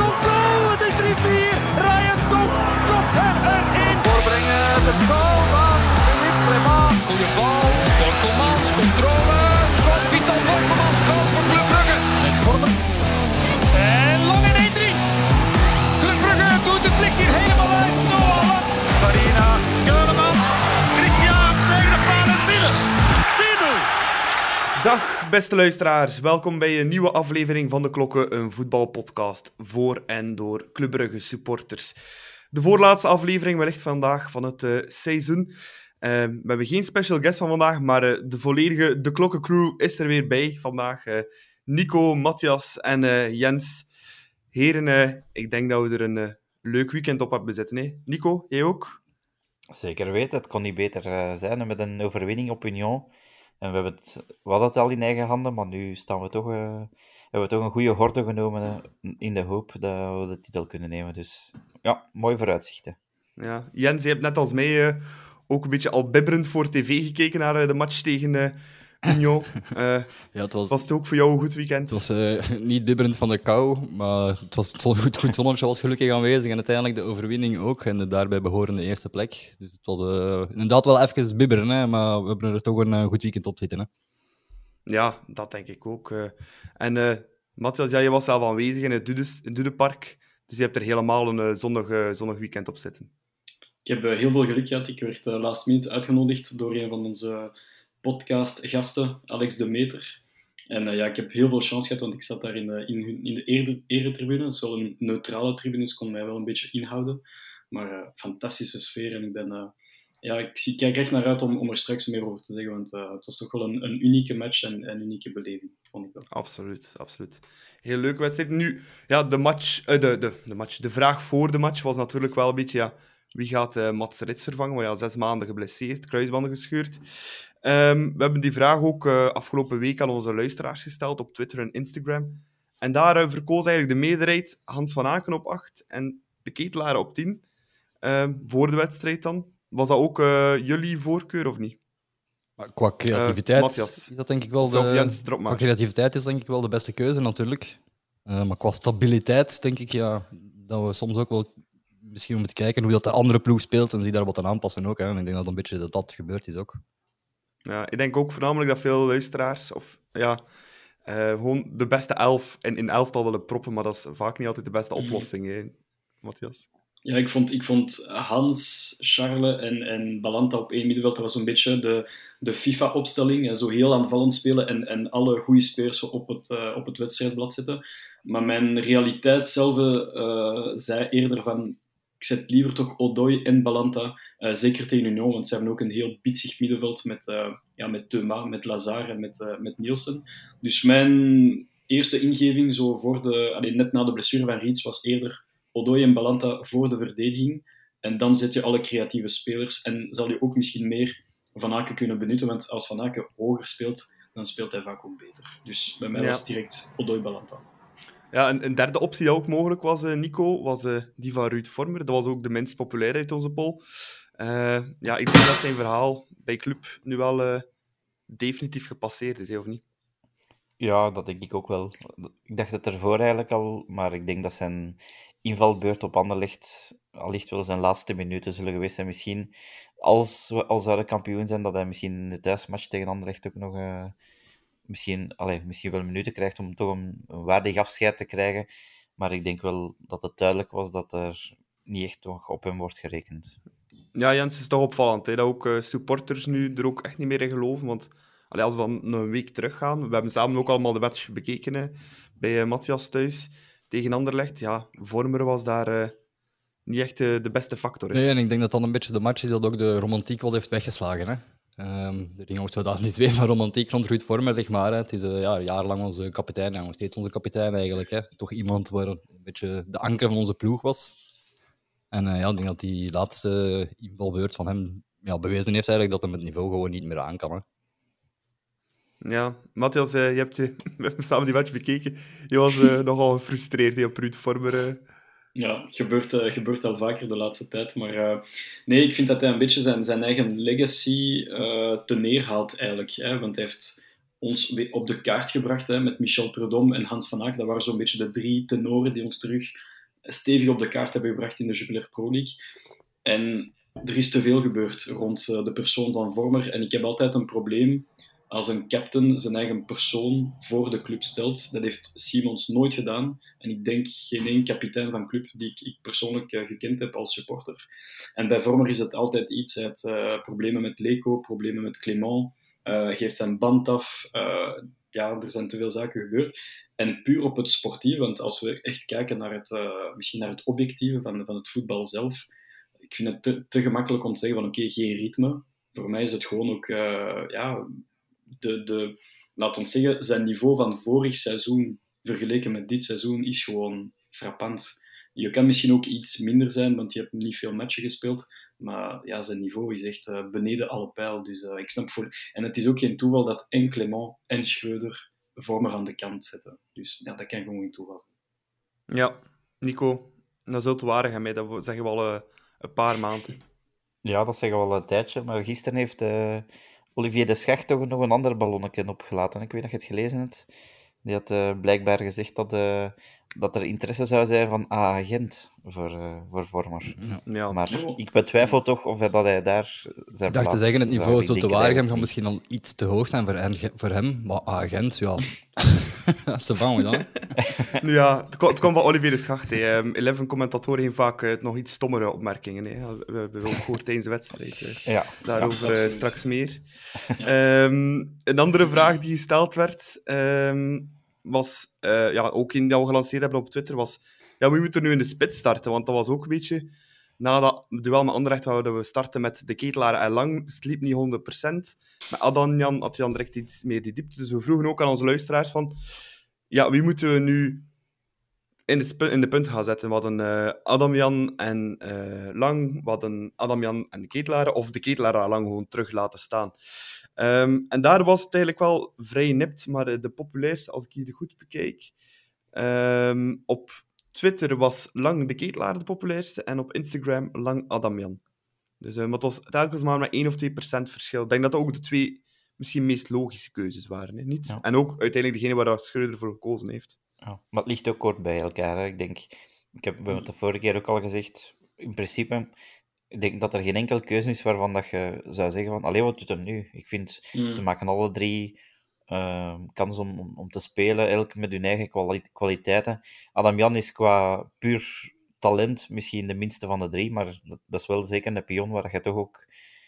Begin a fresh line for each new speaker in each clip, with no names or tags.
Tonk, goal! Het is 3-4. Ryan Tonk kopt hem erin. Voorbrengen, de goal van Philippe Clement. Goeie bal. Borkelmans, controle. Schot, Vital Borkelmans, goal voor Club Brugge. Met Vormer. En lang in 1-3. Club Brugge doet het licht hier helemaal uit. Noah
Farina, Keulemans, Christiaans tegen de paal en binnen. 10-0.
Dag beste luisteraars, welkom bij een nieuwe aflevering van De Klokken, een voetbalpodcast voor en door Club Brugge supporters. De voorlaatste aflevering wellicht vandaag van het eh, seizoen. Eh, we hebben geen special guest van vandaag, maar eh, de volledige De Klokken crew is er weer bij vandaag. Nico, Matthias en Jens. Heren, ik denk dat we er een leuk weekend op hebben zitten. Hè? Nico, jij ook?
Zeker weten, het kon niet beter zijn met een overwinning op Union. En we, hebben het, we hadden het al in eigen handen, maar nu staan we toch, eh, hebben we toch een goede horde genomen eh, in de hoop dat we de titel kunnen nemen. Dus ja, mooi vooruitzichten.
Ja. Jens, je hebt net als mij eh, ook een beetje al bibberend voor tv gekeken naar de match tegen eh. Eh,
Ja, het was,
was het ook voor jou een goed weekend?
het was eh, niet bibberend van de kou, maar het was het zon- goed, goed zonnetje was gelukkig aanwezig en uiteindelijk de overwinning ook en de daarbij behorende eerste plek. Dus het was eh, inderdaad wel even bibberen, hè, maar we hebben er toch een goed weekend op zitten. Hè.
Ja, dat denk ik ook. eh. En eh Matthias, ja, je was zelf aanwezig in het Dudes, in Dudepark, dus je hebt er helemaal een zondag, zondag weekend op zitten.
Ik heb heel veel geluk gehad. Ik werd uh, last minute uitgenodigd door een van onze podcastgasten, Alex de Meter. En eh, ja, ik heb heel veel chance gehad, want ik zat daar in de, in, hun- in de ere, eretribune. Is wel neutrale tribune, dus kon mij wel een beetje inhouden. Maar eh, fantastische sfeer en ik ben... eh, ja, ik zie, kijk echt naar uit om, om er straks meer over te zeggen, want eh, het was toch wel een, een unieke match en een unieke beleving, vond ik wel.
Absoluut, absoluut. Heel leuke wedstrijd. Nu, ja, de match, eh, de, de, de match, de vraag voor de match was natuurlijk wel een beetje, ja, wie gaat eh Mats Rits vervangen? Want ja, zes maanden geblesseerd, kruisbanden gescheurd. Ehm, we hebben die vraag ook eh, afgelopen week aan onze luisteraars gesteld op Twitter en Instagram. En daar eh, verkoos eigenlijk de meerderheid Hans van Aken op 8 en de Ketelaar op 10. Ehm, voor de wedstrijd dan. Was dat ook eh, jullie voorkeur of niet?
Maar qua creativiteit is dat denk ik wel de,
Jens,
qua creativiteit is denk ik wel de beste keuze natuurlijk. Maar qua stabiliteit denk ik ja, dat we soms ook wel misschien moeten kijken hoe dat de andere ploeg speelt en zich daar wat aan aanpassen ook. Hè. En ik denk dat een beetje dat, dat gebeurd is ook.
Ja, ik denk ook voornamelijk dat veel luisteraars, of ja, eh, gewoon de beste elf in, in elftal willen proppen, maar dat is vaak niet altijd de beste
Mhm.
oplossing, hè, Matthias.
Ja, ik vond, ik vond Hans, Charles en, en Balanta op één middenveld, dat was een beetje de, de FIFA-opstelling. Zo heel aanvallend spelen en, en alle goede spelers zo op het, eh, op het wedstrijdblad zetten. Maar mijn realiteit zelf eh, zei eerder van, ik zet liever toch Odoi en Balanta, eh, zeker tegen Union, want ze hebben ook een heel bitsig middenveld met, eh ja, met Thuma, met Lazare en met, eh, met Nielsen. Dus mijn eerste ingeving, zo voor de, allee, net na de blessure van Riets, was eerder Odoi en Balanta voor de verdediging. En dan zet je alle creatieve spelers en zal je ook misschien meer Van Aken kunnen benutten. Want als Van Aken hoger speelt, dan speelt hij vaak ook beter. Dus bij mij
Ja.
was het direct Odoi Balanta.
Ja, een, een derde optie die ook mogelijk was, eh, Nico, was eh, die van Ruud Vormer. Dat was ook de minst populair uit onze poll. Eh, ja, ik denk dat zijn verhaal bij Club nu wel definitief gepasseerd is, hè, of niet?
Ja, dat denk ik ook wel. Ik dacht het ervoor eigenlijk al, maar ik denk dat zijn invalbeurt op Anderlecht allicht wel zijn laatste minuten zullen geweest zijn. Misschien, als we al zouden kampioen zijn, dat hij misschien in de thuismatch tegen Anderlecht ook nog misschien, allee, misschien wel minuten krijgt om toch een, een waardig afscheid te krijgen. Maar ik denk wel dat het duidelijk was dat er niet echt toch op hem wordt gerekend.
Ja, Jens, het is toch opvallend hè, dat ook eh, supporters nu er ook echt niet meer in geloven. Want allee, als we dan een week teruggaan, we hebben samen ook allemaal de match bekeken hè, bij eh, Matthias thuis tegen Anderlecht. Ja, Vormer was daar eh, niet echt de beste factor. Hè.
Nee, en ik denk dat dan een beetje de match is dat ook de romantiek wat heeft weggeslagen. Hè. Ehm, er ging ook zo dat niet twee van romantiek rond Ruud Vormer, zeg maar. Het is eh, ja, jarenlang onze kapitein, en nog steeds onze kapitein eigenlijk. Hè. Toch iemand waar een beetje de anker van onze ploeg was. En eh, ja, ik denk dat die laatste invalbeurt van hem ja, bewezen heeft eigenlijk dat hem het niveau gewoon niet meer aan kan.
Ja, Matthias, eh, je hebt, eh, we hebben samen die match bekeken. Je was nogal gefrustreerd op Ruud Vormer. Eh.
Ja, gebeurt, eh, gebeurt al vaker de laatste tijd. Maar eh, nee, ik vind dat hij een beetje zijn, zijn eigen legacy eh te neerhaalt eigenlijk. Hè? Want hij heeft ons op de kaart gebracht hè, met Michel Prudhomme en Hans van Aak. Dat waren zo'n beetje de drie tenoren die ons terug stevig op de kaart hebben gebracht in de Jupiler Pro League. En er is te veel gebeurd rond de persoon van Vormer. En ik heb altijd een probleem als een captain zijn eigen persoon voor de club stelt. Dat heeft Simons nooit gedaan. En ik denk geen één kapitein van club die ik, ik persoonlijk uh, gekend heb als supporter. En bij Vormer is het altijd iets uit uh, problemen met Leco, problemen met Clément. Uh, geeft zijn band af. ja, er zijn te veel zaken gebeurd. En puur op het sportieve, want als we echt kijken naar het, misschien naar het objectieve van, van het voetbal zelf, ik vind het te, te gemakkelijk om te zeggen van oké, geen ritme. Voor mij is het gewoon ook ja, de, de, laat ons zeggen, zijn niveau van vorig seizoen vergeleken met dit seizoen is gewoon frappant. Je kan misschien ook iets minder zijn, want je hebt niet veel matchen gespeeld. Maar ja, zijn niveau is echt uh, beneden alle pijl. Dus uh, ik snap voor... En het is ook geen toeval dat en Clement en Schreuder Vormer aan de kant zetten. Dus ja, dat kan gewoon geen toeval zijn.
Ja, Nico, dat is heel te waardig aan mij. Dat zeggen we al uh, een paar maanden.
Ja, dat zeggen we al een tijdje. Maar gisteren heeft Olivier de Schacht toch nog een ander ballonnetje opgelaten. Ik weet dat je het gelezen hebt. Die had uh, blijkbaar gezegd dat, uh, dat er interesse zou zijn van A-agent voor, uh, voor Vormer. Ja. Maar ik betwijfel toch of dat hij daar zijn
Ik dacht te zeggen, het niveau zo te Waregem gaat misschien al iets te hoog zijn voor, voor hem. Maar agent, ja... dat is te bang dan.
ja, het, kwam, het kwam van Olivier de Schacht. Um, Eleven commentatoren hebben vaak uh, nog iets stommere opmerkingen. Hè. We hebben ook gehoord tijdens de wedstrijd. Ja. Daarover ja, straks meer. Um, een andere vraag die gesteld werd... Um, was, uh, ja, ook in die we gelanceerd hebben op Twitter, was ja, wie moet er nu in de spits starten? Want dat was ook een beetje... Na dat duel met Anderlecht wouden we starten met de ketelaar en Lang. Het liep niet 100%. Maar Adamjan had je dan direct iets meer die diepte. Dus we vroegen ook aan onze luisteraars van... Ja, wie moeten we nu in de, in de gaan zetten? We hadden uh, Adamjan en uh, Lang. We hadden Adamjan en de ketelaar. Of de ketelaar en Lang gewoon terug laten staan. Um, en daar was het eigenlijk wel vrij nipt. Maar de populairste, als ik hier goed bekijk... Um, op Twitter was lang de ketelaar de populairste en op Instagram lang Adamjan. Dus, uh, maar het was telkens maar met 1 of 2 procent verschil. Ik denk dat dat ook de twee misschien meest logische keuzes waren. Hè? Niet? En ook uiteindelijk degene waar Schreuder voor gekozen heeft.
Ja, maar het ligt ook kort bij elkaar. Hè? Ik denk, ik heb het de vorige keer ook al gezegd, in principe, ik denk dat er geen enkele keuze is waarvan dat je zou zeggen van, alleen wat doet hem nu? Ik vind, mm. ze maken alle drie uh, kans om, om, te spelen, elk met hun eigen kwaliteiten. Adam Jan is qua puur talent misschien de minste van de drie, maar dat, is wel zeker een pion waar je toch ook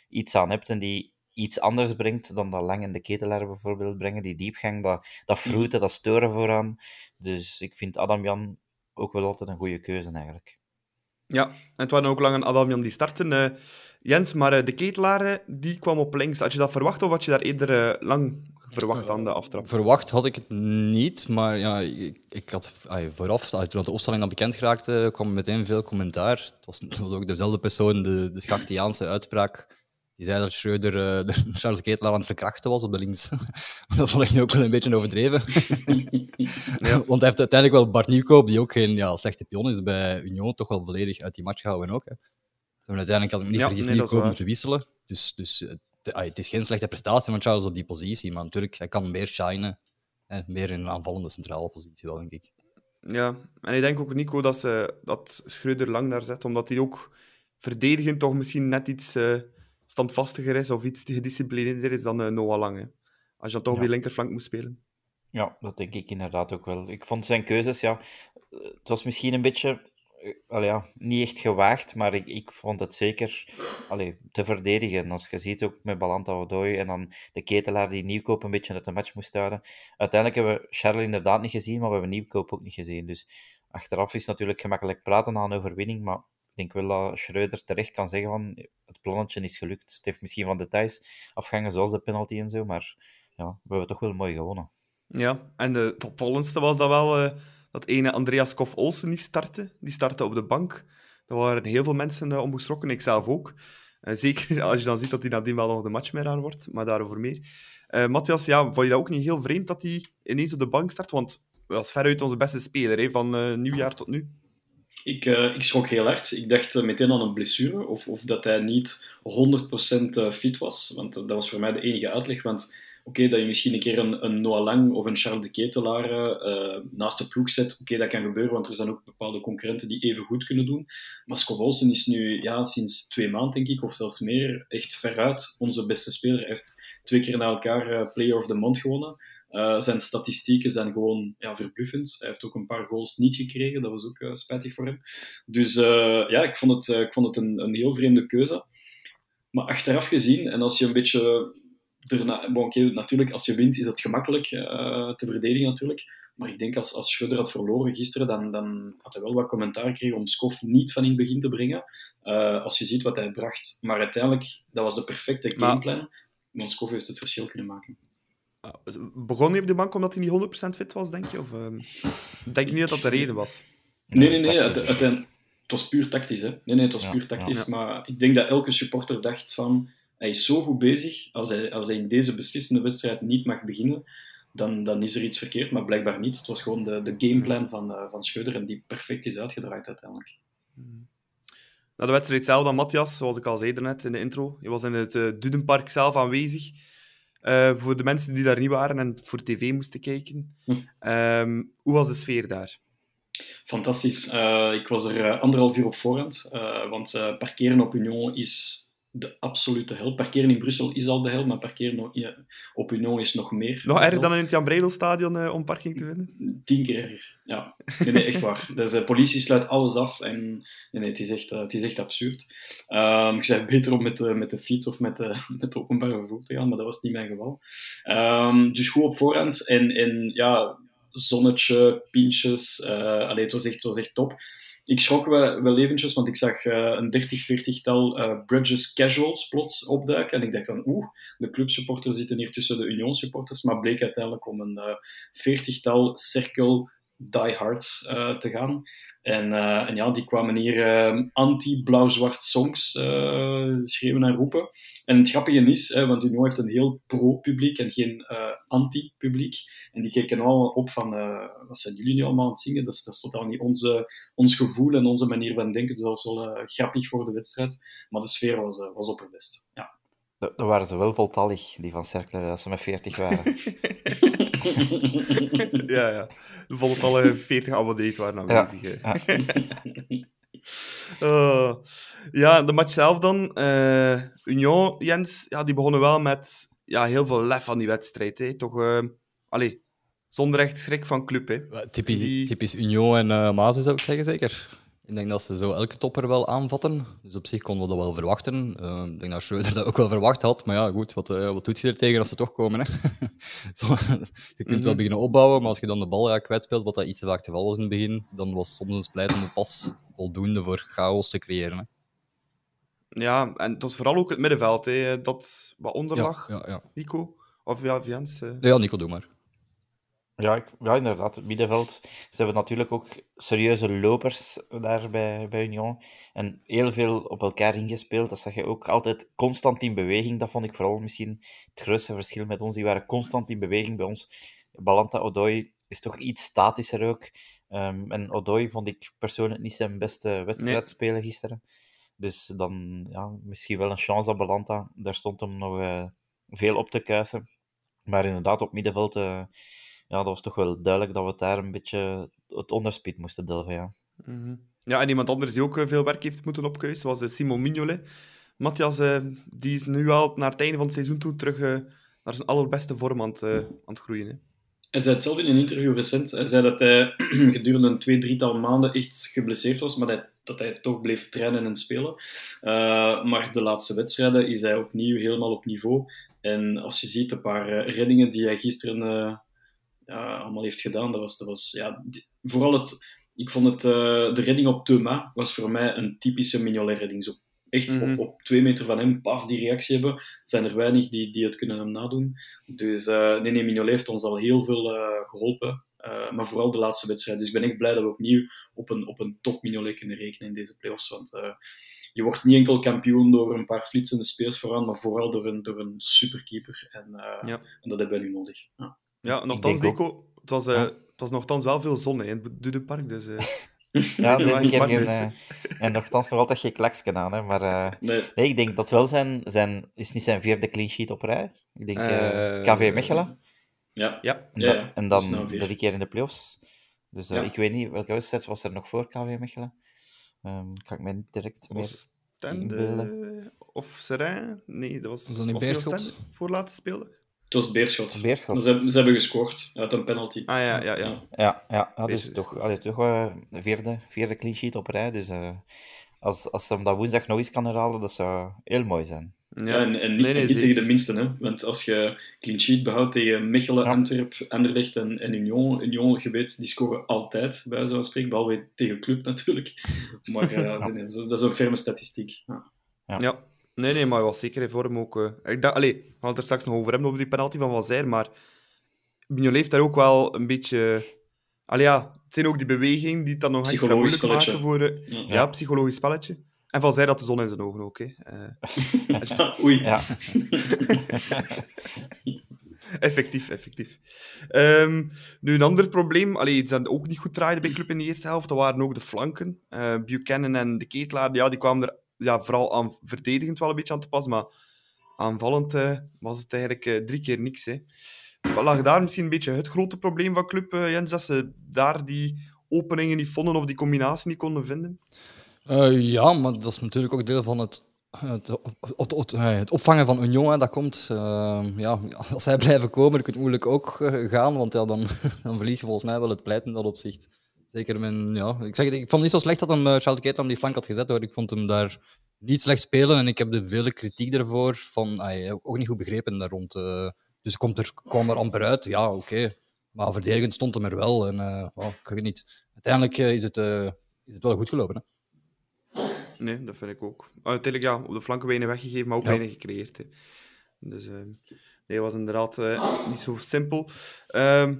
iets aan hebt en die iets anders brengt dan dat lang in de ketelaar bijvoorbeeld brengen. Die diepgang, dat, dat vroeten, dat steuren vooraan. Dus ik vind Adam Jan ook wel altijd een goede keuze eigenlijk.
Ja, en het waren ook lang een Adam Jan die starten. Uh, Jens, maar uh, de ketelaar die kwam op links. Had je dat verwacht of had je daar eerder uh, lang verwacht aan de aftrap?
Verwacht had ik het niet, maar ja, ik, ik had ay, vooraf, toen de opstelling al bekend geraakte, kwam meteen veel commentaar. Het was, het was ook dezelfde persoon, de, de Schachtiaanse uitspraak. Die zei dat Schreuder uh, de Charles Ketelaar aan het verkrachten was op de links. dat vond ik nu ook wel een beetje overdreven. ja. Want hij heeft uiteindelijk wel Bart Nieuwkoop, die ook geen ja, slechte pion is bij Union, toch wel volledig uit die match gehouden ook. Hè. Uiteindelijk had ik me niet ja, vergis nee, Nieuwkoop moeten wisselen. Dus, dus het is geen slechte prestatie van Charles op die positie, maar natuurlijk, hij kan meer shinen. Hè, meer in een aanvallende centrale positie wel, denk ik.
Ja, en ik denk ook, Nico, dat, ze, dat Schreuder lang daar zet, omdat hij ook verdedigend toch misschien net iets uh, standvastiger is of iets gedisciplineerder is dan uh, Noah Lang. Hè. Als je dan toch ja. op die linkerflank moet spelen.
Ja, dat denk ik inderdaad ook wel. Ik vond zijn keuzes, ja, het was misschien een beetje eh, ja, niet echt gewaagd, maar ik, ik vond het zeker te verdedigen. Als je ziet ook met Balanta Odoi en dan de ketelaar die Nieuwkoop een beetje uit de match moest houden. Uiteindelijk hebben we Charles inderdaad niet gezien, maar we hebben Nieuwkoop ook niet gezien. Dus achteraf is natuurlijk gemakkelijk praten een overwinning, maar ik denk wel dat Schreuder terecht kan zeggen van het plannetje is gelukt. Het heeft misschien van details afgangen, zoals de penalty en zo, maar ja, we hebben toch wel mooi gewonnen.
Ja, en de opvallendste was dat wel... Uh dat ene Andreas Kof Olsen niet startte. Die startte op de bank. Daar waren heel veel mensen uh, om geschrokken, ik zelf ook. Uh, zeker als je dan ziet dat hij nadien wel nog de match meer aan wordt, maar daarover meer. Uh, Matthias, ja, vond je dat ook niet heel vreemd dat hij ineens op de bank start? Want hij was veruit onze beste speler hè, van nieuwjaar tot nu.
Ik, ik schrok heel hard. Ik dacht meteen aan een blessure of, of dat hij niet 100% fit was. Want dat was voor mij de enige uitleg. Want oké, dat je misschien een keer een, een Noah Lang of een Charles de Ketelaar uh, naast de ploeg zet. Oké, dat kan gebeuren, want er zijn ook bepaalde concurrenten die even goed kunnen doen. Maar Scott is nu ja, sinds twee maanden, denk ik, of zelfs meer, echt veruit onze beste speler. Hij heeft twee keer na elkaar uh, Player of the Month gewonnen. Uh, zijn statistieken zijn gewoon ja, verbluffend. Hij heeft ook een paar goals niet gekregen, dat was ook uh, spijtig voor hem. Dus ja, ik vond het, ik vond het een, een heel vreemde keuze. Maar achteraf gezien, en als je een beetje erna, bon, okay, natuurlijk, als je wint, is het gemakkelijk te verdedigen natuurlijk. Maar ik denk als, als Schreuder had verloren gisteren, dan, dan had hij wel wat commentaar gekregen om Skof niet van in het begin te brengen. als je ziet wat hij bracht. Maar uiteindelijk, dat was de perfecte gameplan. Maar... Want Skof heeft het verschil kunnen maken.
Begon hij op de bank omdat hij niet 100% fit was, denk je? Of uh, denk je niet dat dat de reden was?
Nee, nee, nee. Het, het, het, was puur tactisch. Hè? Nee, nee, het was ja, puur tactisch. Ja. Maar ik denk dat elke supporter dacht van... Hij is zo goed bezig. Als hij, als hij in deze beslissende wedstrijd niet mag beginnen, dan, dan is er iets verkeerd. Maar blijkbaar niet. Het was gewoon de, de gameplan van, uh, van Scheuder en die perfect is uitgedraaid uiteindelijk.
Na de wedstrijd zelf dan Matthias, zoals ik al zei net in de intro. Je was in het uh, Dudenpark zelf aanwezig. Uh, voor de mensen die daar niet waren en voor tv moesten kijken. Hm. Um, hoe was de sfeer daar?
Fantastisch. Ik was er anderhalf uur op voorhand, want parkeren op Union is de absolute hel. Parkeren in Brussel is al de hel, maar parkeren op Union is nog meer.
Nog erger dan in het Jan Breidel-stadion uh, om parking te vinden?
Tien keer erger, ja. Nee, nee echt waar. Dus de politie sluit alles af en nee, nee, het, is echt, uh, het is echt absurd. Um, ik zei beter om met de, met de fiets of met de, met de openbare vervoer te gaan, maar dat was niet mijn geval. Um, dus goed op voorhand en, en ja, zonnetje, pintjes. Uh, allee, het, was echt, het was echt top ik schrok wel, wel eventjes, want ik zag uh, een 30, 40-tal uh, Bridges casuals plots opduiken. En ik dacht dan, oeh, de clubsupporters zitten hier tussen de Union supporters. Maar bleek uiteindelijk om een uh, 40-tal cirkel diehards uh, te gaan. En, en, ja, die kwamen hier anti-blauw-zwart songs schreeuwen en roepen. En het grappige is, hè, want Union heeft een heel pro-publiek en geen anti-publiek. En die keken allemaal op van, wat zijn jullie nu allemaal aan het zingen? Dat is, dat is totaal niet onze, ons gevoel en onze manier van denken. Dus dat was wel grappig voor de wedstrijd. Maar de sfeer was, was opperbest. Ja.
Dan waren ze wel voltallig, die van Cercle, als ze met 40 waren.
ja, ja. De alle 40 abonnees waren aanwezig. Ja. Uh, ja, de match zelf dan. Uh, Union, Jens, ja, die begonnen wel met ja, heel veel lef aan die wedstrijd. Hè. Toch, uh, allee, zonder echt schrik van club. Hè.
Typisch, die... typisch Union en uh, Mazu zou ik zeggen, zeker. Ik denk dat ze zo elke topper wel aanvatten. Dus op zich konden we dat wel verwachten. Uh, ik denk dat Schreuder dat ook wel verwacht had. Maar ja, goed, wat, uh, wat doet je er tegen als ze toch komen? Hè? zo, je kunt mm -hmm. wel beginnen opbouwen, maar als je dan de bal ja, kwijtspeelt, wat dat iets te vaak te geval was in het begin, dan was soms een splijtende pas voldoende voor chaos te creëren. Hè?
Ja, en het was vooral ook het middenveld hè, dat wat onderlag. Ja, ja, ja. Nico? Of ja, Jens? Uh...
Ja, Nico, doe maar.
Ja, ik, ja, inderdaad. Middenveld. Ze hebben natuurlijk ook serieuze lopers daar bij, bij Union. En heel veel op elkaar ingespeeld. Dat zag je ook altijd constant in beweging. Dat vond ik vooral misschien het grootste verschil met ons. Die waren constant in beweging bij ons. Balanta Odoi is toch iets statischer ook. Um, en Odoi vond ik persoonlijk niet zijn beste wedstrijd nee. spelen gisteren. Dus dan ja, misschien wel een chance dat Balanta. Daar stond hem nog uh, veel op te kuisen. Maar inderdaad, op middenveld... Uh, ja, dat was toch wel duidelijk dat we daar een beetje het onderspit moesten delven. Ja,
mm -hmm. ja en iemand anders die ook eh, veel werk heeft moeten opkuisen was eh, Simon Mignolet. Matthias, uh, die is nu al naar het einde van het seizoen toe terug naar zijn allerbeste vorm aan het, aan het groeien. Hè.
Hij zei het zelf in een interview recent. Hij zei dat hij gedurende een twee, drietal maanden echt geblesseerd was, maar dat, dat hij toch bleef trainen en spelen. maar de laatste wedstrijden is hij opnieuw helemaal op niveau. En als je ziet een paar reddingen die hij gisteren ja, allemaal heeft gedaan. Dat was, dat was ja, vooral het, ik vond het, uh, de redding op Thuma was voor mij een typische Mignolet-redding. Zo echt mm -hmm. op, op, twee meter van hem, paf, die reactie hebben. Zijn er weinig die, die het kunnen hem nadoen. Dus uh, nee, nee, Mignolet heeft ons al heel veel uh, geholpen. maar vooral de laatste wedstrijd. Dus ik ben echt blij dat we opnieuw op een, op een top Mignolet kunnen rekenen in deze playoffs. Want je wordt niet enkel kampioen door een paar flitsende spelers vooraan, maar vooral door een, door een superkeeper. En, ja. en dat hebben we nu nodig. Ja.
Ja, nogthans, Nico, het was, uh, het was nogthans wel veel zon hè, in het Dudenpark. Dus, uh,
Ja, deze keer geen... eh, en nogthans nog altijd geen klaksken aan, hè. Maar eh,
Nee,
nee, ik denk dat wel zijn... zijn is niet zijn vierde clean sheet op rij? Ik denk eh,
Eh,
KV Mechelen.
ja.
Ja,
En,
Ja,
dan-
ja,
en dan
nou
drie keer in de playoffs. Dus eh,
Ja.
ik weet niet, welke wedstrijd was er nog voor KV Mechelen? Ehm, kan ik mij niet direct meer... Inbeelden.
of Serijn? Nee, dat was,
Was dat niet
laatste speelde.
Het was Beerschot. Ze, hebben- ze hebben gescoord uit een penalty.
Ah ja, ja, ja.
Ja.
Ja, ja, ja dus
is
toch, allee, toch eh, vierde, vierde clean sheet op rij. Dus eh, als, als ze hem dat woensdag nog eens kan herhalen, dat zou heel mooi zijn.
Ja, en, en niet,
Nee, nee,
en niet tegen de minsten. Hè? Want als je clean sheet behoudt tegen Mechelen,
Ja.
Antwerp, Anderlecht en, en Union, Union, je weet, die scoren altijd, bij zo'n spreken, behalve tegen Club natuurlijk. Maar eh, nee, dat is een ferme statistiek. Ja.
Nee, nee, maar hij was zeker in vorm ook. eh. Ik dacht, allee, we gaan het er straks nog over hebben, over die penalty van Van Zijr, maar Mignolet heeft daar ook wel een beetje... Allee, ja, het zijn ook die bewegingen die het dan nog extra moeilijk maken voor... eh,
Ja.
ja. psychologisch spelletje. En Van Zijr had de zon in zijn ogen ook, hè. Eh,
Oei.
Ja,
effectief, effectief. Ehm, nu, een ander probleem, allee, iets dat ook niet goed draaide bij Club in de eerste helft, dat waren ook de flanken. Eh, Buchanan en de Ketelaar, ja, die kwamen er ja, vooral aan verdedigend wel een beetje aan te pas, maar aanvallend eh, was het eigenlijk eh, drie keer niks. Hè. Wat lag daar misschien een beetje het grote probleem van Club, eh, Jens, dat ze daar die openingen niet vonden of die combinatie niet konden vinden?
Ja, maar dat is natuurlijk ook deel van het, het, het, het, het opvangen van Union. Hè, dat komt. ja, als zij blijven komen, dan kun je moeilijk ook gaan, want ja, dan, dan verlies je volgens mij wel het pleit in dat opzicht. Zeker men, ja. Ik, zeg, ik vond het niet zo slecht dat hem uh, Charles op die flank had gezet, hoor. Ik vond hem daar niet slecht spelen en ik heb de vele kritiek daarvoor van, ah, ook niet goed begrepen daar rond. Uh, dus komt er, kwam er amper uit, ja, oké. Okay. Maar verdedigend stond hem er wel en uh, oh, ik weet niet. Uiteindelijk uh, is, het, uh, is het wel goed gelopen, hè.
Nee, dat vind ik ook. Uiteindelijk, ja, op de flanken weinig weggegeven, maar ook ja. weinig gecreëerd. Hè. Dus uh, nee, was inderdaad uh, niet zo simpel. Uh,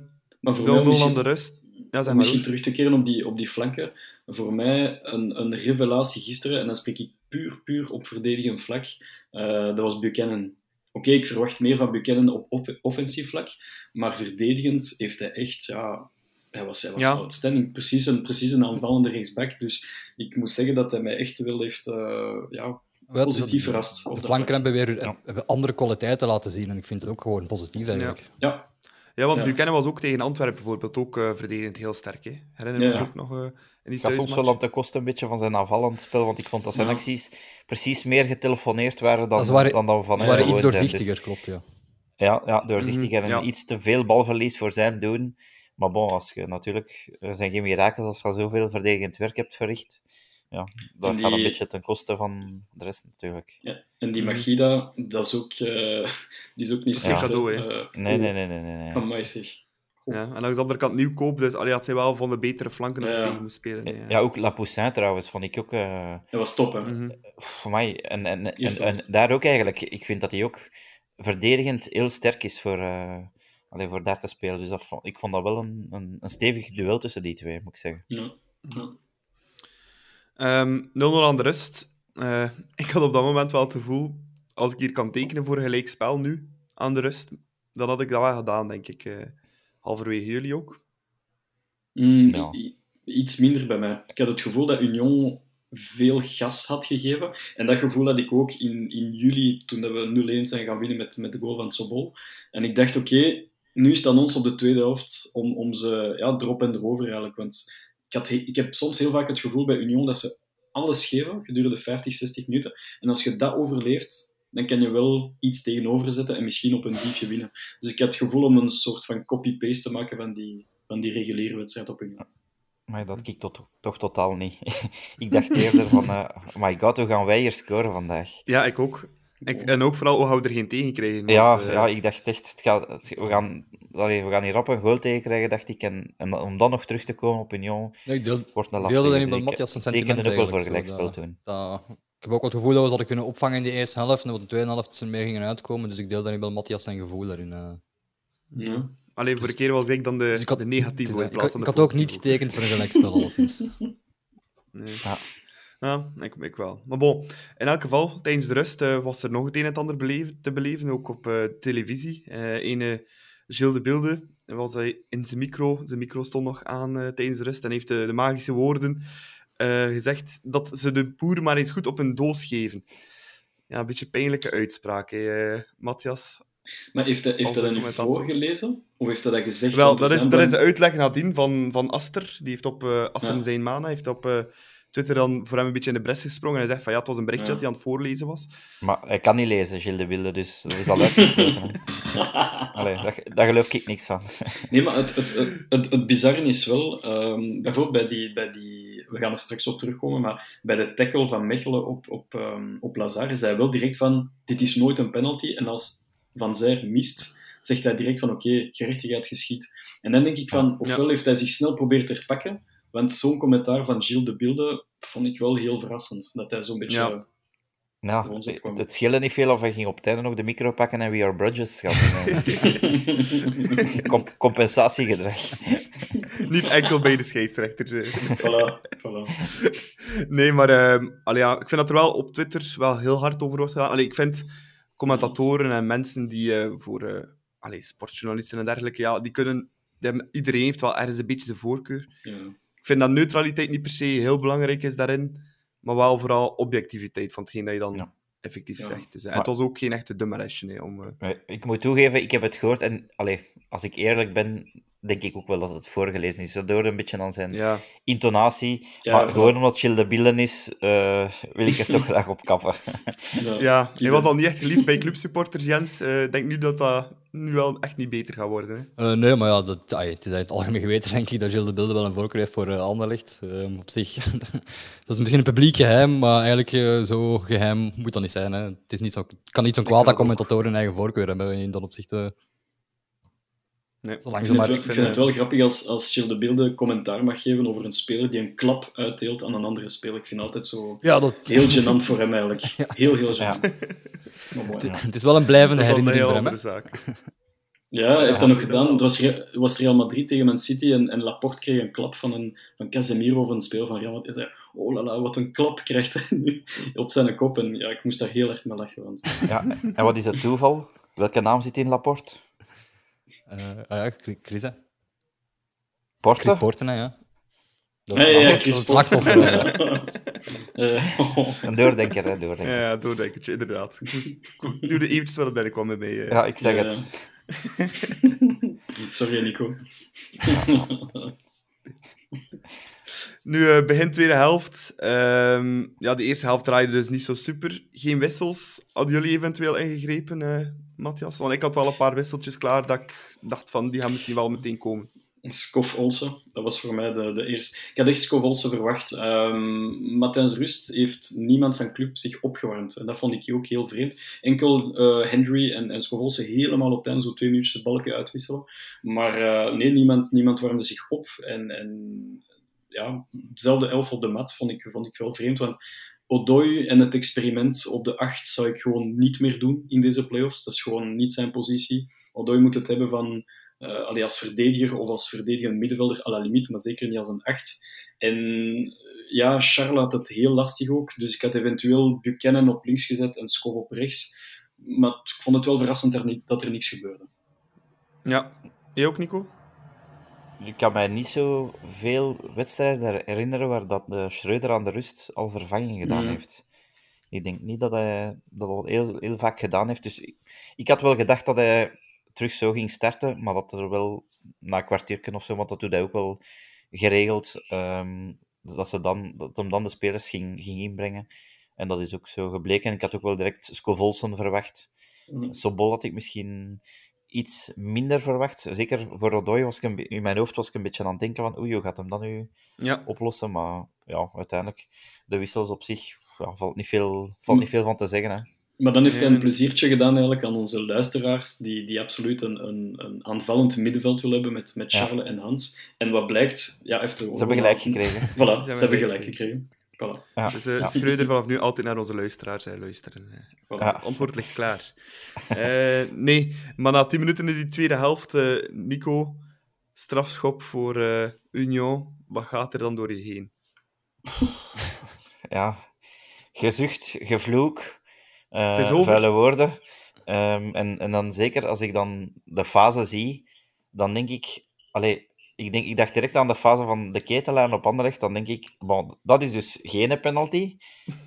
maar voor
0-0
misschien,
aan de rust. Ja, zeg
misschien terug te keren op die, op die flanken. Voor mij een, een revelatie gisteren, en dan spreek ik puur, puur op verdedigend vlak. Uh, dat was Buchanan. Oké, okay, ik verwacht meer van Buchanan op, op offensief vlak, maar verdedigend heeft hij echt, ja, hij was, hij was ja. outstanding. Precies een, precies een aanvallende rechtsback. Dus ik moet zeggen dat hij mij echt wel heeft uh, ja, positief verrast.
De, de flanken hebben weer ja. hebben andere kwaliteiten laten zien. En ik vind het ook gewoon positief eigenlijk.
Ja, ja.
Ja want ja. Buchanan was ook tegen Antwerpen bijvoorbeeld ook uh, verdedigend heel sterk. Hè? Herinner je me ook nog uh, in die
Het gaat soms wel aan de kosten een beetje van zijn aanvallend spel. Want ik vond dat zijn acties precies meer getelefoneerd waren dan,
waren,
dan, dan van
Ze waren iets doorzichtiger, dus... klopt, ja.
Ja, ja doorzichtiger
mm,
en iets te veel balverlies voor zijn doen. Maar bon, als je natuurlijk, er zijn geen mirakels als je zoveel verdedigend werk hebt verricht. Ja, dat die... gaat een beetje ten koste van de rest natuurlijk.
Ja, en die Magida, dat is ook, uh, die is ook niet
slecht. Ja. cadeau, hè?
Uh, nee, nee, nee, nee, nee. nee.
Amai, zeg.
Ja, en langs de andere kant nieuwkoop, dus allee, had zij wel van de betere flanken ja. tegen moest spelen.
Ja. ja, ook La Poussin trouwens, vond ik ook... Uh...
Dat was top, hè?
Mhm.
Mm -hmm. Voor mij, en, en, en, en, daar ook eigenlijk, ik vind dat hij ook verdedigend heel sterk is voor, uh, allee, voor daar te spelen. Dus dat, ik vond dat wel een, een, een stevig duel tussen die twee, moet ik zeggen.
Ja. ja.
Um, 0-0 aan de rust. Uh, ik had op dat moment wel het gevoel, als ik hier kan tekenen voor een gelijk spel nu, aan de rust, dan had ik dat wel gedaan, denk ik. Uh, halverwege jullie ook?
Mm, ja. Iets minder bij mij. Ik had het gevoel dat Union veel gas had gegeven. En dat gevoel had ik ook in, in juli, toen we 0-1 zijn gaan winnen met, met de goal van Sobol. En ik dacht, oké, okay, nu is het aan ons op de tweede helft om, om ze ja, erop en erover eigenlijk. Want ik, had, ik heb soms heel vaak het gevoel bij Union dat ze alles geven gedurende 50, 60 minuten. En als je dat overleeft, dan kan je wel iets tegenover zetten en misschien op een diefje winnen. Dus ik had het gevoel om een soort van copy-paste te maken van die, van die reguliere wedstrijd op Union.
Maar dat tot, toch totaal niet. ik dacht eerder van, uh, my god, hoe gaan wij hier scoren vandaag?
Ja, ik ook. Ik, en ook vooral, hoe gaan we er geen tegen krijgen?
Ja, uh... ja, ik dacht echt, het gaat, het, we, gaan, allee, we gaan hier rap een goal tegen krijgen, dacht ik. En, en om dan nog terug te komen op Union,
ja, ik deel,
wordt een
lastige.
deelde
niet dus Matthias een sentiment
ook wel voor gelijkspel toen.
Dat, ik heb ook het gevoel dat we zouden kunnen opvangen in de eerste helft, en dat we de tweede helft er meer gingen uitkomen. Dus ik deel daar niet wel Matthias zijn gevoel daarin. Uh.
Ja.
Alleen voor de keer was ik dan de,
dus ik had,
de negatieve.
Dus, ik, ik, ik had ook niet getekend voor een gelijkspel, alleszins.
Nee.
Ja.
Ja, ik, ik wel. Maar bon, in elk geval, tijdens de rust uh, was er nog het een en ander beleven, te beleven, ook op uh, televisie. Uh, ene Gilles de Bilde was hij in zijn micro. Zijn micro stond nog aan tijdens de rust en heeft de, de magische woorden gezegd dat ze de boer maar eens goed op een doos geven. Ja, een beetje pijnlijke uitspraak, hè, Matthias.
Maar heeft hij, heeft hij dat nu voorgelezen? Of heeft hij dat gezegd?
Wel, dat is, dat is de uitleg nadien van, van Aster. Die heeft op uh, Aster ja. zijn mana heeft op Twitter dan voor hem een beetje in de bres gesprongen. En hij zegt van ja, het was een berichtje ja. dat hij aan het voorlezen was.
Maar hij kan niet lezen, Gilles de Wilde, dus dat is al uitgesproken. Allee, daar, daar geloof ik niks van.
nee, maar het, het, het, het, het bizarre is wel, um, bijvoorbeeld bij die, bij die, we gaan er straks op terugkomen, maar bij de tackle van Mechelen op, op, um, op Lazare zei hij wel direct van, dit is nooit een penalty. En als Van Zijr mist, zegt hij direct van oké, okay, gerechtigheid geschiet. En dan denk ik van, ofwel ja. heeft hij zich snel proberen te herpakken, want zo'n commentaar van Gilles de Bilde vond ik wel heel verrassend. Dat hij zo'n beetje...
Ja. Nou, het, het scheelde niet veel of hij ging op het einde nog de micro pakken en We Are Bridges. Com compensatiegedrag.
niet enkel bij de scheidsrechter.
voilà, voilà.
Nee, maar uh, allee, ja, ik vind dat er wel op Twitter wel heel hard over wordt gedaan. Allee, ik vind commentatoren en mensen die uh, voor uh, allee, sportjournalisten en dergelijke, ja, die kunnen, die hebben, iedereen heeft wel ergens een beetje zijn voorkeur.
Ja.
Ik vind dat neutraliteit niet per se heel belangrijk is daarin, maar wel vooral objectiviteit van hetgeen dat je dan ja. effectief
Ja.
zegt. Dus,
Maar-
Het was ook geen echte dummeresje. Nee, om, eh,
Ik moet toegeven, ik heb het gehoord en allee, als ik eerlijk ben, denk ik ook wel dat het voorgelezen is. Dat hoort een beetje aan zijn
ja.
intonatie.
Ja,
maar gewoon omdat Gilles de Billen is, eh, wil ik er toch graag op kappen.
Ja.
ja, hij was al niet echt geliefd bij clubsupporters, Jens. Eh, Ik denk nu dat dat nu wel echt niet beter gaat worden. Hè.
Eh, nee, maar ja, dat, ai, het is uit het algemeen geweten, denk ik, dat Gilles de Bilde wel een voorkeur heeft voor uh, Anderlecht. Ehm, op zich, dat is misschien een publiek geheim, maar eigenlijk eh, zo geheim moet dat niet zijn. Hè. Het, is niet zo, kan niet zo'n kwaad dat commentatoren een eigen voorkeur hebben in dat opzicht. eh,
Nee.
zolang
Ik
ze
vind, het
maar...
wel, ik vind het wel grappig als, als Gilles de Beelde commentaar mag geven over een speler die een klap uitdeelt aan een andere speler. Ik vind het altijd zo
Ja, dat,
heel gênant voor hem eigenlijk. Heel, heel gênant. Maar mooi.
Ja.
het is wel een blijvende
Dat
herinnering voor hem.
zaak.
Ja, hij heeft dat nog gedaan. Het was, was Real Madrid tegen Man City en, en Laporte kreeg een klap van, een, van Casemiro of een speler van Real Madrid. Hij zei, oh la la, wat een klap krijgt hij nu op zijn kop. En ja, ik moest daar heel erg mee lachen. Want...
Ja. En wat is het toeval? Welke naam zit in Laporte?
Eh, ah ja, Chris, hè.
Porte?
Chris hè, ja. Dat,
Ja, ja, ja,
dat-
Chris
dat
Eh, oh.
Een doordenker, hè, doordenker.
Ja, doordenkertje, inderdaad. Ik moest- ik duurde eventjes wel bij mij. eh.
Ja, ik zeg
Ja.
het.
Sorry, Nico.
Nu, eh, begin tweede helft. Ehm, ja, de eerste helft draaide dus niet zo super. Geen wissels. Hadden jullie eventueel ingegrepen, eh Matthias? Want ik had wel een paar wisseltjes klaar dat ik dacht van, die gaan misschien wel meteen komen.
Skof Olsen, dat was voor mij de, de eerste. Ik had echt Skof Olsen verwacht. Ehm maar rust heeft niemand van club zich opgewarmd. En dat vond ik ook heel vreemd. Enkel eh, Hendry en, en Olsen helemaal op einde, zo twee minuutjes de balken uitwisselen. Maar eh, nee, niemand, niemand warmde zich op. En, en ja, hetzelfde elf op de mat vond ik, vond ik wel vreemd. Want Odoi en het experiment op de 8 zou ik gewoon niet meer doen in deze playoffs. Dat is gewoon niet zijn positie. Odoi moet het hebben van eh, allee, als verdediger of als verdedigend middenvelder à la limiet, maar zeker niet als een 8. En eh, ja, Charles had het heel lastig ook. Dus ik had eventueel Buchanan op links gezet en Skov op rechts. Maar ik vond het wel verrassend dat er, niet, dat er niks gebeurde.
Ja. Jij ook, Nico?
Ik kan mij niet zo veel wedstrijden herinneren waar dat de Schreuder aan de rust al vervanging gedaan
Mhm.
heeft. Ik denk niet dat hij dat al heel, heel vaak gedaan heeft. Dus ik, ik had wel gedacht dat hij terug zo ging starten, maar dat er wel na een kwartiertje of zo, want dat doet hij ook wel geregeld, ehm, dat, ze dan, dat hem dan de spelers ging, ging inbrengen. En dat is ook zo gebleken. Ik had ook wel direct Scovolsen verwacht.
Mhm.
Sobol had ik misschien iets minder verwacht. Zeker voor Rodoy was ik een, in mijn hoofd was ik een beetje aan het denken van oei, hoe gaat hem dat nu
Ja.
oplossen? Maar ja, uiteindelijk, de wissels op zich, ja, valt, niet veel, valt niet veel van te zeggen. Hè.
Maar dan heeft hij een pleziertje gedaan eigenlijk aan onze luisteraars, die, die absoluut een, een, een aanvallend middenveld willen hebben met, met
Ja.
Charles en Hans. En wat blijkt, ja, heeft er
Ze hebben gelijk gekregen.
Voilà, ze
hebben
hebben
gelijk
gelijk gekregen. Voilà.
Ja,
Dus eh
ja.
Schreuder vanaf nu altijd naar onze luisteraars eh, luisteren.
voilà.
Het antwoord ligt klaar. Eh, nee, maar na 10 minuten in die tweede helft, eh, Nico, strafschop voor eh, Union. Wat gaat er dan door je heen?
ja, gezucht, gevloek,
over.
vuile woorden. Ehm, en, en dan zeker als ik dan de fase zie dan denk ik... Allee, ik, denk, ik dacht direct aan de fase van de ketellijn op Anderlecht. Dan denk ik, bon, dat is dus geen penalty.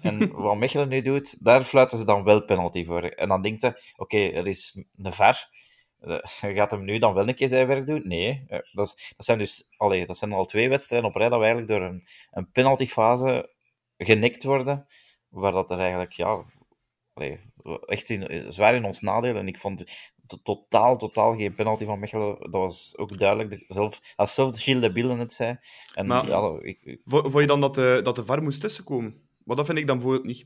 En wat Mechelen nu doet, daar fluiten ze dan wel penalty voor. En dan denkt je, oké, er is een VAR. Eh, Gaat hem nu dan wel een keer zijn werk doen? Nee. Eh, Dat, is- dat, zijn dus, allee, dat zijn al twee wedstrijden op rij dat we eigenlijk door een, een penaltyfase genekt worden. Waar dat er eigenlijk, ja, allee, echt in, zwaar in ons nadeel. En ik vond to- totaal, totaal geen penalty van Mechelen. Dat was ook duidelijk. De, zelf, als zelf Gilles de Bille het zei. En
Maar-
ja, ik, ik-
Vo- Vond je dan dat de, dat de VAR moest tussenkomen? Maar dat vind ik dan bijvoorbeeld niet.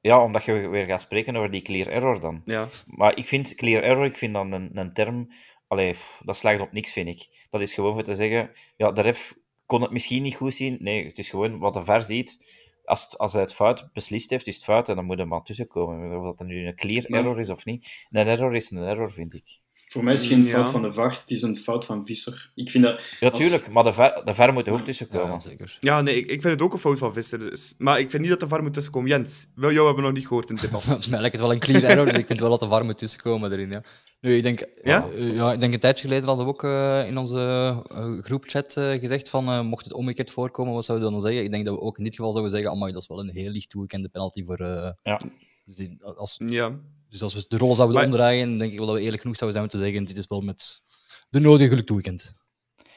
ja, omdat je weer gaat spreken over die clear error dan.
Ja.
Maar ik vind clear error, ik vind dan een, een term, allee, pff, dat slaagt op niks, vind ik. Dat is gewoon voor te zeggen, ja, de ref kon het misschien niet goed zien. Nee, het is gewoon wat de VAR ziet. Als, het- als hij het fout beslist heeft, is het fout en dan moet er maar tussenkomen. Of dat er nu een clear error is of niet. Een error is een error, vind ik.
Voor mij is het geen
Ja.
fout van de VAR, het is een fout van Visser. Ik vind dat...
Ja,
Als-
tuurlijk, maar de VAR, de VAR moet er ook tussenkomen.
Ja, zeker.
Ja, nee, ik, ik vind het ook een fout van Visser. Dus. Maar ik vind niet dat de VAR moet tussenkomen. Jens, wel, jou hebben we nog niet gehoord in het debat.
Mij lijkt het wel een clear error, dus ik vind wel dat de VAR moet tussenkomen erin. Ja. Nu, ik denk,
Ja?
eh, ja, ik denk een tijdje geleden hadden we ook eh, in onze eh, groepchat eh, gezegd van eh, mocht het omgekeerd voorkomen, wat zouden we dan zeggen? Ik denk dat we ook in dit geval zouden zeggen, amai, dat is wel een heel licht toegekende penalty voor... eh,
Ja.
dus, die- als,
Ja.
Dus als we de rol zouden
Maar-
omdraaien, denk ik wel dat we eerlijk genoeg zouden zijn om te zeggen, dit is wel met de nodige geluk toegekend.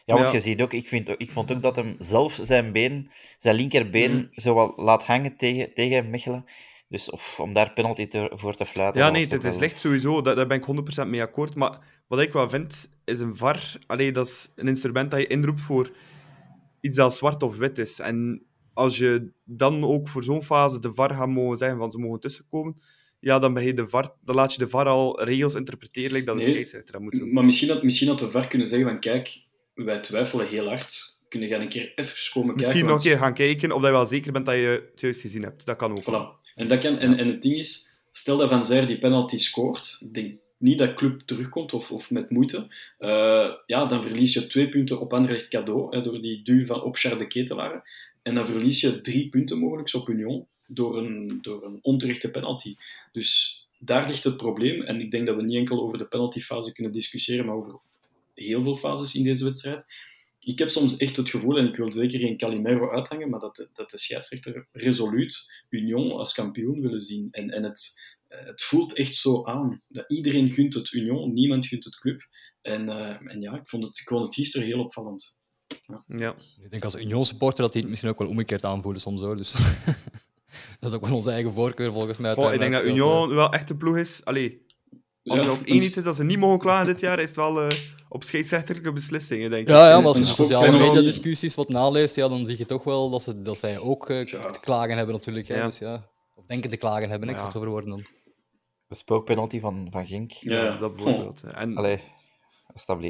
Ja, want
Ja.
je ziet ook, ik, vind, ik vond ook dat hem zelf zijn been, zijn linkerbeen,
Mhm.
zo wat laat hangen tegen, tegen Mechelen. Dus of, om daar penalty te, voor te fluiten.
Ja, nee, het is slecht sowieso. Daar, daar ben ik 100% mee akkoord. Maar wat ik wel vind, is een VAR... Allee, dat is een instrument dat je inroept voor iets dat zwart of wit is. En als je dan ook voor zo'n fase de VAR gaat mogen zeggen van ze mogen tussenkomen, ja, dan, ben je de VAR, dan laat je de VAR al regels interpreteren like dat de
Nee.
scheidsrechter dat moet doen.
Maar misschien had, misschien had de VAR kunnen zeggen van kijk, wij twijfelen heel hard. Kunnen jij een keer even komen
Misschien
kijken?
nog een keer gaan kijken of je wel zeker bent dat je het juist gezien hebt. Dat kan ook.
Voilà. En, dat kan, en, en het ding is, stel dat Van Zijr die penalty scoort, ik denk niet dat club terugkomt of, of met moeite, eh, ja, dan verlies je twee punten op Anderlecht cadeau hè, door die duw van op Charles de Ketelaar. En dan verlies je drie punten mogelijk op Union door een, door een onterechte penalty. Dus daar ligt het probleem. En ik denk dat we niet enkel over de penaltyfase kunnen discussiëren, maar over heel veel fases in deze wedstrijd. Ik heb soms echt het gevoel, en ik wil zeker geen Calimero uithangen, maar dat de, dat de scheidsrechter resoluut Union als kampioen willen zien. En, en het, eh, het voelt echt zo aan. Dat iedereen gunt het Union, niemand gunt het club. En, eh, en ja, ik vond, het, ik vond het gisteren heel opvallend.
Ja.
Ik denk als Union supporter dat die het misschien ook wel omgekeerd aanvoelen soms hoor. Dus dat is ook wel onze eigen voorkeur volgens mij.
Goh, ik denk dat. Union wel echt de ploeg is. Allee, als
Ja,
er op één iets is dat ze niet mogen klagen dit jaar, is het wel eh, op scheidsrechterlijke beslissingen, denk ik.
Ja, ja, maar als je de
ook
sociale
penalty-
media discussies wat naleest, ja, dan zie je toch wel dat, ze, dat zij ook eh,
Ja.
te klagen hebben natuurlijk. Hè,
Ja.
Dus, ja. Of denken te klagen hebben, ik
Ja.
zeg het over woorden dan.
De spookpenalty van, van Genk.
Ja.
dat bijvoorbeeld. En,
Allee,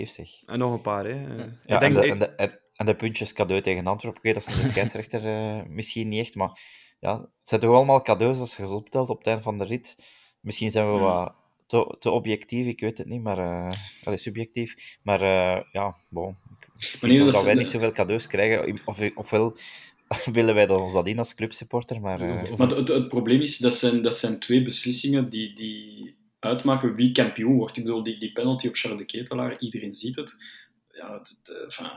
zeg.
en nog een paar, hè. Eh,
Ja,
ik denk,
en, de,
ik-
en, de, en, en de puntjes cadeau tegen Antwerpen. Oké, dat is de scheidsrechter eh, misschien niet echt, maar ja, het zijn toch allemaal cadeaus als je ze optelt op het einde van de rit. Misschien zijn we
Hmm.
wat te, te objectief, ik weet het niet, maar uh, allee, subjectief. Maar uh, ja, bon. Ik vind
dat
wij niet zoveel cadeaus krijgen. Of, ofwel willen wij dat ons dat in als clubsupporter, maar... eh,
Maar het, het probleem is, dat zijn, dat zijn twee beslissingen die, die uitmaken wie kampioen wordt. Ik bedoel, die, die penalty op Charles de Ketelaar, iedereen ziet het. Ja, het- het, enfin,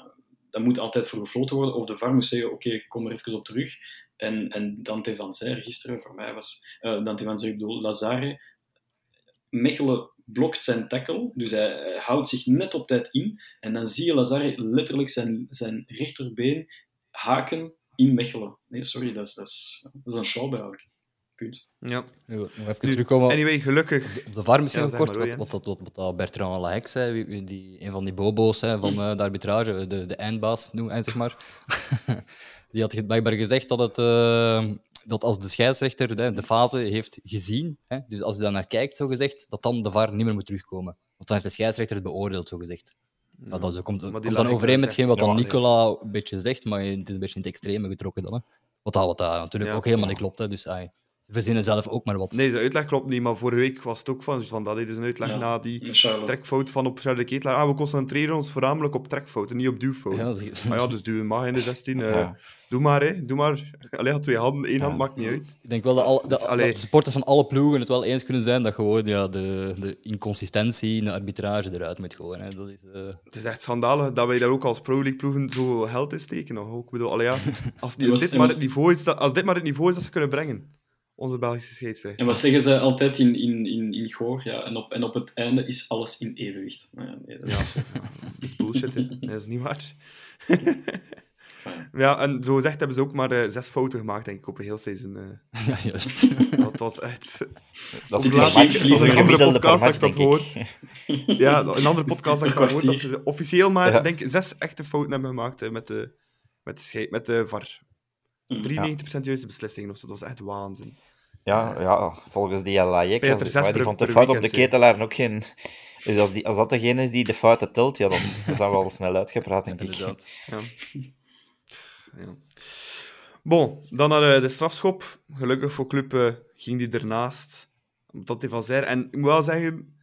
dat moet altijd voor gefloten worden. Of de VAR moet zeggen, oké, ik kom er even op terug. En, en Dante van Zijr gisteren, voor mij was... eh, Dante van Zijr, ik bedoel, Lazare. Mechelen blokt zijn tackle, dus hij, houdt zich net op tijd in. En dan zie je Lazare letterlijk zijn, zijn rechterbeen haken in Mechelen. Nee, sorry, dat is, dat is, dat is een show eigenlijk. Punt.
ja.
Even
Nu,
terugkomen
Anyway, gelukkig.
op de VAR misschien
Ja,
nog kort. wat, wat, dat- wat, wat dat Bertrand Lahac zei, wie- wie- die, een van die bobo's hè, van eh, de arbitrage, de, de eindbaas, noem hij zeg maar. die had blijkbaar gezegd dat, het, eh, dat als de scheidsrechter de, de fase heeft gezien, hè, dus als hij daar naar kijkt, zo gezegd, dat dan de VAR niet meer moet terugkomen. Want dan heeft de scheidsrechter het beoordeeld, zo gezegd. Ja, dat komt, komt dan overeen met hetgeen wat dan. Nicola een beetje zegt, maar het is een beetje in het extreme getrokken dan. Hè. Wat, dat, wat dat natuurlijk
Ja.
ook helemaal niet klopt. Hè, dus, ai. Ze verzinnen zelf ook maar wat.
Nee, de uitleg klopt niet, maar vorige week was het ook van, van dat is een uitleg
Ja.
na die trekfout van op Charles de Ketelaar. Ah, we concentreren ons voornamelijk op trekfouten, niet op duwfouten.
Ja,
ja, dus duwen mag in de 16. eh. Doe maar, hè. Doe maar. Allee, ja, twee handen, één
Ja.
hand maakt niet uit.
Ik denk wel dat, alle, dat,
Dus, allee.
dat de supporters van alle ploegen het wel eens kunnen zijn dat gewoon ja, de, de inconsistentie in de arbitrage eruit moet gooien. Hè. Dat is, eh,
Het is echt schandalig dat wij daar ook als Pro League ploegen zoveel geld in steken. Nog. Ik bedoel, allee, ja, als, dit maar het niveau is dat, als dit maar het niveau is dat ze kunnen brengen, onze Belgische scheidsrechter.
En wat zeggen ze altijd in, in, in, in Goor? Ja, en, op, en op het einde is alles in evenwicht. Ja, nee, dat is
Ja, dat is bullshit, hè. dat is niet waar.
Ja.
en zo gezegd hebben ze ook maar eh, zes fouten gemaakt, denk ik, op een heel seizoen. eh.
ja, juist.
dat was echt...
Dat is
Laat-
match- dat een
andere podcast dat ik dat
denk
hoor.
ik.
Ja, een andere podcast dat ik
Een
dan hoor, dat ze officieel maar
Ja.
denk, ik, zes echte fouten hebben gemaakt hè, met, de, met, de scheid, met de VAR. 93% juiste beslissingen of zo, dat was echt waanzin.
Ja, ja, volgens die Lajek,
Peter
als-
zes
die vond de fout op de ketelaar ook geen... Dus als, die, als dat degene is die de fouten telt, ja, dan zijn we al snel uitgepraat, denk ik.
Ja. ja. Bon, dan naar eh, de strafschop. Gelukkig voor Club eh, ging die ernaast. Dat hij van zei. En ik moet wel zeggen,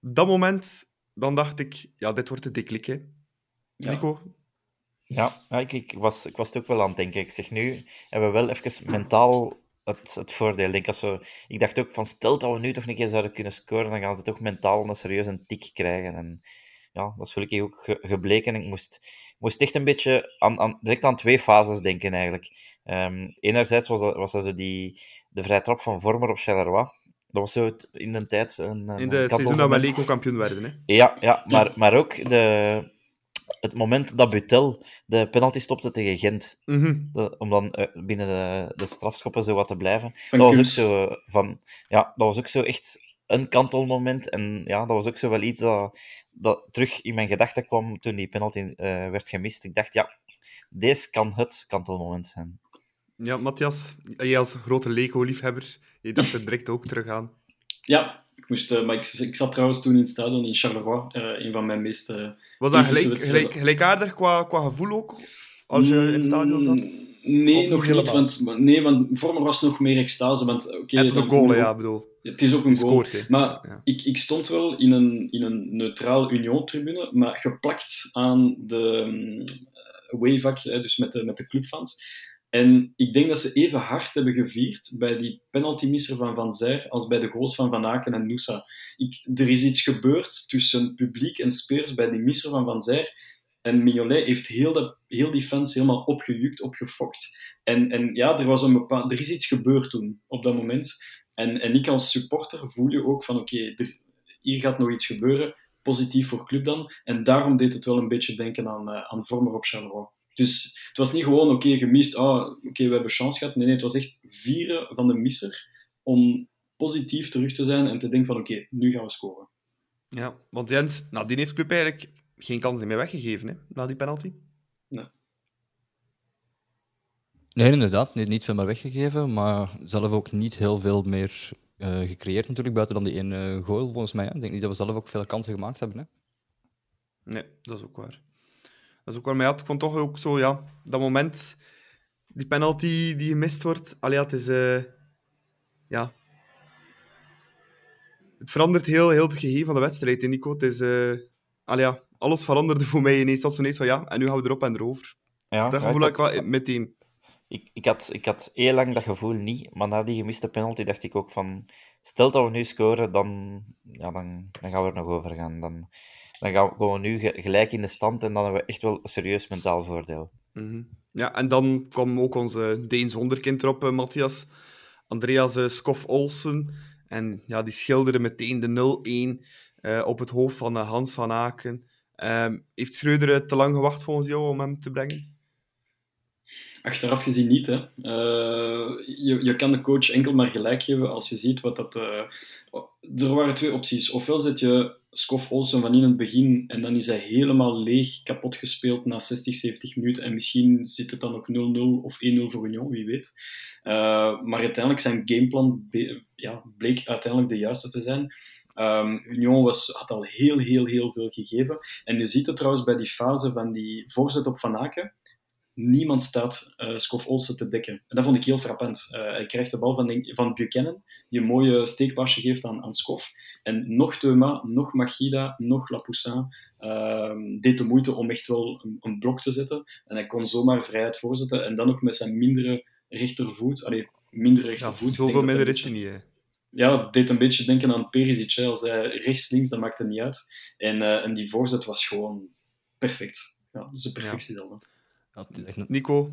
dat moment, dan dacht ik, ja, dit wordt de diklik, hè.
Ja.
Nico?
Ja, ja ik, ik, was, ik was het ook wel aan het denken. Ik zeg nu, hebben we wel even mentaal het, het voordeel. Ik, denk als we, ik dacht ook van, stel dat we nu toch een keer zouden kunnen scoren, dan gaan ze toch mentaal een serieuze tik krijgen. En ja, dat is gelukkig ook ge- gebleken. Ik moest, moest echt een beetje aan, aan, direct aan twee fases denken, eigenlijk. Ehm, enerzijds was dat, was dat zo die, de vrije trap van Vormer op Charleroi. Dat was zo het- in de tijd een, een
In de seizoen dat we Leco kampioen werden, hè.
Ja, ja maar, maar ook de, het moment dat Butel de penalty stopte tegen Gent.
Mhm.
De- om dan eh, binnen de, de strafschoppen zo wat te blijven.
Van
dat was ook zo eh, van... Ja, dat was ook zo echt een kantelmoment. En ja, dat was ook zo wel iets dat, dat terug in mijn gedachten kwam toen die penalty eh, werd gemist. Ik dacht, ja, deze kan het kantelmoment zijn.
Ja, Matthias, jij als grote Leco-liefhebber, je dacht er direct ook terug aan.
Ja, ik, moest, eh, maar ik, ik zat trouwens toen in het stadion in Charleroi, eh, een van mijn meest...
Was dat gelijk, gelijk, gelijkaardig qua, qua gevoel ook? Als je in het stadion zat?
Mm, Nee,
Of
nog niet, want, nee, want Vormer was nog meer extase. Want, oké,
het is ook goal, ja, bedoel.
Het is ook een goal.
scoort.
Maar
Ja.
ik, ik stond wel in een, in een neutraal Union-tribune, maar geplakt aan de hè, dus met de, met de clubfans. En ik denk dat ze even hard hebben gevierd bij die penaltymisser van Van Zijr als bij de goals van Van Aken en Noosa. Er is iets gebeurd tussen publiek en speers bij die misser van Van Zijr. En Mignolet heeft heel, dat, heel die fans helemaal opgejukt, opgefokt. En, en ja, er, was een bepaald, er is iets gebeurd toen, op dat moment. En, en ik als supporter voel je ook van, oké, er- hier gaat nog iets gebeuren, positief voor club dan. En daarom deed het wel een beetje denken aan, eh, aan Vormer op Charleroi. Dus het was niet gewoon, oké, gemist, ah, oké, we hebben chance gehad. Nee, nee, het was echt vieren van de misser om positief terug te zijn en te denken van, oké, nu gaan we scoren.
Ja, want Jens, nou, die heeft Club eigenlijk geen kans meer weggegeven, hè, na die penalty.
Nee, inderdaad. Niet, niet veel meer weggegeven, maar zelf ook niet heel veel meer eh, gecreëerd natuurlijk, buiten dan die ene goal, volgens mij. hè. Ik denk niet dat we zelf ook veel kansen gemaakt hebben. Hè.
Nee, dat is ook waar. Dat is ook waar. Maar ja, ik vond toch ook zo, ja, dat moment, die penalty die gemist wordt, allee, ja, het is, eh, ja... Het verandert heel, heel het gegeven van de wedstrijd, hè, Nico. Het is, allee, ja, alles veranderde voor mij ineens. Dat was ineens van, ja, en nu gaan we erop en erover.
Ja,
dat
ja,
gevoel
ik
had ik wel meteen.
Ik, ik, had, ik had heel lang dat gevoel niet, maar na die gemiste penalty dacht ik ook van, stel dat we nu scoren, dan, ja, dan, dan gaan we er nog over gaan. Dan, dan gaan we, komen we nu ge- gelijk in de stand en dan hebben we echt wel een serieus mentaal voordeel.
Mhm. Ja, en dan kwam ook onze Deens wonderkind erop, eh, Matthias. Andreas Skof Olsen. En ja, die schilderde meteen de 0-1 eh, op het hoofd van Hans van Aken. Ehm, heeft Schreuder te lang gewacht volgens jou om hem te brengen?
Achteraf gezien niet. Hè. Eh, je, je kan de coach enkel maar gelijk geven als je ziet wat dat. eh, er waren twee opties. Ofwel zet je Skof Olsen van in het begin en dan is hij helemaal leeg, kapot gespeeld na 60, 70 minuten. En misschien zit het dan ook 0-0 of 1-0 voor Union, wie weet. Eh, maar uiteindelijk zijn gameplan ja, bleek uiteindelijk de juiste te zijn. Ehm, Union was, had al heel, heel, heel veel gegeven. En je ziet het trouwens bij die fase van die voorzet op Van Aken niemand staat uh, Scoff Olsen te dekken. En dat vond ik heel frappant. Uh, hij krijgt de bal van, van Buchanan, die een mooie steekpasje geeft aan, aan Scoff. En nog Teuma, nog Machida, nog Lapoussin uh, deed de moeite om echt wel een, een, blok te zetten. En hij kon zomaar vrijheid voorzetten. En dan nog met zijn mindere rechtervoet. Allee, minder rechtervoet.
Ja, zoveel minder is hij niet, hè
ja, deed een beetje denken aan Perisic. Hè. Als hij rechts-links, dat maakte niet uit. En, uh, en die voorzet was gewoon perfect. Ja, dat is de perfectie ja.
Ja, echt... Nico,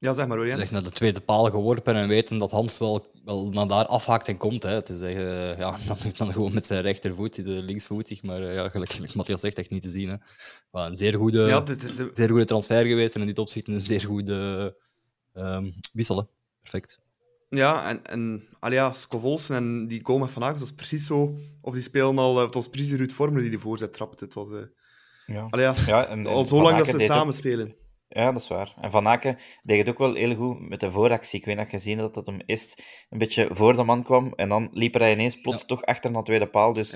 ja, zeg maar hoor.
Het is naar de tweede paal geworpen en weten dat Hans wel, wel naar daar afhaakt en komt. Hè. Het is echt, uh, ja, dan, dan gewoon met zijn rechtervoet, de linksvoetig. Maar uh, ja, gelijk, Matthias zegt, echt niet te zien. Hè. Maar een zeer goede, ja, is zeer goede transfer geweest en in dit opzicht een zeer goede um, wisselen. Perfect.
Ja, en, en Alia Scovolsen en die goal met Van Aken, was precies zo. Of die spelen al, eh, het was precies Ruud Vormer die de voorzet trapte. Het was uh, ja. Alia, ja, en, al zo lang dat ze samen spelen.
Ja, dat is waar. En Van Aken deed het ook wel heel goed met de vooractie. Ik weet nog gezien dat dat hem eerst een beetje voor de man kwam en dan liep hij ineens plots toch achter naar de tweede paal. Dus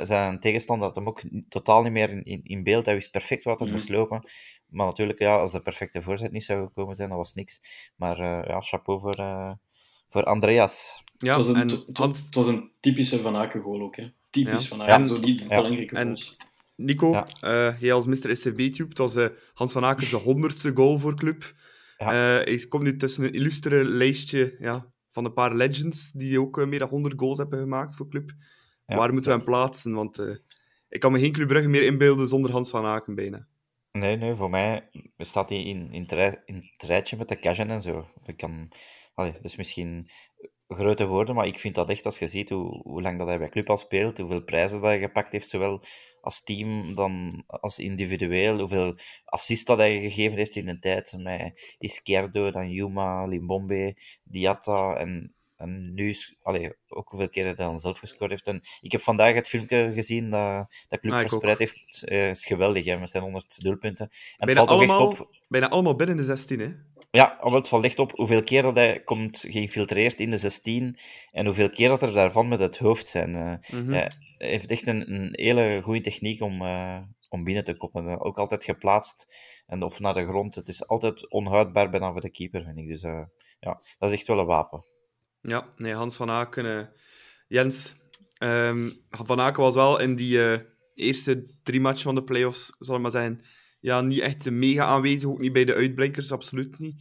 zijn tegenstander had hem ook totaal niet meer in, in, beeld. Hij wist perfect wat hij mm moest lopen. Maar natuurlijk, ja, als de perfecte voorzet niet zou gekomen zijn, dat was niks. Maar uh, ja, chapeau voor, voor Andreas.
Ja, het, was een, en het, was een typische Van Aken goal ook. Hè. Typisch Van Aken, zo die belangrijke en, goals.
Nico, ja. uh, jij als Mr. SCB-tube, het was uh, Hans van Aken zijn honderdste goal voor club. Ja. Uh, hij komt nu tussen een illustere lijstje ja, van een paar legends die ook meer dan 100 goals hebben gemaakt voor club. Waar moeten we hem plaatsen? Want ik kan me geen Club Brugge meer inbeelden zonder Hans van Aken bijna.
Nee, nee, voor mij staat hij in, in, in het rijtje met de Cashen en zo. Ik kan Allee, is misschien grote woorden, maar ik vind dat echt, als je ziet hoe, hoe lang dat hij bij Club al speelt, hoeveel prijzen dat hij gepakt heeft, zowel als team dan als individueel, hoeveel assists dat hij gegeven heeft in een tijd met Izquierdo, dan Yuma, Limbombe, Diatta en, en nu allee, ook hoeveel keren hij dan zelf gescoord heeft. En ik heb vandaag het filmpje gezien dat, dat Club ah, verspreid heeft. Uh, is geweldig, hè, met zijn 100 doelpunten. En
bijna, het valt allemaal, echt op... bijna allemaal binnen de 16, hè?
Ja, omdat het valt echt op hoeveel keer dat hij komt geïnfiltreerd in de 16 en hoeveel keer dat er daarvan met het hoofd zijn. Uh, Hij heeft echt een, een hele goede techniek om, uh, om binnen te koppen. Ook altijd geplaatst en of naar de grond. Het is altijd onhoudbaar bijna voor de keeper, vind ik. Dus uh, ja, dat is echt wel een wapen.
Ja, nee, Hans van Aken. Jens, um, Van Aken was wel in die eerste drie matchen van de playoffs, zal ik maar zeggen ja, niet echt mega aanwezig, ook niet bij de uitblinkers, absoluut niet.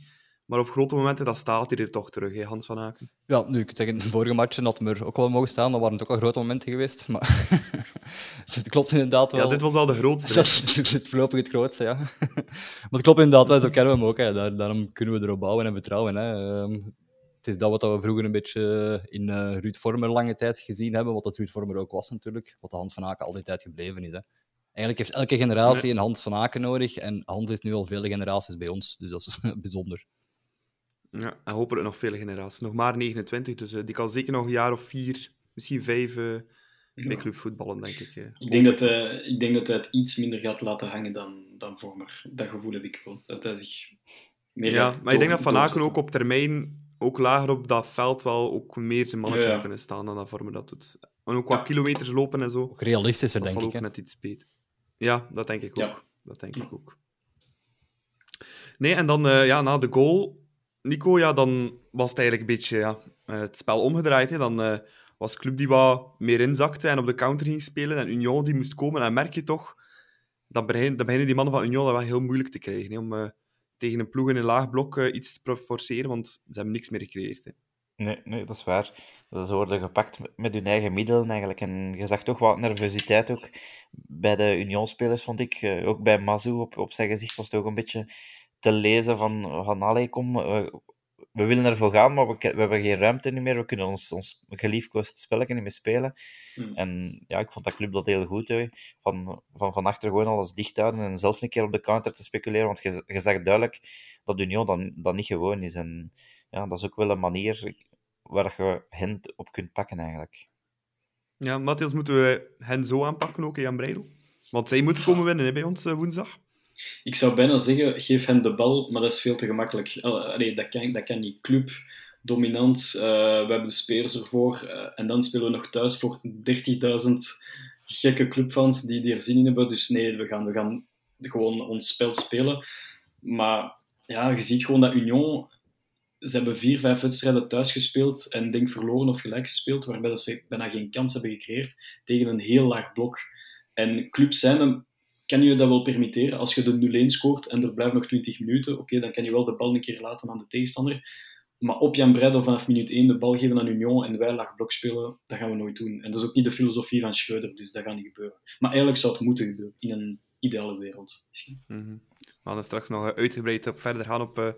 Maar op grote momenten, dat staat hij er toch terug, hè, Hans van Aken.
Ja, nu, ik zeg, in de vorige matchen had hem er ook wel mogen staan, dan waren het ook al grote momenten geweest. Maar het klopt inderdaad wel.
Ja, dit was al de grootste.
dat is het voorlopig het grootste, ja. maar het klopt inderdaad wel, zo kennen we hem ook. Hè. Daar, daarom kunnen we erop bouwen en vertrouwen. Hè. Um, het is dat wat we vroeger een beetje in uh, Ruud Vormer lange tijd gezien hebben, wat dat Ruud Vormer ook was natuurlijk, wat de Hans van Aken al die tijd gebleven is. Hè. Eigenlijk heeft elke generatie een Hans van Aken nodig. En Hans is nu al vele generaties bij ons. Dus dat is bijzonder.
Ja, en hopelijk nog vele generaties. Nog maar 29, dus uh, die kan zeker nog een jaar of vier, misschien vijf uh, bij clubvoetballen, denk ik. Uh.
Ik, denk dat, uh, ik denk dat hij het iets minder gaat laten hangen dan, dan Vormer. Dat gevoel heb ik gewoon. Dat hij zich
meer Ja, maar ik denk dat Van Aken ook op termijn, ook lager op dat veld, wel ook meer zijn mannetje ja, ja. kunnen staan dan dat Vormer dat doet. En ook wat kilometers lopen en zo.
Ook realistischer, denk ik.
ook net iets beter. Ja, dat denk ik ook. Dat denk ik ook. Nee, en dan uh, ja, na de goal, Nico, ja, dan was het eigenlijk een beetje ja, eh, het spel omgedraaid. Hè. Dan uh, was Club die wat meer inzakte en op de counter ging spelen. En Union die moest komen. En dan merk je toch, dat beginnen, dat beginnen die mannen van Union dat wel heel moeilijk te krijgen. Hè, om tegen een ploeg in een laag blok iets te forceren, want ze hebben niks meer gecreëerd. Hè.
Nee, nee, dat is waar. Ze worden gepakt met hun eigen middelen eigenlijk. En je zag toch wat nervositeit ook bij de Union-spelers, vond ik. Eh, ook bij Mazou op, op zijn gezicht was het ook een beetje te lezen van, van allee, kom, we, we willen ervoor gaan, maar we, we, hebben geen ruimte meer. We kunnen ons, ons geliefkoosd spelletje niet meer spelen. Hmm. En ja, ik vond dat club dat heel goed. Hè. Van, van, van achter gewoon alles dicht houden en zelf een keer op de counter te speculeren. Want je, je zag duidelijk dat Union dan, dat niet gewoon is. En ja, dat is ook wel een manier waar je hen op kunt pakken eigenlijk.
Ja, Matthias, moeten we hen zo aanpakken ook, Jan Breidel? Want zij moeten komen winnen hè, bij ons uh, woensdag.
Ik zou bijna zeggen, geef hen de bal, maar dat is veel te gemakkelijk. Allee, dat, kan, dat kan niet. Club, dominant, uh, we hebben de spelers ervoor. Uh, en dan spelen we nog thuis voor 30.000 gekke clubfans die, die er zin in hebben. Dus nee, we gaan, we gaan gewoon ons spel spelen. Maar ja, je ziet gewoon dat Union... Ze hebben vier, vijf wedstrijden thuis gespeeld en denk verloren of gelijk gespeeld, waarbij ze bijna geen kans hebben gecreëerd tegen een heel laag blok. En clubs zijn kan je dat wel permitteren. Als je de 0-1 scoort en er blijven nog 20 minuten, oké, dan kan je wel de bal een keer laten aan de tegenstander. Maar op Jan Breidel vanaf minuut 1 de bal geven aan Union en wij laag blok spelen, dat gaan we nooit doen. En dat is ook niet de filosofie van Schreuder, dus dat gaat niet gebeuren. Maar eigenlijk zou het moeten gebeuren, in een ideale wereld
-hmm. We gaan straks nog uitgebreid op verder gaan op uh,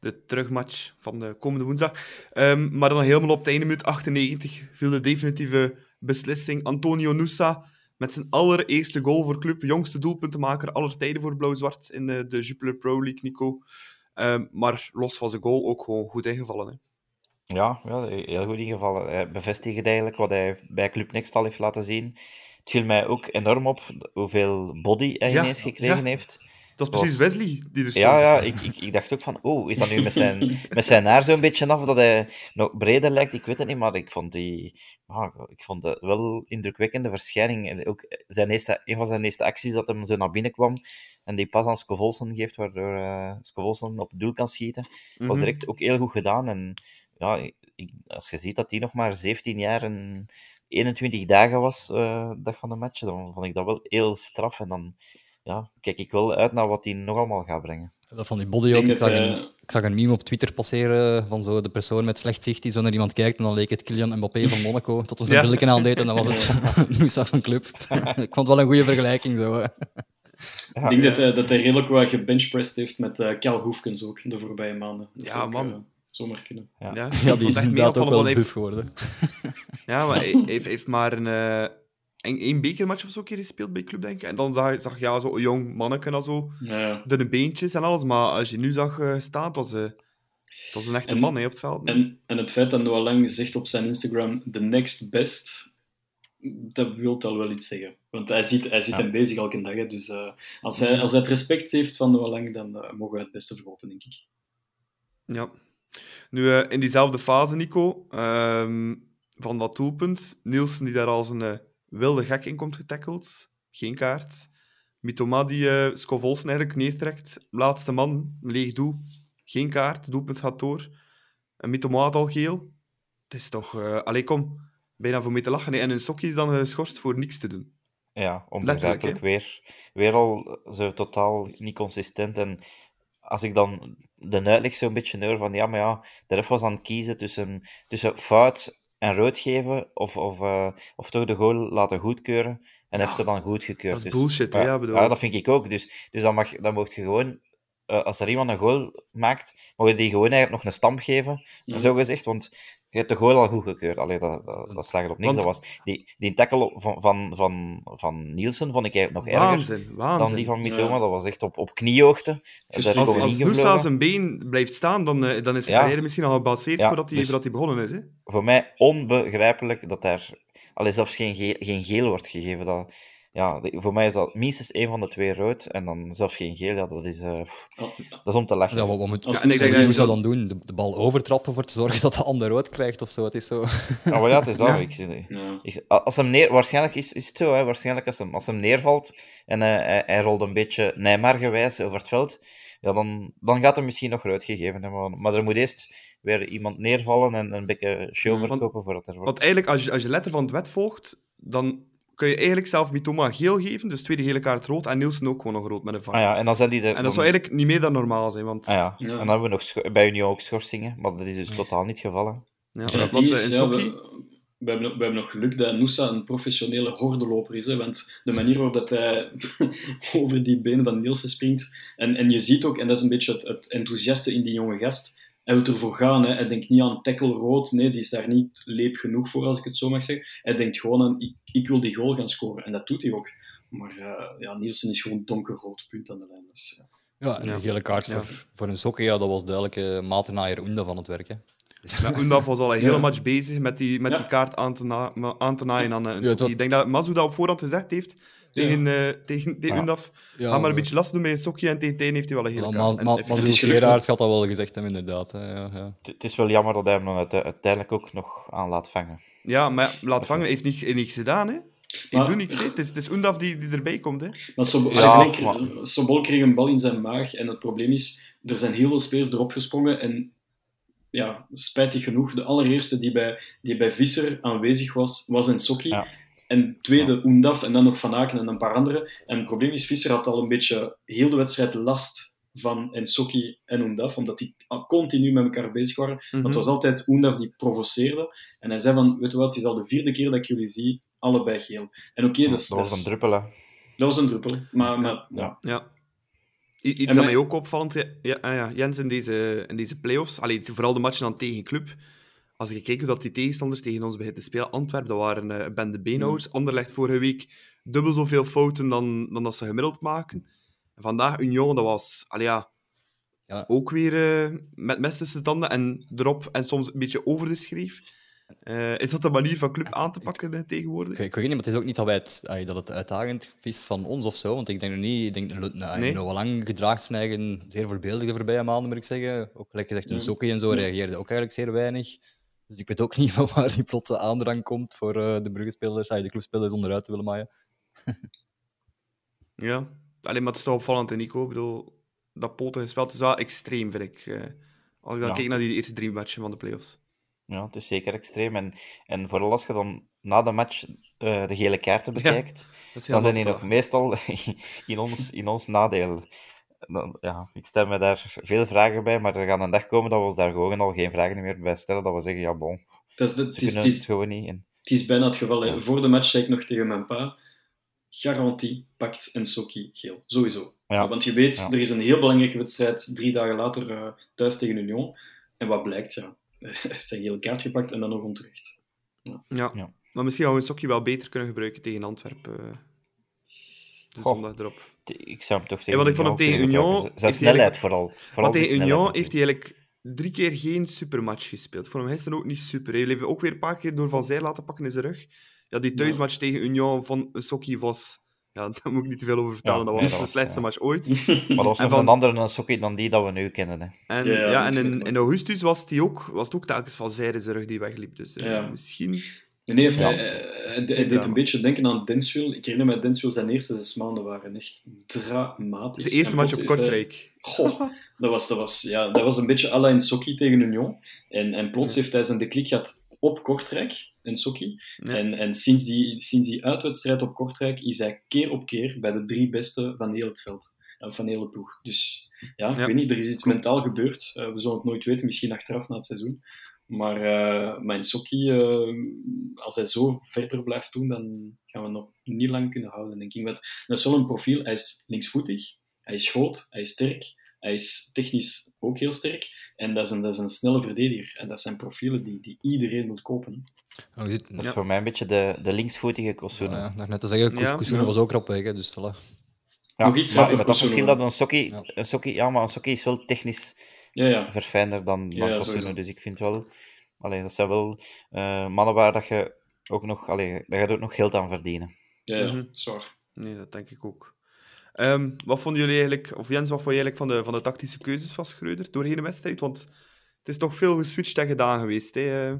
de terugmatch van de komende woensdag. Um, maar dan helemaal op het einde, minuut 98, viel de definitieve beslissing. Antonio Nusa met zijn allereerste goal voor club, jongste doelpuntenmaker aller tijden voor Blauw-Zwart in de, de Jupiler Pro League, Nico. Um, maar los van zijn goal ook gewoon goed ingevallen. Hè?
Ja, ja, heel goed ingevallen. Hij bevestigt eigenlijk wat hij bij Club Next al heeft laten zien. Het viel mij ook enorm op hoeveel body hij ja, ineens gekregen ja. heeft.
Dat was precies Wesley die er stond.
Ja, ja ik, ik, ik, dacht ook van, oh, is dat nu met zijn, met zijn haar zo'n beetje af, dat hij nog breder lijkt? Ik weet het niet, maar ik vond, die, ah, ik vond het wel indrukwekkende verschijning. Ook zijn eerste, een van zijn eerste acties dat hem zo naar binnen kwam en die pas aan Scovolsen geeft, waardoor uh, Scovolsen op het doel kan schieten, was
Mhm.
direct ook heel goed gedaan. En ja, ik, als je ziet dat hij nog maar 17 jaar en 21 dagen was, uh, dag van de match, dan vond ik dat wel heel straf. En dan ja, kijk ik wel uit naar wat hij nog allemaal gaat brengen.
Dat van die body ook. Ik zag, een, ik zag een meme op Twitter passeren van zo de persoon met slecht zicht die zo naar iemand kijkt en dan leek het Kylian Mbappé van Monaco tot ons een
Ja.
brilletje aandeed en dan was het Moussa van Club. ik vond het wel een goede vergelijking. Zo.
Ik denk dat hij, dat hij redelijk wat gebenchpressed heeft met eh Kel Hoefkens ook de voorbije maanden. Dat
Ja,
ook,
man.
eh, zomaar kunnen.
Ja.
Ja,
Ja, die is inderdaad ook wel buff geworden.
Ja, maar hij heeft, heeft maar een, een, één bekermatch of zo een keer gespeeld bij Club, denk ik. En dan zag, zag je ja, zo'n jong manneke en zo,
Ja.
dunne beentjes en alles. Maar als je nu zag eh, staan, was, het was een echte
En-
man hè, op het veld.
En, en het feit dat Noah Lang zegt op zijn Instagram the next best, dat wil al wel iets zeggen. Want hij ziet, hij ziet
Ja.
hem bezig elke dag. Hè. Dus eh, als, hij, als hij het respect heeft van Noah Lang, dan mogen we het beste verhopen, denk ik.
Ja. Nu, in diezelfde fase, Nico, ehm, van dat doelpunt, Nielsen die daar als een wilde gek in komt getackeld, geen kaart. Mitoma die Scovolsen eigenlijk neertrekt, laatste man, leeg doel, geen kaart, doelpunt gaat door. En Mitoma had al geel. Het is toch, eh allee kom, bijna voor mee te lachen. hè. En een sokje is dan geschorst voor niks te doen.
Ja,
Letterlijk,
onbegrijpelijk. Weer, weer al zo totaal niet consistent. En als ik dan de uitleg zo'n beetje hoor van ja, maar ja, de ref was aan het kiezen tussen, tussen fout en rood geven of, of, eh, of toch de goal laten goedkeuren. En heeft ze dan goedgekeurd.
Dat is
Dus-
bullshit, hè,
ja,
ja, bedoel.
ja, dat vind ik ook. Dus, dus dan, mag, dan mocht je gewoon, eh, als er iemand een goal maakt, je die gewoon eigenlijk nog een stamp geven,
Ja.
zo gezegd, want je hebt de goal al goedgekeurd. Allee, dat, dat, dat slaagt op niks.
Want-
Dat was, die, die tackle van, van, van, van Nielsen vond ik eigenlijk nog erger
Waanzin, waanzin.
dan die van Mitoma.
Ja.
Dat was echt op, op kniehoogte.
Dus als-
Als, Nusa zijn been blijft staan, dan, eh, dan is zijn
Ja.
carrière misschien al gebaseerd
Ja,
voordat, hij,
dus-
voordat begonnen is. Hè?
Voor mij onbegrijpelijk dat daar allee, zelfs geen, ge- geen geel wordt gegeven. Dat, ja, de- voor mij is dat minstens één van de twee rood en dan zelfs geen geel. Ja, dat, is, eh, pff,
Oh,
dat is om te lachen.
Ja, wat, wat moet
Ja, en ik denk
hoe zou
zo-
dan doen? De, de bal overtrappen voor te zorgen dat de ander rood krijgt of zo. Het is zo.
Ja, maar ja, het is dat.
Ja.
Ik, als hem neer, waarschijnlijk is, is het zo, hè, waarschijnlijk als hem, als hem neervalt en hij, hij, hij rolt een beetje Nijmargewijs over het veld, ja, dan, dan gaat hij misschien nog rood gegeven hebben. Maar, maar er moet eerst weer iemand neervallen en een beetje show
Ja, want-
verkopen voordat er wordt.
Want eigenlijk, als je, als je letter van het wet volgt, dan kun je eigenlijk zelf Mitoma geel geven, dus tweede gele kaart rood, en Nielsen ook gewoon nog rood met een VAR.
Ah ja, en dan zijn die er...
En dat zou eigenlijk niet meer dan normaal zijn, want...
Ah ja.
Ja.
en dan hebben we nog bij Union ook schorsingen, maar dat is dus totaal niet het geval. hè.
Ja, want
is,
eh, in
ja,
Sokkie...
we, we, hebben, nog- we hebben nog geluk dat Noosa een professionele hordeloper is. Hè, want de manier waarop dat hij over die benen van Nielsen springt. En, en je ziet ook, en dat is een beetje het, het enthousiaste in die jonge gast. Hij wil ervoor gaan. Hè. Hij denkt niet aan tackle rood. Nee, die is daar niet leep genoeg voor, als ik het zo mag zeggen. Hij denkt gewoon aan, ik, ik wil die goal gaan scoren. En dat doet hij ook. Maar eh, ja, Nielsen is gewoon donkerrood, punt aan de lijn. Dus, ja.
Ja, en de gele kaart
Ja.
voor, voor een sokken, ja, dat was duidelijk uh, Matenaar Oenda van het werk. Hè.
Ja, Undaf was al een hele
Ja.
match bezig met die, met
Ja.
die kaart aan te, na- aan te naaien aan eh, een
Ja,
Sokkie.
dat-
Ik denk dat Mazu dat op voorhand gezegd heeft tegen, eh tegen, tegen
Ja.
Undaf.
Ja,
Ga maar een beetje last doen met een Sokkie en tegen Tijn heeft hij wel een hele
Ja,
kaart.
maar maar maar had dat wel gezegd hebben, inderdaad. Ja, ja.
Het- is wel jammer dat hij hem uiteindelijk ook nog aan laat vangen.
Ja, maar ja, laat vangen heeft niks gedaan, hè. Ik doe niks. Het is, het is Oendaf die, die erbij komt, hè.
Maar Sob-
Ja,
Sobol kreeg een bal in zijn maag en het probleem is, er zijn heel veel spelers erop gesprongen en ja, spijtig genoeg, de allereerste die bij, die bij Visser aanwezig was, was een Sokki.
Ja.
En tweede Oendaf en dan nog Van Aken en een paar anderen. En het probleem is, Visser had al een beetje heel de wedstrijd last van Ensokki en Oendaf, omdat die continu met elkaar bezig waren.
Mhm.
Het was altijd Oendaf die provoceerde. En hij zei van, weet je wat, het is al de vierde keer dat ik jullie zie, allebei geel. En oké, dat, is-
dat
dat
was een druppel, hè.
dat was een druppel. Maar, maar ja.
Ja. I- Iets
En
dat
mij-
ook opvalt, ja, ja, ja, Jens, in deze, in deze play-offs, allee, vooral de matchen dan tegen club, als je kijkt hoe dat die tegenstanders tegen ons beginnen te spelen, Antwerpen, dat waren eh, een bende beenhouwers. Anderlecht vorige week dubbel zoveel fouten dan, dan dat ze gemiddeld maken. En vandaag Union, dat was allee, ja,
Ja.
ook weer eh, met mes tussen de tanden en erop en soms een beetje over de schreef. Eh, is dat de manier van club aan te pakken eh, tegenwoordig?
Ik, ik weet niet, maar het is ook niet dat, wij het, dat het uitdagend is van ons of zo. Want ik denk nog niet, ik denk dat nou,
Nee.
Lang gedraagt zijn eigen zeer voorbeeldig de voorbije maanden, moet ik zeggen. Ook gelijk gezegd, een
Ja.
Sokkie en zo reageerde ook eigenlijk zeer weinig. Dus ik weet ook niet van waar die plotse aandrang komt voor eh, de Brugge-spelers, ai, de clubspelers onderuit te willen maaien.
Ja, alleen maar het is toch opvallend, hè, Nico. Ik bedoel, dat poten gespeeld is wel extreem, vind ik. eh, als ik dan
Ja.
kijk naar die eerste drie matchen van de playoffs.
Ja, het is zeker extreem. En, en vooral als je dan na de match eh, de gele kaarten bekijkt, dan zijn die nog meestal in ons, in ons nadeel. Dan, ja, ik stel me daar veel vragen bij, maar er gaat een dag komen dat we ons daar gewoon al geen vragen meer bij stellen. Dat we zeggen, ja, bon,
Dat is de,
ze
het, is, het,
het
is,
gewoon niet. En,
het is bijna het geval.
Ja.
Voor de match zei ik nog tegen mijn pa: garantie pakt een Sokki geel. Sowieso.
ja,
Want je weet,
Ja.
er is een heel belangrijke wedstrijd drie dagen later eh, thuis tegen Union. En wat blijkt, ja. Hij heeft zijn gele kaart gepakt en dan nog onterecht.
Ja.
Ja.
maar misschien gaan we een sokje wel beter kunnen gebruiken tegen Antwerpen. eh, De zondag erop.
Ik zou hem toch
Ja,
tegen
want ik vond hem tegen Union.
Zijn
heeft
snelheid vooral. vooral
Want
die
tegen Union heeft hij eigenlijk drie keer geen supermatch gespeeld. Ik vond hem gisteren ook niet super. Hij bleef ook weer een paar keer door Van Zijl laten pakken in zijn rug. Ja, die thuismatch tegen Union van Sokki was... Ja, daar moet ik niet te veel over vertellen.
Ja,
dat was
dat
de slechtste
ja.
match ooit.
Maar dat was
En
nog
van-
een andere Sokkie dan die dat we nu kennen. Hè.
En,
Ja,
ja,
ja,
en in, in augustus was, die ook, was het ook telkens van Zijde zijn rug die wegliep. Dus eh, misschien...
Nee, heeft
Ja.
hij, deed een beetje denken aan Denswil. Ik herinner me, Denswil zijn eerste zes maanden waren echt dramatisch.
Zijn eerste match op Kortrijk.
Goh, dat was, dat was, ja, dat was een beetje à la in Sokki tegen Union. En, en plots heeft hij zijn deklik gehad op Kortrijk, in Sokki.
Ja.
En, en sinds, die, sinds die uitwedstrijd op Kortrijk is hij keer op keer bij de drie beste van heel het veld. En van de hele ploeg. Dus ja, ik weet niet, er is iets mentaal gebeurd. Eh, we zullen het nooit weten, misschien achteraf na het seizoen. Maar, uh, maar in Sokki, eh, als hij zo verder blijft doen, dan gaan we nog niet lang kunnen houden, denk ik. Want dat is wel een profiel, hij is linksvoetig, hij is groot, hij is sterk, hij is technisch ook heel sterk. En dat is een, dat is een snelle verdediger. En dat zijn profielen die, die iedereen wil kopen.
Oh,
Dat is
Ja.
voor mij een beetje de, de linksvoetige Kosuna.
Ja, ja, net te zeggen. Kusuna was ook rap weg, hè, dus voilà.
Ja,
Nog iets
maar met dat verschil dat een Sokkie...
Ja.
Een Sokkie ja, maar een Sokkie is wel technisch
Ja, ja.
verfijnder dan, dan
Ja.
Dus ik vind wel... Allee, dat zijn wel eh, mannen waar dat je ook nog... Allee, daar gaat ook nog geld aan verdienen.
Ja, ja,
Mhm.
zwaar.
Nee, dat denk ik ook. Ehm, wat vonden jullie eigenlijk, of Jens, wat vond je eigenlijk van de, van de tactische keuzes van Schreuder doorheen de wedstrijd? Want het is toch veel geswitcht en gedaan geweest hè, eh,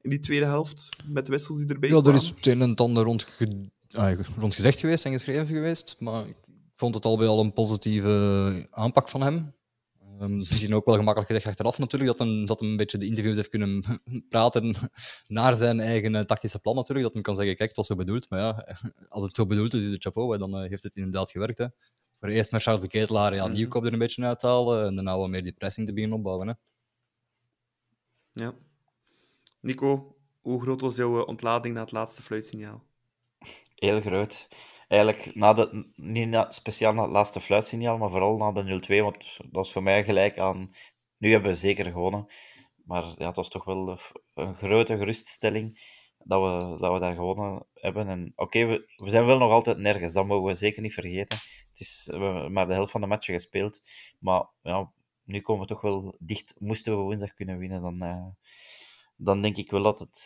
in die tweede helft, met de wissels die erbij
Ja, er is het een en het ander rond, ge- ah, rond gezegd geweest en geschreven geweest, maar ik vond het al bij al een positieve aanpak van hem. Ehm, misschien ook wel gemakkelijk gezegd achteraf natuurlijk, dat hem, dat hem een beetje de interviews heeft kunnen praten naar zijn eigen eh, tactische plan natuurlijk, dat hij kan zeggen, kijk, het was zo bedoeld, maar ja, als het zo bedoeld is, is het chapeau, hè, dan eh, heeft het inderdaad gewerkt. Hè. Voor eerst met Charles de Ketelaar, ja,
Mhm.
Nieuwkoop er een beetje uithalen en daarna wat meer die pressing te beginnen opbouwen. Hè.
Ja. Nico, hoe groot was jouw eh, ontlading na het laatste fluitsignaal?
Heel groot. Eigenlijk, na de, niet na, speciaal na het laatste fluitsignaal, maar vooral na de 0-2, want dat was voor mij gelijk aan... Nu hebben we zeker gewonnen. Maar ja, het was toch wel een, grote geruststelling dat we, dat we daar gewonnen hebben. En oké, we, we zijn wel nog altijd nergens, dat mogen we zeker niet vergeten. Het is we hebben maar de helft van de matchen gespeeld. Maar ja, nu komen we toch wel dicht. Moesten we woensdag kunnen winnen, dan, eh, dan denk ik wel dat het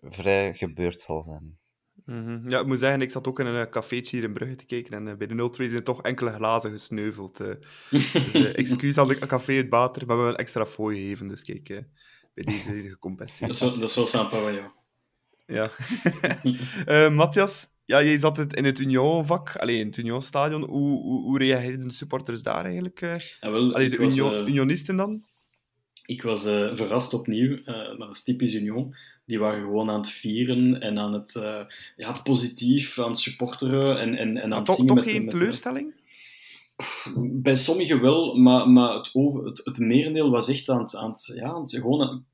vrij gebeurd zal zijn.
Mhm. Ja, ik moet zeggen, ik zat ook in een eh, cafeetje hier in Brugge te kijken en eh, bij de 0-2 zijn toch enkele glazen gesneuveld. eh. dus eh, excuus aan de café het bater, maar we hebben wel extra fooi gegeven, dus kijk, bij deze, deze gecompenseerd.
Dat is wel, dat is wel sympa van jou.
Ja. uh, Matthias, ja, jij zat het in het Union-vak, alleen in het Union-stadion. Hoe, hoe, hoe, reageerden de supporters daar eigenlijk? Uh,
ja, wel,
allee, de
was,
Union,
uh,
Unionisten dan?
Ik was verrast opnieuw, maar dat is typisch Union. Die waren gewoon aan het vieren en aan het ja, positief, aan het supporteren en, en, en aan het
toch,
zingen.
Toch
met,
geen teleurstelling?
Bij sommigen wel, maar, maar het, over, het, het merendeel was echt aan het, aan het, ja, aan het, gewoon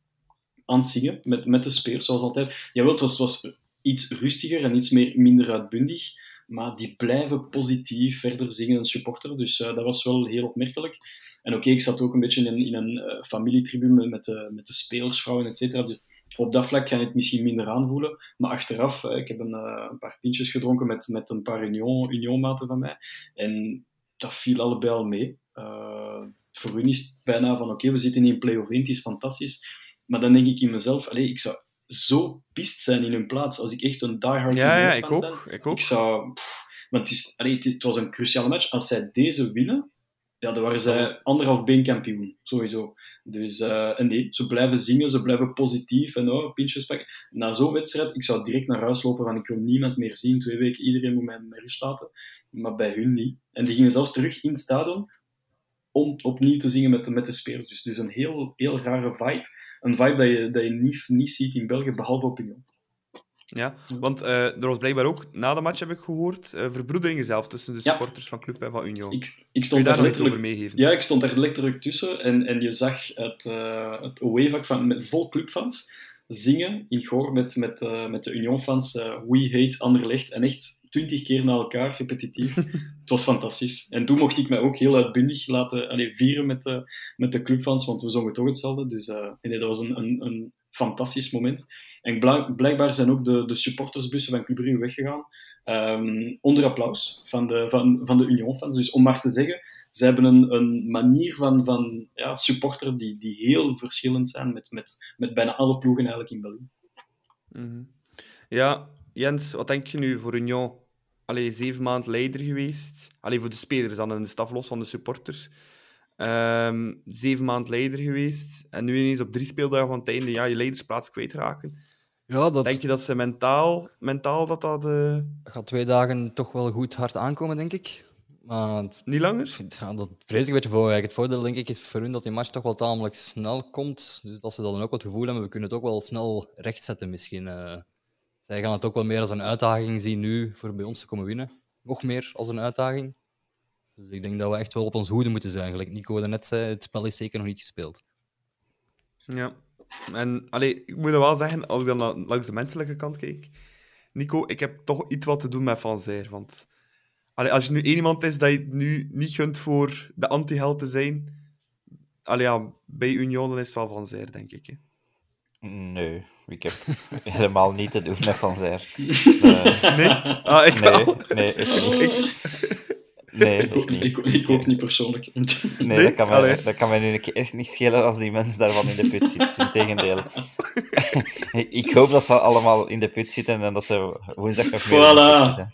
aan het zingen met, met de speers, zoals altijd. Jawel, het was, het was iets rustiger en iets meer, minder uitbundig, maar die blijven positief verder zingen en supporteren, dus uh, dat was wel heel opmerkelijk. En oké, okay, ik zat ook een beetje in, in een uh, familietribune met de, met de spelersvrouwen, et cetera, dus op dat vlak kan je het misschien minder aanvoelen. Maar achteraf, uh, ik heb een, een, paar pintjes gedronken met, met een paar Union, Union-maten van mij. En dat viel allebei al mee. Uh, voor hun is het bijna van, oké, okay, we zitten in play-off 1, het is fantastisch. Maar dan denk ik in mezelf, allez, ik zou zo pist zijn in hun plaats als ik echt een diehard
ja, ja,
ik
ook, ik ook.
Ik zou... Pff, want het, is, allez, het, was een cruciale match. Als zij deze winnen, ja, dan waren zij anderhalf been kampioen, sowieso. Dus, uh, en nee, ze blijven zingen, ze blijven positief en oh, pintjes pakken. Na zo'n wedstrijd, ik zou direct naar huis lopen van ik wil niemand meer zien, twee weken, iedereen moet mij met rust laten. Maar bij hun niet. En die gingen zelfs terug in het stadion om opnieuw te zingen met de, met de speers. Dus, dus een heel, heel rare vibe. Een vibe dat je, dat je niet, niet ziet in België, behalve op Union.
Ja, want uh, er was blijkbaar ook, na de match heb ik gehoord, uh, verbroederingen zelf tussen de supporters ja. van Club en van Union.
Ik, ik stond
daar iets over
letterlijk,
meegeven?
ja, ik stond daar letterlijk tussen en, en je zag het, uh, het away-vak van, met vol clubfans zingen in Goor met, met, met de Union-fans We Hate Anderlecht en echt twintig keer na elkaar, repetitief. het was fantastisch. En toen mocht ik mij ook heel uitbundig laten allee, vieren met de, met de clubfans, want we zongen toch hetzelfde. Dus nee, dat was een, een, een fantastisch moment. En blijkbaar zijn ook de, de supportersbussen van Club weggegaan. Um, onder applaus van de, van, van de Union-fans. Dus om maar te zeggen, ze hebben een, een manier van, van ja, supporter die, die heel verschillend zijn met, met, met bijna alle ploegen eigenlijk in België.
-hmm. Ja, Jens, wat denk je nu voor Union? Allee, zeven maanden leider geweest. Allee, voor de spelers dan en de staf los van de supporters. Um, zeven maanden leider geweest. En nu ineens op drie speeldagen van het einde ja, je leidersplaats kwijtraken.
Ja, dat...
Denk je dat ze mentaal, mentaal dat dat... Uh...
gaat twee dagen toch wel goed hard aankomen, denk ik. Maar,
Niet langer?
Ja, dat vrees ik een beetje voor. Eigenlijk het voordeel denk ik, is voor hun dat die match toch wel tamelijk snel komt. Dus dat ze dan ook wat gevoel hebben, we kunnen het ook wel snel rechtzetten misschien. Uh, zij gaan het ook wel meer als een uitdaging zien nu voor bij ons te komen winnen. Nog meer als een uitdaging. Dus ik denk dat we echt wel op ons hoede moeten zijn. Gelijk Nico net zei, het spel is zeker nog niet gespeeld.
Ja. En allee, ik moet wel zeggen, als ik dan naar, langs de menselijke kant kijk, Nico, ik heb toch iets wat te doen met Van Zijr. Want allee, als je nu één iemand is dat je nu niet gunt voor de anti-held te zijn, allee, ja, bij Union dan is het wel Van Zijr, denk ik. Hè.
Nee, ik heb helemaal niet te doen met Van Zijr. Uh,
nee? Ah, ik
nee,
wel.
nee, echt niet. Nee, echt niet.
Ik, ik ook niet persoonlijk.
Nee,
Nee?
Dat, kan mij, dat kan mij nu een keer echt niet schelen als die mensen daarvan in de put zitten. Integendeel. ik hoop dat ze allemaal in de put zitten en dat ze woensdag nog meer in de put
Voilà.
zitten.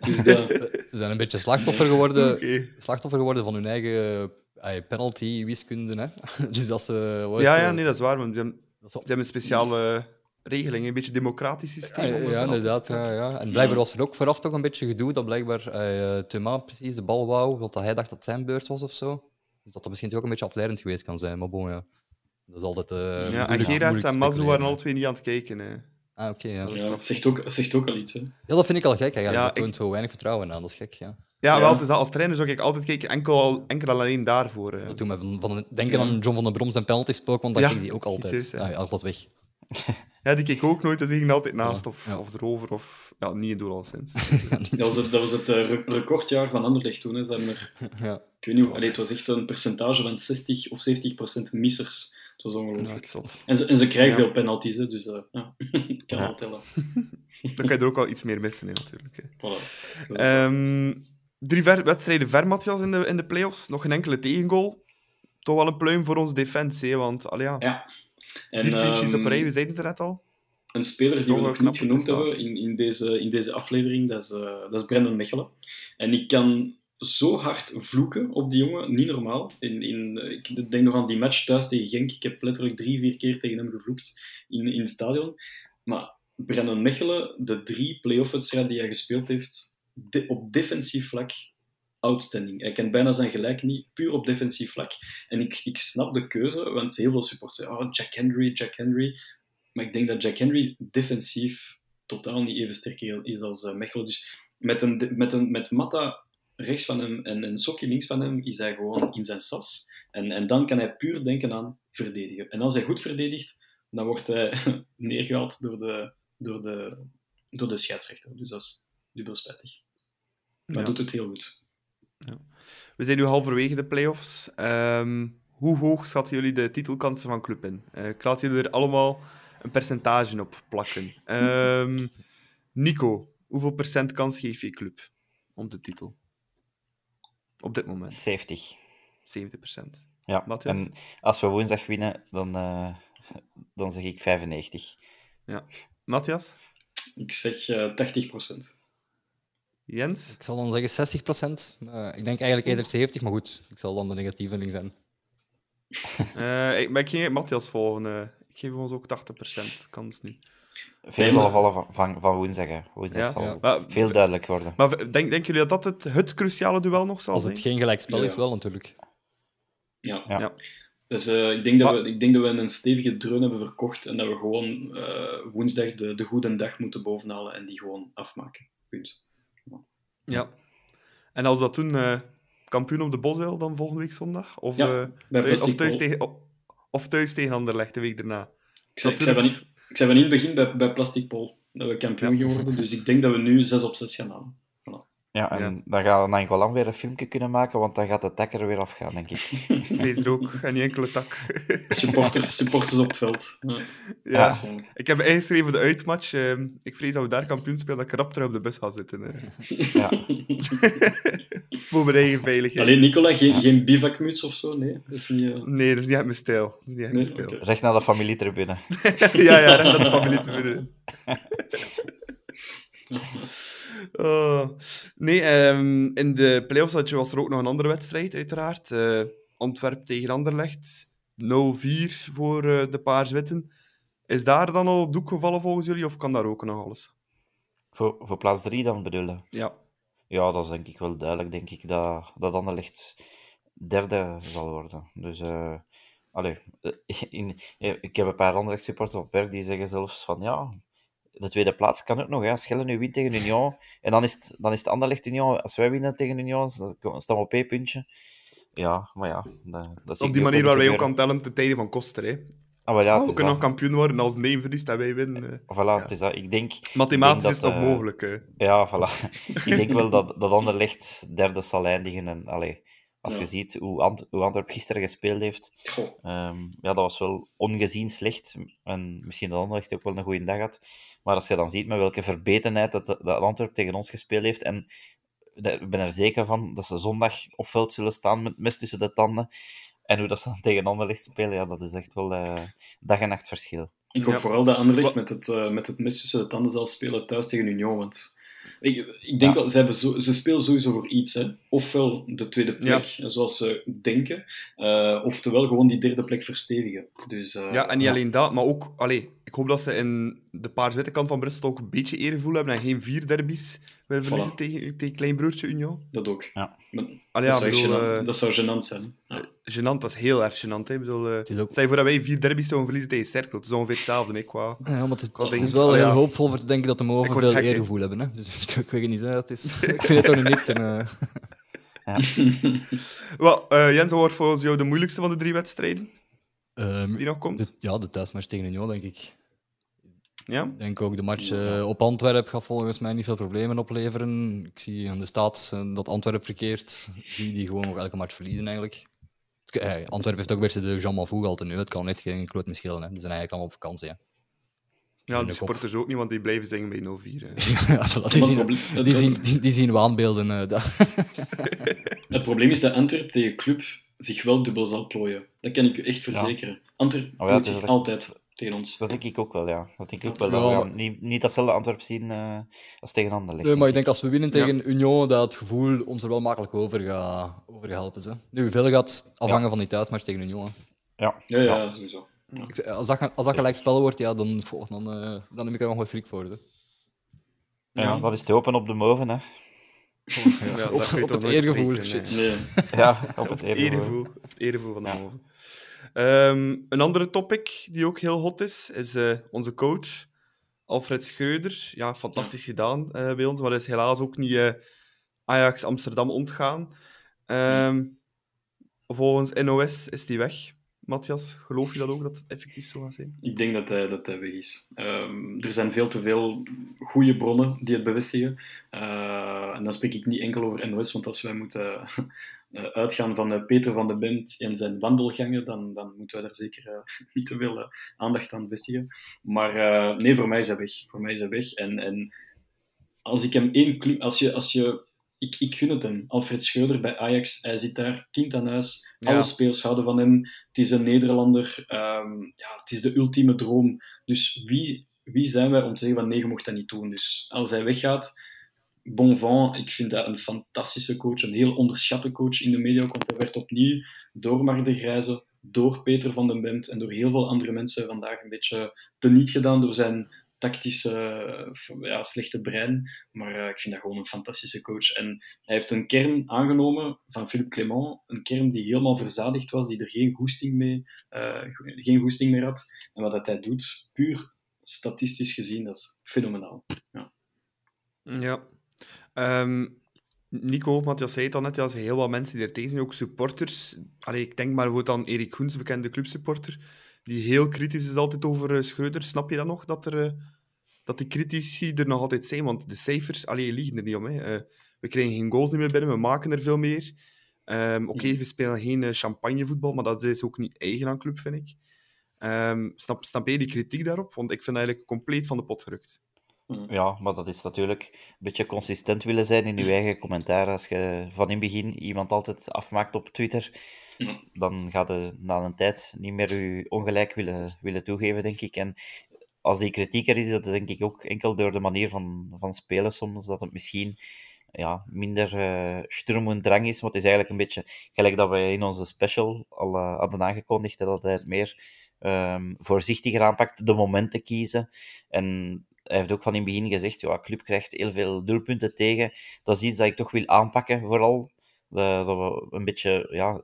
Dus dat,
Ze zijn een beetje slachtoffer geworden, slachtoffer geworden van hun eigen eh, penalty-wiskunde. Hè? Dus dat ze...
Ja, ja,
eh,
nee, dat is waar. Ze hebben een speciale regeling, een beetje democratisch systeem.
Ja,
om
ja, inderdaad. Ja, ja. En blijkbaar was er ook vooraf toch een beetje gedoe dat blijkbaar eh Thomas precies de bal wou, omdat hij dacht dat het zijn beurt was of zo. Dus dat dat misschien toch ook een beetje afleidend geweest kan zijn. Maar bon, ja. Dat is altijd. eh
Ja, en Gerards
moeilijk
en Mazu
speculeren,
waren
hè.
alle twee niet aan het kijken. Hè.
Ah, oké. ja.
ja, zegt, ook, zegt ook al iets. Hè.
ja, dat vind ik al gek eigenlijk.
Ja,
dat toont
ik-
zo weinig vertrouwen aan. Dat is gek, ja.
Ja, wel, het is dat als trainer zou ik altijd kijken, enkel, enkel alleen daarvoor. hè.
Dat doet me van, van denken aan John van den Brom zijn penalty spook, want dat
Ja,
ging die ook altijd.
juist, ja.
Ah, ja, altijd weg.
Ja, die keek ook nooit, dus die ging altijd naast
Ja,
of,
ja.
of erover. Of, ja, niet in doel al sinds.
Dat was het, dat was het eh, re- recordjaar van Anderlecht toen. Hè. Ze er,
ja.
ik weet niet hoe, allee, het was echt een percentage van 60 of 70 procent missers. Het was ongelooflijk. En ze, en ze krijgen
Ja.
veel penalties, hè, dus eh, ja, ik kan
Ja.
wel tellen.
Dan kan je er ook wel iets meer missen, hè, natuurlijk. Hè.
Voilà.
Ehm, drie ver- wedstrijden ver, Matthias, in de, in de playoffs. Nog geen enkele tegengoal. Toch wel een pluim voor onze defensie, hè, want allee, ja,
Ja. En,
vier clean sheets
ehm,
op rij, we zeiden het er net al.
Een speler die we nog niet genoemd hebben in, in, deze, in deze aflevering, dat is, eh, dat is Brendan Mechelen. En ik kan zo hard vloeken op die jongen, niet normaal. In, in, ik denk nog aan die match thuis tegen Genk. Ik heb letterlijk drie, vier keer tegen hem gevloekt in, in het stadion. Maar Brennan Mechelen, de drie play-off-wedstrijden die hij gespeeld heeft, de- op defensief vlak, outstanding. Hij kent bijna zijn gelijk niet, puur op defensief vlak. En ik, ik snap de keuze, want heel veel supporters zeggen, oh, Jack Henry, Jack Henry. Maar ik denk dat Jack Henry defensief totaal niet even sterk is als eh, Mechelen. Dus met, een, met, een, met Matta rechts van hem en een Sokkie links van hem, is hij gewoon in zijn sas. En, en dan kan hij puur denken aan verdedigen. En als hij goed verdedigt, dan wordt hij neergehaald door de, door de, door de scheidsrechter. Dus dat is dubbel spijtig. Maar
Ja.
doet het heel goed.
We zijn nu halverwege de playoffs. Ehm hoe hoog schatten jullie de titelkansen van club in? Eh, ik laat jullie er allemaal een percentage op plakken. Ehm, Nico, hoeveel procent kans geef je club om de titel? Op dit moment,
70.
70 procent.
Ja,
Matthias?
en als we woensdag winnen, dan, eh, dan zeg ik 95.
Matthias?
Ik zeg eh 80%.
Jens?
Ik zal dan zeggen 60 procent. ik denk eigenlijk eerder 70, maar goed, ik zal dan de negatieve zijn.
Eh, ik, maar ik ging Matthias volgen. eh. ik geef ons ook 80 procent kans nu.
Veel zal vallen van, van, van woensdag. Hè. Woensdag
Ja?
zal
Ja.
Maar,
veel duidelijk worden.
maar denk, denken jullie dat dat het, het cruciale duel nog zal
Als
zijn?
het geen gelijkspel
Ja.
is, wel natuurlijk.
Ja.
Ja.
Ja.
Dus eh, ik, denk dat we, ik denk dat we een stevige dreun hebben verkocht en dat we gewoon eh, woensdag de, de goede dag moeten bovenhalen en die gewoon afmaken. Punt.
Ja. En als dat doen, eh, kampioen op de Bosuil dan volgende week zondag? Of,
Ja,
eh, thuis, of, thuis tegen, of, of thuis tegen Anderlecht de week daarna?
Ik zei, ik van in, ik zei van in het begin bij, bij Plastic Pol dat we kampioen
Ja.
geworden, dus ik denk dat we nu 6 op 6 gaan halen.
Ja, en
Ja.
dan gaat Nangolan weer een filmpje kunnen maken, want dan gaat de takker weer afgaan, denk ik.
Vrees er ook, en niet enkele tak.
Supporters, supporters op het veld. Ja.
Ik heb ingeschreven voor de uitmatch. ehm, ik vrees dat we daar kampioen spelen, dat ik rap terug op de bus ga zitten. eh.
Ja.
voor mijn eigen veiligheid.
Alleen Nicola, geen, geen bivakmuts of zo? Nee, dat is niet... eh,
Nee, dat is niet echt mijn stijl. Dat is niet mijn stijl.
Recht naar de familietribune.
ja, ja, recht naar de familie te winnen. Oh. Nee, ehm, in de playoffs had je- was er ook nog een andere wedstrijd, uiteraard. Eh Antwerp tegen Anderlecht. 0-4 voor eh, de Paars-Witten. Is daar dan al doek gevallen volgens jullie, of kan daar ook nog alles?
Voor, voor plaats 3 dan bedoelen.
Ja.
Ja, dat is denk ik wel duidelijk, denk ik, dat, dat Anderlecht derde zal worden. Dus, eh allee, in, ik heb een paar andere supporters op werk die zeggen zelfs van, ja, de tweede plaats kan ook nog, hè. als Schelle nu wint tegen Union, en dan is het, dan is het Anderlecht Union, als wij winnen tegen Union, dan staan we op één puntje. Ja, maar ja, dat,
Op die manier waar wij ook aan tellen ten tijde van Koster. Hè.
Ah, ja,
we kunnen nog kampioen worden als Neem verliest en wij winnen.
Voilà, het is dat. Ik denk,
Mathematisch
Ik
is
denk dat,
nog
eh,
mogelijk. hè.
Ja, voilà. Ik denk wel dat, dat Anderlecht derde zal eindigen. En, allee, als
Ja.
je ziet hoe, Ant hoe Antwerp gisteren gespeeld heeft, ehm, ja, dat was wel ongezien slecht. En misschien dat Anderlecht ook wel een goede dag had. Maar als je dan ziet met welke verbetenheid dat, dat Antwerp tegen ons gespeeld heeft, en ik ben er zeker van dat ze zondag op veld zullen staan met mes tussen de tanden. En hoe dat ze dan tegen Anderlecht spelen, ja, dat is echt wel eh, dag en nacht verschil.
Ik hoop
Ja.
vooral dat Anderlecht met het, eh, met het mes tussen de tanden zal spelen thuis tegen Union. Want ik, ik denk
Ja.
wel, ze, hebben zo, ze spelen sowieso voor iets. Hè. Ofwel de tweede plek, zoals ze denken. eh, oftewel gewoon die derde plek verstevigen. Dus, eh,
Ja, en niet
ja.
alleen dat, maar ook... Allee, ik hoop dat ze in de paars-witte kant van Brussel ook een beetje eergevoel hebben en geen vier derbies willen verliezen
Voilà.
tegen, tegen kleinbroertje Union.
Dat ook.
Ja.
Maar
Allee,
dat,
ja,
zou
bedoel, eh,
dat zou gênant zijn. Ja.
gênant, dat is heel erg gênant. Hè. Ik bedoel, eh,
Het is ook-
Stel voor dat wij vier derbies zouden verliezen tegen Cerkel. Het is ongeveer hetzelfde, hè, qua...
Ja, maar het, is-
Qua
het
dingen.
is wel
Oh,
heel
ja.
hoopvol voor te denken dat de
Ik
mogen veel eergevoel hebben. Hè? Dus ik, ik weet het niet. Hè. Het is, ik vind het toch niet. En, eh,
Wel, eh, Jens, wat wordt volgens jou de moeilijkste van de drie wedstrijden
ehm,
die nog komt?
de, ja, de thuismatch tegen Union, denk ik.
Ja?
Ik denk ook de match eh, op Antwerp gaat volgens mij niet veel problemen opleveren. Ik zie aan de staat eh, dat Antwerp verkeert. Zie die gewoon nog elke match verliezen eigenlijk. Eh, Antwerp heeft ook best de Jean Mafou al nu. Het kan net geen groot verschil Hè. Die zijn eigenlijk allemaal op vakantie. Hè.
Ja, de
kop.
supporters ook niet, want die blijven zingen bij 0-4. hè.
ja, voilà, die, zien,
het probleem- het-
die, zien, die, die zien waanbeelden. eh, dat-
Het probleem is dat Antwerp tegen Club zich wel dubbel zal plooien. Dat kan ik u echt verzekeren. Antwerp
Oh ja, het is
zich altijd tegen ons.
Dat denk ik ook wel, ja. Dat denk ik ook wel. Dat we niet, niet datzelfde Antwerp zien eh, als tegen Anderlecht.
Nee, maar ik
denk
als we winnen tegen Union, dat het gevoel ons er wel makkelijk over gaat, over gaat helpen. Ze. Nu, hoeveel gaat afhangen van die thuismatch tegen Union. hè.
Ja,
Ja, ja, sowieso.
Ik- Als dat, als dat gelijk spel wordt, ja, dan, goh, dan, eh, dan heb ik er nog wat schrik voor. Hè.
Ja, dat is te open op de moven, hè.
Ja,
op het eergevoel. shit.
Nee.
Ja, op het eergevoel.
het erevoel van de
Ja.
moven. Ehm, een andere topic die ook heel hot is, is eh, onze coach, Alfred Schreuder. Ja, fantastisch gedaan eh, bij ons, maar is helaas ook niet eh, Ajax Amsterdam ontgaan. Ehm, volgens NOS is die weg. Matthias, geloof je dat ook, dat het effectief zo gaat zijn?
Ik denk dat hij, dat weg is. Ehm, er zijn veel te veel goede bronnen die het bevestigen. Eh, en dan spreek ik niet enkel over NOS, want als wij moeten eh, uitgaan van eh, Peter van de Bent en zijn wandelgangen, dan, dan moeten wij daar zeker niet te veel aandacht aan vestigen. Maar nee, voor mij is hij weg. Voor mij is hij weg. En, en als ik hem één. Als je... Als je ik, ik gun het hem. Alfred Schreuder bij Ajax, hij zit daar, kind aan huis.
Ja.
Alle spelers houden van hem. Het is een Nederlander. ehm, ja, het is de ultieme droom. Dus wie, wie zijn wij om te zeggen van nee, je mocht dat niet doen. Dus als hij weggaat, bon vent. Ik vind dat een fantastische coach, een heel onderschatte coach in de media. Want hij werd opnieuw door Mark de Grijze, door Peter van den Bent en door heel veel andere mensen vandaag een beetje teniet gedaan door zijn tactische, eh, ja, slechte brein. Maar eh, ik vind dat gewoon een fantastische coach. En hij heeft een kern aangenomen van Philippe Clement, een kern die helemaal verzadigd was, die er geen goesting, mee, eh, geen goesting meer had. En wat dat hij doet, puur statistisch gezien, dat is fenomenaal.
Ja. Ehm, Nico, Matthias zei het al net, ja, er zijn heel wat mensen die er tegen zijn, ook supporters. Allee, ik denk maar aan Erik Goens, bekende clubsupporter, die heel kritisch is altijd over Schreuder. Snap je dat nog, dat, er, dat die critici er nog altijd zijn? Want de cijfers, allee, liegen er niet om. Hè. Eh, we krijgen geen goals niet meer binnen, we maken er veel meer. Ehm, Oké,
Mhm.
we spelen geen eh, champagnevoetbal, maar dat is ook niet eigen aan club, vind ik. Ehm, snap, snap jij die kritiek daarop? Want ik vind dat eigenlijk compleet van de pot gerukt.
Ja, maar dat is natuurlijk een beetje consistent willen zijn in je eigen commentaar. Als je van in het begin iemand altijd afmaakt op Twitter,
Ja.
dan gaat je na een tijd niet meer je ongelijk willen, willen toegeven, denk ik. En als die kritiek er is, dat is denk ik ook enkel door de manier van, van spelen soms, dat het misschien ja, minder sturm en drang is. Maar het is eigenlijk een beetje gelijk dat we in onze special al eh, hadden aangekondigd, dat hij het meer ehm, voorzichtiger aanpakt, de momenten kiezen. En hij heeft ook van in het begin gezegd, ja, club krijgt heel veel doelpunten tegen. Dat is iets dat ik toch wil aanpakken, vooral. Dat we een beetje ja,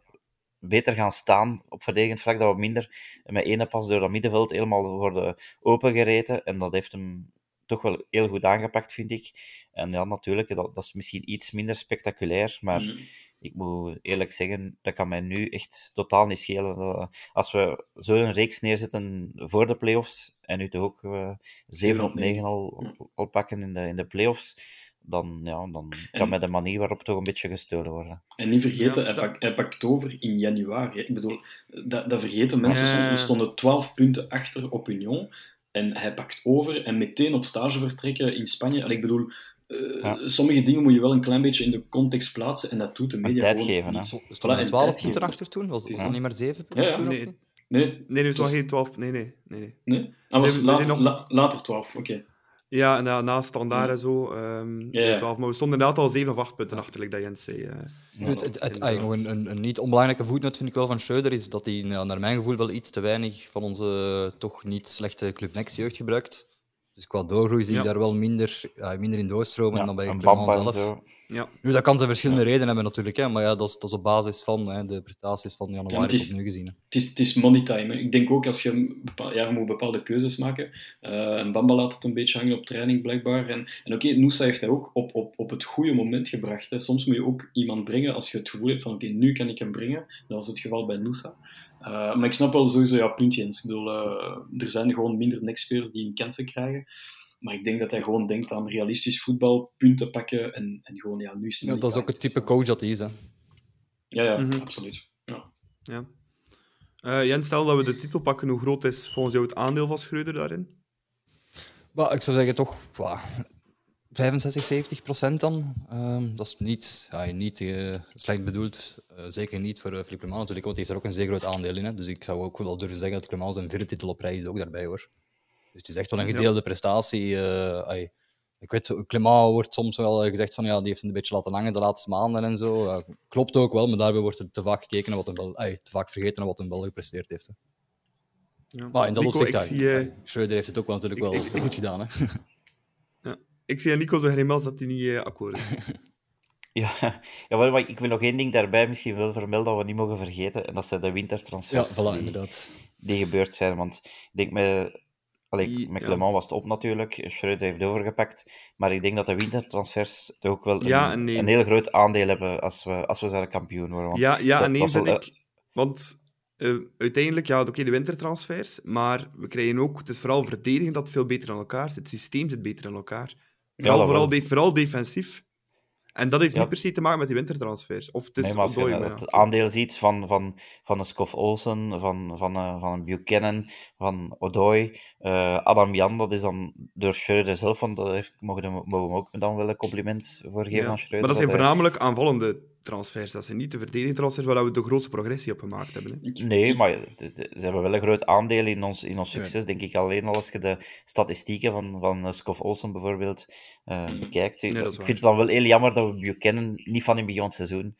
beter gaan staan op verdedigend vlak, dat we minder met ene pas door dat middenveld helemaal worden opengereten. En dat heeft hem toch wel heel goed aangepakt, vind ik. En ja, natuurlijk, dat, dat is misschien iets minder spectaculair, maar
Mhm.
ik moet eerlijk zeggen, dat kan mij nu echt totaal niet schelen. Als we zo'n reeks neerzetten voor de playoffs, en nu toch ook eh 7 op 9 al, al pakken in de, in de playoffs, dan, ja, dan kan
En-
mij de manier waarop toch een beetje gestolen worden.
En niet vergeten,
Ja,
hij,
snap.
pak- hij pakt over in januari. hè. Ik bedoel, dat, dat vergeten mensen
Ja.
soms. We stonden 12 punten achter op Union. En hij pakt over en meteen op stage vertrekken in Spanje. Allee, ik bedoel, eh,
Ja.
sommige dingen moet je wel een klein beetje in de context plaatsen. En dat doet de media
tijd
gewoon
geven, hè.
niet.
Stond
Voilà,
er
en
12
tijd
punten achter toen? Was, was
Ja.
dat niet maar 7
Ja, ja.
punten?
Nee.
Nee,
Nee, er is nog
Dus-
geen 12. Nee, nee, nee. nee.
nee. Ah, was
nog-
la- later 12, oké.
Ja, en na, na standaard en zo. ehm
Ja, ja.
12, maar we stonden inderdaad al 7 of 8 punten achterlijk dat Jens zei. eh.
Het, het, een, een, een niet onbelangrijke voetnoot vind ik wel van Schreuder is dat hij ja, naar mijn gevoel wel iets te weinig van onze toch niet slechte Club Next jeugd gebruikt. Dus qua doorgroei zie ik
Ja.
daar wel minder, ja, minder in doorstromen
Ja,
dan bij
een
Clement zelf.
Ja.
Nu, dat kan zijn verschillende redenen hebben natuurlijk, hè, maar ja, dat, is, dat is op basis van hè, de prestaties van
Ja,
januari
is-
tot nu gezien. hè.
Het is, het is money time. hè. Ik denk ook als je bepaal, ja, je moet bepaalde keuzes maken. Eh en Bamba laat het een beetje hangen op training, blijkbaar. En, en oké, Noosa heeft hij ook op, op, op het goede moment gebracht. Hè. Soms moet je ook iemand brengen als je het gevoel hebt van oké, nu kan ik hem brengen. Dat was het geval bij Noosa. Eh, maar ik snap wel sowieso, ja, puntjes. Ik bedoel, eh, er zijn gewoon minder nekspelers die kansen krijgen. Maar ik denk dat hij gewoon denkt aan realistisch voetbal, punten pakken en, en gewoon, ja, nu is het
Ja, dat is ook het type coach dat hij is. Hè.
Ja, ja,
Mhm.
absoluut. Ja.
ja. Eh, Jens, stel dat we de titel pakken. Hoe groot is volgens jou het aandeel van Schreuder daarin?
Maar ik zou zeggen toch 65, 70 procent dan. Ehm, dat is niet, ja, niet eh, slecht bedoeld. Eh, zeker niet voor uh, Philippe Clement natuurlijk, want hij heeft er ook een zeer groot aandeel in. Hè. Dus ik zou ook wel durven zeggen dat Clement zijn vierde titel op rij is ook daarbij hoor. Dus het is echt wel een
Ja.
gedeelde prestatie. eh, ai. ik weet, Clement wordt soms wel gezegd van ja, die heeft een beetje laten hangen de laatste maanden en zo. Ja, klopt ook wel, maar daarbij wordt er te vaak gekeken naar wat wel, ai, te vaak vergeten naar wat hem wel gepresteerd heeft. Hè.
Ja.
Maar in dat
Nico,
opzicht,
ik
ja,
zie,
Schreuder heeft het ook wel natuurlijk wel
ik- ik-
goed gedaan. Hè?
ik zie aan Nico zo grimas dat hij niet eh, akkoord is.
Ja, ja maar maar ik wil nog één ding daarbij misschien wel vermelden dat we niet mogen vergeten. En dat zijn de
Ja,
wintertransfers
voilà,
die,
inderdaad.
die gebeurd zijn. Want ik denk met, allee,
Die-
met
ja.
Clement was het op natuurlijk. Schreuder heeft overgepakt. Maar ik denk dat de wintertransfers toch ook wel een,
Ja en nee.
een heel groot aandeel hebben als we, als we zouden kampioen worden. Want
Ja, ja
dat
en nee, vind ik. Want eh, uiteindelijk, ja, oké, de wintertransfers, maar we krijgen ook, het is vooral verdedigend dat veel beter aan elkaar zit. Het systeem zit beter aan elkaar. Vooral,
dat
vooral, de- vooral defensief. En dat heeft
Ja.
niet per se te maken met die wintertransfers. Of het is
Nee, maar als je het
ja.
aandeel ziet van, van, van een Scoff Olsen, van, van, eh, van een Buchanan, van Odoi, eh, Adam Jan, dat is dan door Schreuder zelf, want daar heeft, mogen, we- mogen we ook dan wel een compliment voor geven
Ja.
aan Schreuder.
Maar dat zijn voornamelijk aanvallende transfers. Dat zijn niet de verdedigingstransfers waar we de grootste progressie op gemaakt hebben. Hè.
Nee, maar het- het- ze hebben wel een groot aandeel in ons, in ons
Ja.
succes, denk ik. Alleen al als je de statistieken van, van eh, Scoff Olsen bijvoorbeeld eh,
Mhm.
bekijkt.
Nee,
ik vind het dan wel heel jammer dat we Buchanan niet van in begin van het seizoen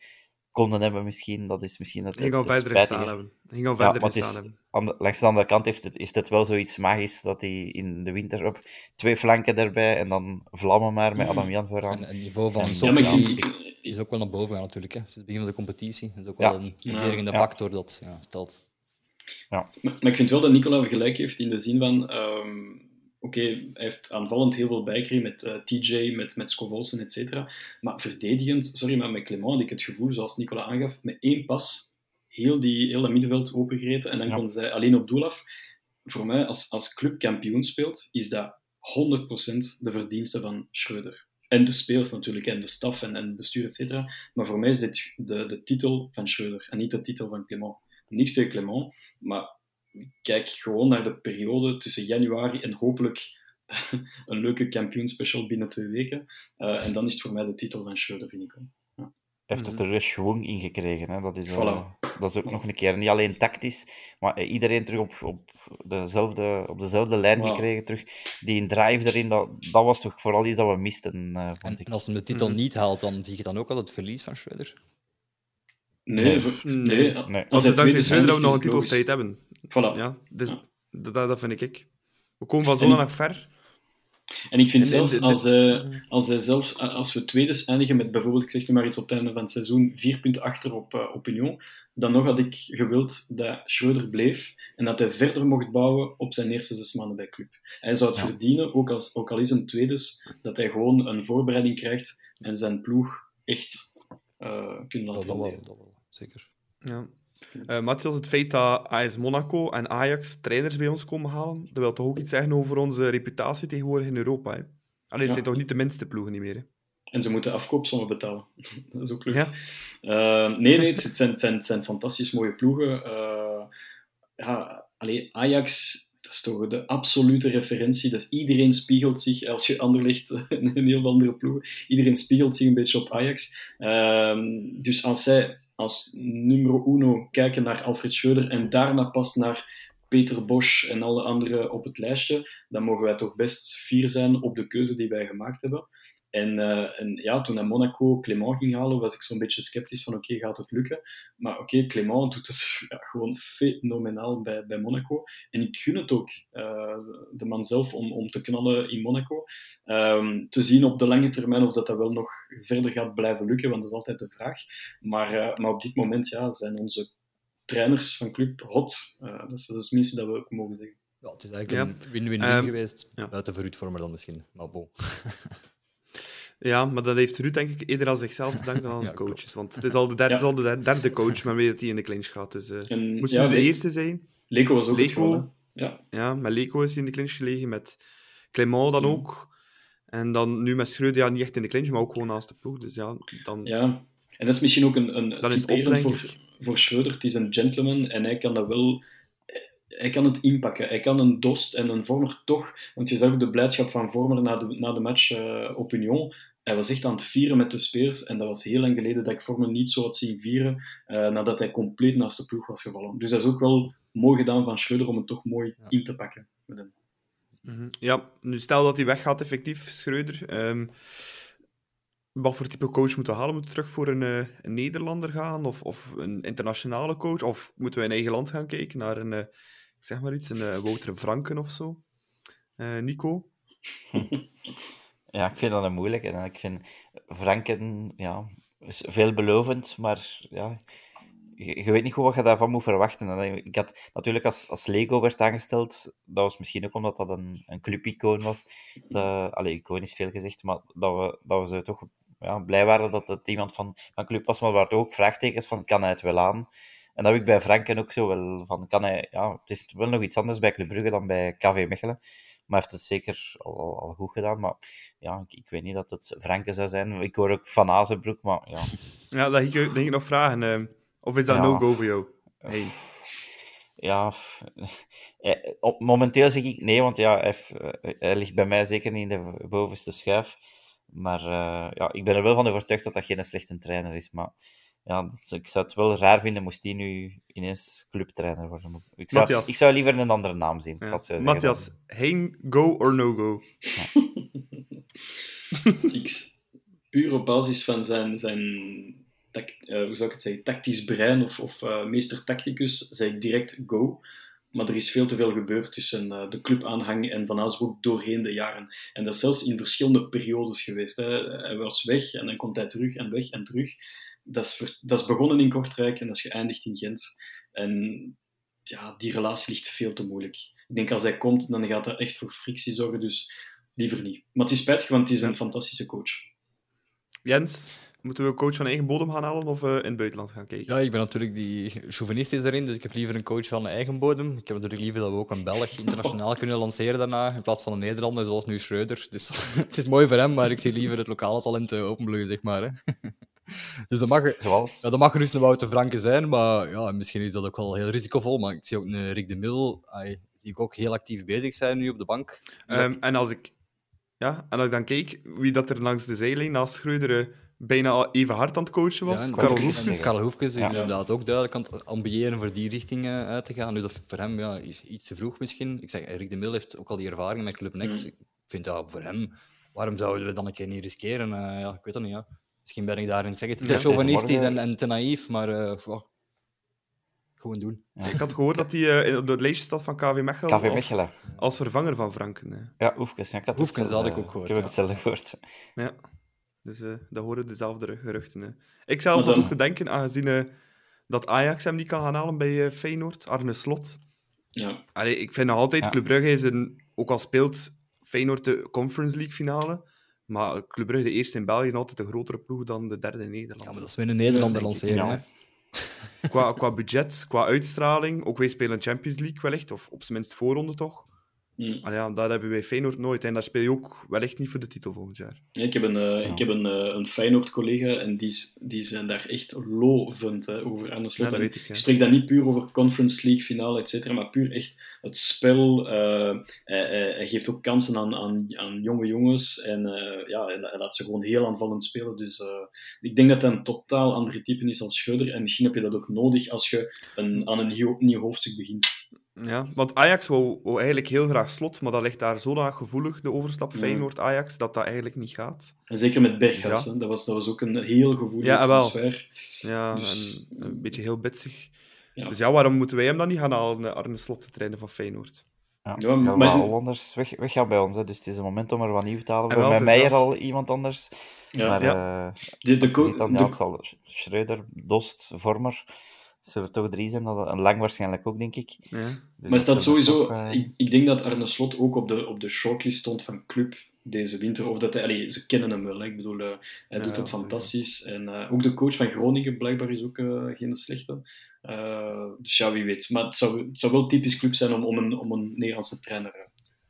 konden hebben misschien. Dat is misschien het,
Hij
het, het
verder gestaan hebben. Gaan
Ja,
verder gestaan
is,
hebben.
aan de, langs de andere kant heeft het, is het wel zoiets magisch dat hij in de winter op twee flanken erbij en dan vlammen maar met
Mhm.
Adam Jan vooraan.
En het niveau van
Ja, ik vind...
is ook wel naar boven gaan natuurlijk. Hè. Het is het begin van de competitie. Dat is ook
Ja.
wel een verdedigende
Ja.
factor dat ja, stelt.
Maar, maar ik vind wel dat Nicola gelijk heeft in de zin van... ehm, Oké, hij heeft aanvallend heel veel bijgekregen met eh, TJ, met, met Scovolsen, et cetera. Maar verdedigend, sorry, maar met Clement had ik het gevoel, zoals Nicola aangaf, met één pas heel, die, heel dat middenveld opengereten en dan
Ja.
kon zij alleen op doel af. Voor mij, als, als club kampioen speelt, is dat 100% de verdienste van Schreuder. En de spelers natuurlijk, en de staf en, en het bestuur, et cetera. Maar voor mij is dit de, de titel van Schreuder en niet de titel van Clement. Niks tegen Clement, maar kijk gewoon naar de periode tussen januari en hopelijk een leuke kampioenspecial binnen twee weken. Eh, en dan is het voor mij de titel van Schreuder, vind ik wel.
Hij heeft er terug schwung in gekregen. Hè. Dat, is,
Voilà.
dat is ook nog een keer niet alleen tactisch, maar eh, iedereen terug op, op, dezelfde, op dezelfde lijn
Wow.
gekregen. Terug. Die drive erin, dat, dat was toch vooral iets dat we misten, eh,
En,
vond ik.
en als hij de titel
Mhm.
niet haalt, dan zie je dan ook al het verlies van Schreuder.
Nee,
Nee.
Nee.
nee.
Nee.
Als
Als we dankzij Schreuder
zijn,
nog een
het
titelstrijd hebben.
Voilà.
Ja, dus,
Ja.
Dat, dat vind ik. We komen van zo
En-
naar ver.
En ik vind
En-
zelfs
de- de-
als, eh, als, hij zelfs, als we tweede eindigen met bijvoorbeeld, ik zeg nu maar iets op het einde van het seizoen, vier punten achter op, eh, op Union, dan nog had ik gewild dat Schreuder bleef en dat hij verder mocht bouwen op zijn eerste zes maanden bij club. Hij zou het
Ja.
verdienen, ook, als, ook al is een tweede, dat hij gewoon een voorbereiding krijgt en zijn ploeg echt eh kunnen
Dat,
laten
dat, wel,
renderen.
dat wel, zeker.
Ja. Uh, Matthias, het feit dat AS Monaco en Ajax trainers bij ons komen halen, dat wil toch ook iets zeggen over onze reputatie tegenwoordig in Europa. Hè? Allee, het
Ja.
zijn toch niet de minste ploegen niet meer. Hè?
En ze moeten afkoopsommen betalen. dat is ook leuk.
Ja.
Eh, nee, nee, het zijn, het, zijn, het zijn fantastisch mooie ploegen. Eh, ja, allee, Ajax, dat is toch de absolute referentie. Dus iedereen spiegelt zich, als je Anderlecht en een heel andere ploegen, iedereen spiegelt zich een beetje op Ajax. Ehm, dus als zij als numero uno kijken naar Alfred Schreuder en daarna pas naar Peter Bosch en alle anderen op het lijstje, dan mogen wij toch best fier zijn op de keuze die wij gemaakt hebben. En, eh, en ja, toen hij Monaco Clément ging halen, was ik zo'n beetje sceptisch van oké, gaat het lukken? Maar oké, Clément doet het gewoon fenomenaal bij, bij Monaco. En ik gun het ook, eh, de man zelf, om, om te knallen in Monaco. Ehm, te zien op de lange termijn of dat, dat wel nog verder gaat blijven lukken, want dat is altijd de vraag. Maar, eh, maar op dit moment ja, zijn onze trainers van club hot. Eh, dat, is, het minste dat we ook mogen zeggen.
Ja, het is eigenlijk
Ja.
een win-win-win
Ehm,
geweest.
ja.
Buiten voor Ruud dan misschien. Maar bon.
Ja, maar dat heeft Ruud denk ik eerder aan zichzelf te danken dan aan
Ja,
zijn
klopt.
coaches. Want het is al de derde, al de derde coach waarmee dat hij in de clinch gaat. Dus
En,
moest
ja,
nu de
Le-
eerste zijn.
Leco was ook het
Leco.
geval, hè. Ja,
Ja, met Leco is hij in de clinch gelegen, met Clément dan
Mhm.
ook. En dan nu met Schreuder, ja, niet echt in de clinch, maar ook gewoon naast de ploeg. Dus ja, dan...
Ja, en dat is misschien ook een, een
is op,
voor, voor Schreuder. Het is een gentleman en hij kan dat wel... Hij kan het inpakken. Hij kan een Dost en een Vormer toch... Want je zag ook de blijdschap van Vormer na de, na de match eh, op Union. Hij was echt aan het vieren met de speers. En dat was heel lang geleden dat ik Vormer niet zo had zien vieren eh, nadat hij compleet naast de ploeg was gevallen. Dus dat is ook wel mooi gedaan van Schreuder om het toch mooi
Ja.
in te pakken. Met hem.
Mhm. Ja, nu stel dat hij weggaat, effectief, Schreuder. Ehm, wat voor type coach moeten we halen? Moeten we terug voor een, eh, een Nederlander gaan? Of, of een internationale coach? Of moeten we in eigen land gaan kijken naar een eh, ik zeg maar iets, een eh, Wouter Franken of zo. Nico?
Ja, ik vind dat een moeilijke. Ik vind Franken ja, is veelbelovend, maar ja, je, weet niet goed wat je daarvan moet verwachten. En ik had natuurlijk als, als Lego werd aangesteld, dat was misschien ook omdat dat een, een clubicoon was. Dat, allee, icoon is veel gezegd, maar dat we, dat we ze toch ja, blij waren dat het iemand van, van club was, maar waar ook vraagtekens van, kan hij het wel aan? En dat heb ik bij Franken ook zo wel van, kan hij, ja, het is wel nog iets anders bij Club Brugge dan bij KV Mechelen. Maar hij heeft het zeker al, al goed gedaan. Maar ja, ik, ik weet niet dat het Franken zou zijn. Ik hoor ook Van Azenbroek, maar ja.
Ja, dat ik denk ik nog vragen. eh, of is dat
Ja.
no-go voor jou? Hey.
Ja, eh, op, momenteel zeg ik nee, want ja, hij, eh, hij ligt bij mij zeker niet in de bovenste schuif. Maar eh, ja, ik ben er wel van overtuigd dat dat geen slechte trainer is. Maar ja, dat is- ik zou het wel raar vinden moest hij nu ineens clubtrainer worden. Ik zou,
Matthias.
ik zou liever een andere naam zien.
Ja.
zo.
Matthias, heen, go or no-go?
X. Puur op basis van zijn, zijn tac- eh, hoe zou ik het zeggen, tactisch brein of, of eh, meester tacticus, zei ik direct go. Maar er is veel te veel gebeurd tussen eh, de clubaanhang en Van Azenbroek doorheen de jaren. En dat is zelfs in verschillende periodes geweest. Hè. Hij was weg en dan komt hij terug en weg en terug. Dat is, dat is begonnen in Kortrijk en dat is geëindigd in Gent. En ja, die relatie ligt veel te moeilijk. Ik denk als hij komt, dan gaat hij echt voor frictie zorgen. Dus liever niet. Maar het is spijtig, want het is een fantastische coach.
Jens, moeten we een coach van eigen bodem gaan halen of eh, in het buitenland gaan kijken?
Ja, ik ben natuurlijk die chauvinist is daarin, dus ik heb liever een coach van eigen bodem. Ik heb natuurlijk liever dat we ook een Belg internationaal kunnen lanceren daarna, in plaats van een Nederlander zoals nu Schreuder. Dus het is mooi voor hem, maar ik zie liever het lokale talent eh, openbloeien, zeg maar. Hè. Dus dat mag, er-
Zoals?
ja, dat mag gerust een Wouter Franke zijn, maar ja, misschien is dat ook wel heel risicovol. Maar ik zie ook een Rick de Mil, zie ik ook heel actief bezig zijn nu op de bank.
Ehm, en, als ik, ja, en als ik dan kijk wie dat er langs de zijlijn naast Schreuder eh, bijna al even hard aan het coachen was,
Ja,
Karel. Hoefkes.
Karel Hoefkes is
Ja.
inderdaad ook duidelijk aan het ambiëren voor die richting eh, uit te gaan. Nu, dat voor hem ja, is iets te vroeg misschien. Ik zeg, Rick de Mil heeft ook al die ervaring met Club Next.
Mm.
Ik vind dat voor hem, waarom zouden we dan een keer niet riskeren? Eh, ja, ik weet het niet. Ja. Misschien ben ik daarin zeg het te
Ja,
chauvinistisch en, en te naïef, maar eh, gewoon doen.
Ik had gehoord dat hij eh, op het lijstje staat van KV Mechelen
KV
als,
Mechelen.
als vervanger van Franken. hè.
Ja, Oefkes. Ja, ik had
Hoefkes had ik ook gehoord,
Ik heb
ja.
hetzelfde gehoord.
Ja. Dus eh dat horen dezelfde geruchten. Hè. Ik zelf zat ook te denken, aangezien eh, dat Ajax hem niet kan gaan halen bij eh, Feyenoord, Arne Slot.
Ja.
Allee, ik vind nog altijd,
Ja.
Club Brugge is een, ook al speelt Feyenoord de Conference League finale, maar Club Brugge, de eerste in België, is altijd een grotere ploeg dan de derde in Nederland.
Ja, maar dat is weer een Nederlander lanceren.
ja.
hè.
qua, qua budget, qua uitstraling, ook wij spelen Champions League wellicht, of op zijn minst voorronde toch.
Mm.
Maar ja, dat hebben wij Feyenoord nooit. En daar speel je ook wellicht niet voor de titel volgend jaar.
Ja, ik heb een, eh, ik heb een, eh, een Feyenoord-collega en die, is- die zijn daar echt lovend hè, over Arne
Ja,
Slot.
dat
En
weet ik.
spreek dan niet puur over Conference League finale, et cetera, maar puur echt het spel. eh, hij, geeft ook kansen aan, aan, aan jonge jongens en eh, ja, hij, laat ze gewoon heel aanvallend spelen. Dus eh, ik denk dat hij een totaal andere type is als Schreuder en misschien heb je dat ook nodig als je een, aan een nieuw, nieuw hoofdstuk begint.
Ja, want Ajax wou, wou eigenlijk heel graag slot, maar dat ligt daar zodanig gevoelig, de overstap
Ja.
Feyenoord-Ajax, dat dat eigenlijk niet gaat.
En zeker met Berghuis,
Ja.
dat, was, dat was ook een heel gevoelige
Ja, wel.
transfer.
Ja,
Dus,
en een beetje heel bitsig.
Ja.
Dus ja, waarom moeten wij hem dan niet gaan halen, eh, Arne Slot, de trainer van Feyenoord?
Ja,
maar-
maar Hollanders weg, weggaan bij ons. Hè. Dus het is een moment om er wat nieuw te halen.
Wel, het is
Meijer al iemand anders.
Ja.
Maar
Ja.
eh,
De, de, de-
zal Schreuder, Dost, Vormer. Zullen er toch drie zijn. Dat, en Lang waarschijnlijk ook, denk ik.
Ja.
Dus
Maar sowieso...
eh,
ik, ik denk dat Arne Slot ook op de, op de shortlist stond van club deze winter. Of dat hij... allee, ze kennen hem wel. Hè. Ik bedoel, eh, hij
Ja,
doet het
sowieso.
fantastisch. En eh, ook de coach van Groningen blijkbaar is ook geen slechte. Eh, dus ja, wie weet. Maar het zou, het zou wel typisch club zijn om, om, een, om een Nederlandse trainer...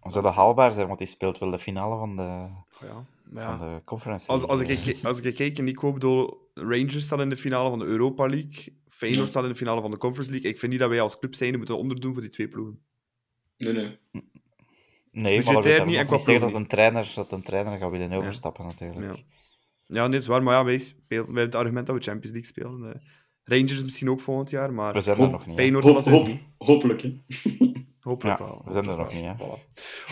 zou dat haalbaar zijn, want die speelt wel de finale van de,
Goh, ja.
Van de conference.
Als, als, ik, als ik kijk en ik hoop bedoel, Rangers staat in de finale van de Europa League, Feyenoord
Ja.
staat in de finale van de Conference League. Ik vind niet dat wij als club zijn moeten onderdoen voor die twee ploegen.
Nee, nee.
Nee, maar dat
niet en
niet dat een, trainer, dat een trainer gaat willen overstappen, natuurlijk.
Ja. Ja, nee, is waar. Maar ja, wij, spelen, wij hebben het argument dat we Champions League spelen. eh. Rangers misschien ook volgend jaar, maar
We zijn er nog niet.
Feyenoord
hoop,
niet.
hopelijk, hè.
Hopelijk
ja,
wel.
We zijn er nog niet, hè.
Voilà.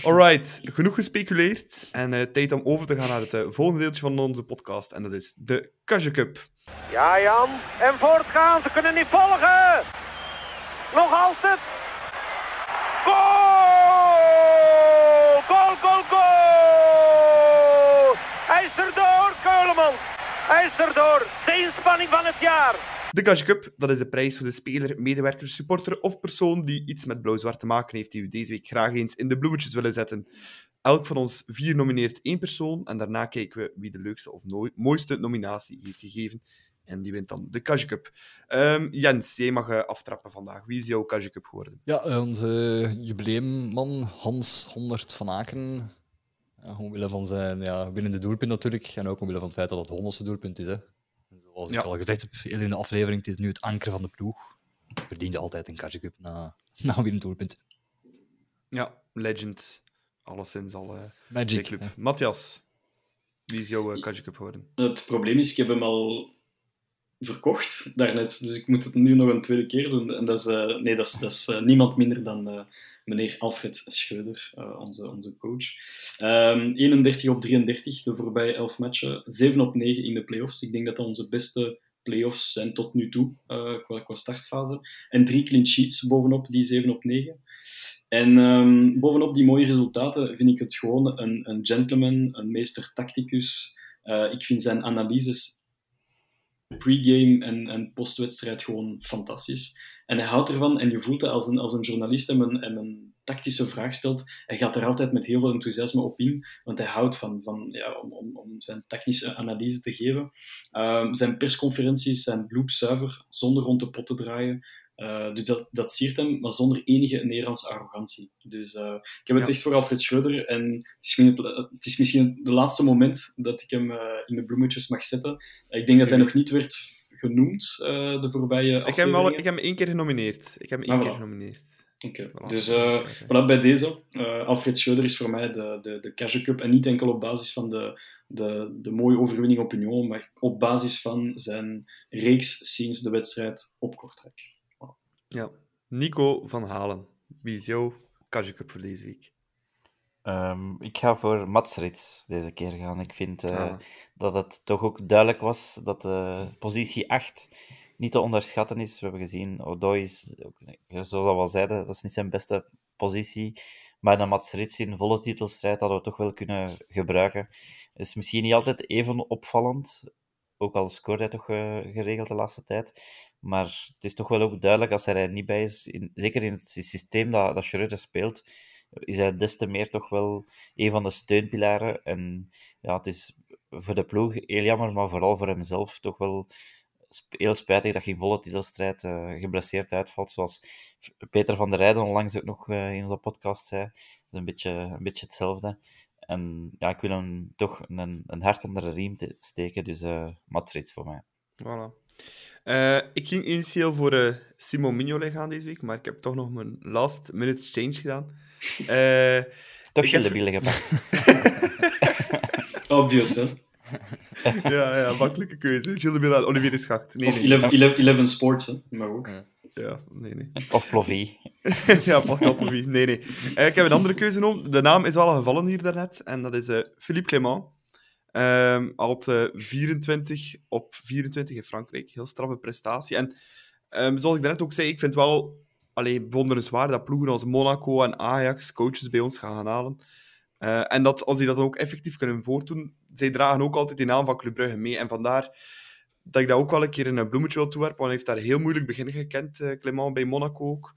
Alright, genoeg gespeculeerd. En eh, tijd om over te gaan naar het eh, volgende deeltje van onze podcast. En dat is de Kasje Cup.
Ja, Jan. En voortgaan. Ze kunnen niet volgen. Nog altijd. Goal! Goal, goal, goal! Hij is erdoor, Keulemans. Hij is erdoor. De inspanning van het jaar.
De Cash Cup, dat is de prijs voor de speler, medewerker, supporter of persoon die iets met blauw-zwart te maken heeft, die we deze week graag eens in de bloemetjes willen zetten. Elk van ons vier nomineert één persoon en daarna kijken we wie de leukste of mooiste nominatie heeft gegeven. En die wint dan de Cash Cup. Ehm, Jens, jij mag eh, aftrappen vandaag. Wie is jouw Cash Cup geworden?
Ja, eh, onze jubileumman Hans Honderd van Aken. Ja, omwille van zijn ja, winnende doelpunt natuurlijk. En ook omwille van het feit dat het honderdste doelpunt is. Hè. Zoals
Ja.
ik al gezegd heb eerder in de aflevering, het is nu het anker van de ploeg. Verdiende altijd een Cup na, na een winnend doelpunt.
Ja, legend. Alleszins al eh bij
Magic.
club. Matthias, wie is jouw Cup geworden?
Het probleem is, ik heb hem al verkocht daarnet, dus ik moet het nu nog een tweede keer doen. En dat is, eh, nee, dat is, dat is eh, niemand minder dan eh, meneer Alfred Schreuder, eh, onze, onze coach. Ehm 31 op 33 de voorbije 11 matchen, 7 op 9 in de playoffs. Ik denk dat dat onze beste playoffs zijn tot nu toe, qua, qua startfase. En drie clean sheets bovenop die 7 op 9. En ehm, bovenop die mooie resultaten vind ik het gewoon een, een gentleman, een meester tacticus. Ik vind zijn analyses pre-game en, en postwedstrijd gewoon fantastisch. En hij houdt ervan, en je voelt dat als een, als een journalist hem een, hem een tactische vraag stelt, hij gaat er altijd met heel veel enthousiasme op in, want hij houdt van, van ja, om, om, om zijn technische analyse te geven. Ehm, zijn persconferenties zijn bloedzuiver, zonder rond de pot te draaien. Eh, dus dat, dat siert hem, maar zonder enige Nederlandse arrogantie. Dus eh, ik heb het
Ja.
echt voor Alfred Schreuder. En het is, misschien het, het is misschien de laatste moment dat ik hem eh, in de bloemetjes mag zetten. Ik denk dat hij nog niet werd genoemd de voorbije
Ik heb, hem al, ik heb hem één keer genomineerd. Ik heb hem één
Ah,
keer
voilà.
genomineerd.
Oké.
Voilà.
Dus
oké.
voilà, bij deze, Alfred Schreuder is voor mij de, de, de Cash Cup. En niet enkel op basis van de, de, de mooie overwinning op Union, maar op basis van zijn reeks sinds de wedstrijd op Kortrijk.
Ja. Nico van Halen, wie is jouw Cash Cup voor deze week?
Ehm, ik ga voor Mats Rits deze keer gaan. Ik vind eh,
Ah.
dat het toch ook duidelijk was dat de positie 8 niet te onderschatten is. We hebben gezien, Odoi is, ook, zoals we al zeiden, dat is niet zijn beste positie. Maar dan Mats Rits in volle titelstrijd hadden we toch wel kunnen gebruiken. Is misschien niet altijd even opvallend, ook al scoort hij toch eh, geregeld de laatste tijd. Maar het is toch wel ook duidelijk als hij er niet bij is, in, zeker in het systeem dat, dat speelt, is hij des te meer toch wel een van de steunpilaren. En ja, het is voor de ploeg heel jammer, maar vooral voor hemzelf toch wel heel spijtig dat je in volle titelstrijd eh, geblesseerd uitvalt. Zoals Peter van der Rijden onlangs ook nog eh, in onze podcast zei. Dat is een beetje, een beetje hetzelfde. En ja, ik wil hem toch een, een hart onder de riem te steken, dus eh Madrid voor mij.
Voilà. Eh, ik ging initieel voor eh Simon Mignolet gaan deze week, maar ik heb toch nog mijn last minute change gedaan. Eh,
Toch
heb-
de billen gepakt.
Obvious, hè?
ja, ja, makkelijke keuze. Gilles de Olivier de Schacht. Nee,
Of
nee.
11, 11, 11 Sports, hè? Maar ook.
Ja, nee, nee.
Of Plovie.
ja, Pascal Povie. Nee, nee. Eh, ik heb een andere keuze genomen. De naam is wel al gevallen hier daarnet. En dat is eh, Philippe Clément. Ehm had eh, 24 op 24 in Frankrijk. Heel straffe prestatie. En ehm, zoals ik daarnet ook zei, ik vind wel allee, bewonderenswaardig dat ploegen als Monaco en Ajax coaches bij ons gaan gaan halen. Eh, en dat als die dat ook effectief kunnen voortdoen, zij dragen ook altijd die naam van Club Brugge mee. En vandaar dat ik dat ook wel een keer een eh, bloemetje wil toewerpen, want hij heeft daar heel moeilijk begin gekend, eh Clément, bij Monaco ook.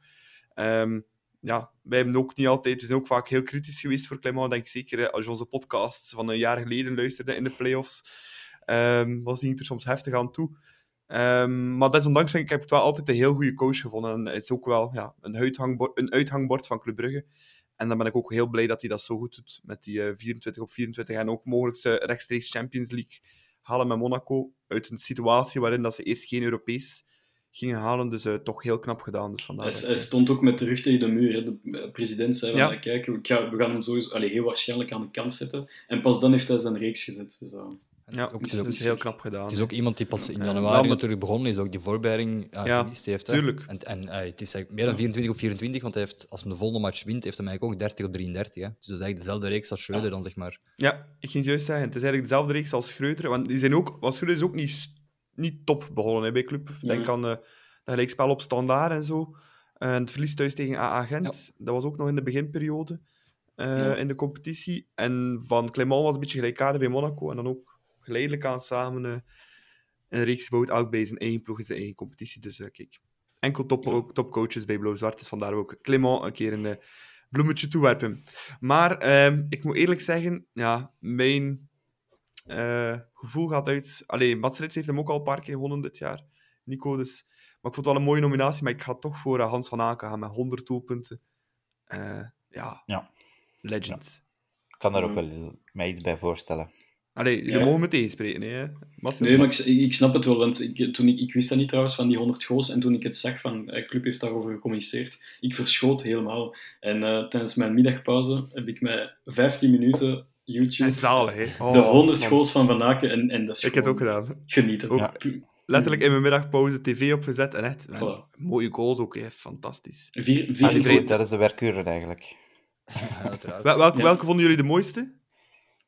Ehm, ja, wij hebben ook niet altijd, we zijn ook vaak heel kritisch geweest voor Clément, denk ik zeker als je onze podcasts van een jaar geleden luisterde in de playoffs, um, was hij er soms heftig aan toe. Um, maar desondanks denk ik, heb ik het wel altijd een heel goede coach gevonden. En het is ook wel ja, een, uithangbord, een uithangbord van Club Brugge. En dan ben ik ook heel blij dat hij dat zo goed doet met die uh, 24 op 24 en ook mogelijk rechtstreeks Champions League halen met Monaco uit een situatie waarin dat ze eerst geen Europees gingen halen. Dus uh, toch heel knap gedaan. Dus vandaar
hij, hij stond ook met de rug tegen de muur. Hè. De president zei:
Ja.
van, Kijk, we, ga, we gaan hem sowieso, allez, heel waarschijnlijk aan de kant zetten. En pas dan heeft hij zijn reeks gezet. Dus, uh,
ja,
ook,
dus, dus heel knap gedaan.
Het is ook iemand die pas in
Ja,
januari
maar-
natuurlijk begonnen is, ook die voorbereiding ja,
Ja,
gemist heeft. Hè.
tuurlijk.
En, en eh, het is eigenlijk meer dan 24 op 24, want hij heeft, als hij de volgende match wint, heeft hij eigenlijk ook 30 op 33. Hè. Dus dat is eigenlijk dezelfde reeks als Schreuder dan, zeg maar.
Ja, ik ging juist zeggen, het is eigenlijk dezelfde reeks als Schreuder. Want die zijn ook, want Schreuder is ook niet, niet top begonnen hè, bij club. Denk aan uh, dat gelijkspel op standaard en zo. En het verlies thuis tegen AA Gent, dat was ook nog in de beginperiode
Ja.
in de competitie. En van Clément was een beetje gelijkaardig bij Monaco. En dan ook geleidelijk aan samen een reeks gebouwd, elk bij zijn eigen ploeg in zijn eigen competitie. Dus eh, kijk, enkel top, ook topcoaches bij Blauw-Zwart, dus vandaar ook Clement een keer een eh, bloemetje toewerpen. Maar ehm, ik moet eerlijk zeggen, ja, mijn eh, gevoel gaat uit... Allee, Mats Rits heeft hem ook al een paar keer gewonnen dit jaar, Nico, dus... Maar ik vond het wel een mooie nominatie, maar ik ga toch voor eh, Hans van Aken gaan met 100 doelpunten. Eh, ja,
Ja.
legend.
Ik kan daar ook
Mm.
wel mij iets bij voorstellen.
Allee, jullie
Ja.
mogen meteen spreken, hè?
Nee, maar ik, ik snap het wel, want ik, toen ik, ik wist dat niet trouwens van die 100 goals. En toen ik het zag van, eh, Club heeft daarover gecommuniceerd, ik verschoot helemaal. En eh, tijdens mijn middagpauze heb ik mij 15 minuten YouTube,
En zalig, hè. Oh,
de 100
man.
goals van Van Aken, en, en dat is
Ik heb het ook gedaan.
genieten.
Ook.
Ja.
Letterlijk in mijn middagpauze tv opgezet en echt
Voilà.
mooie goals ook, hè. fantastisch.
Vier, vier,
die
goal-
vrede-
Dat is de werkuur eigenlijk.
Ja, uiteraard.
Wel, welke,
Ja.
welke vonden jullie de mooiste?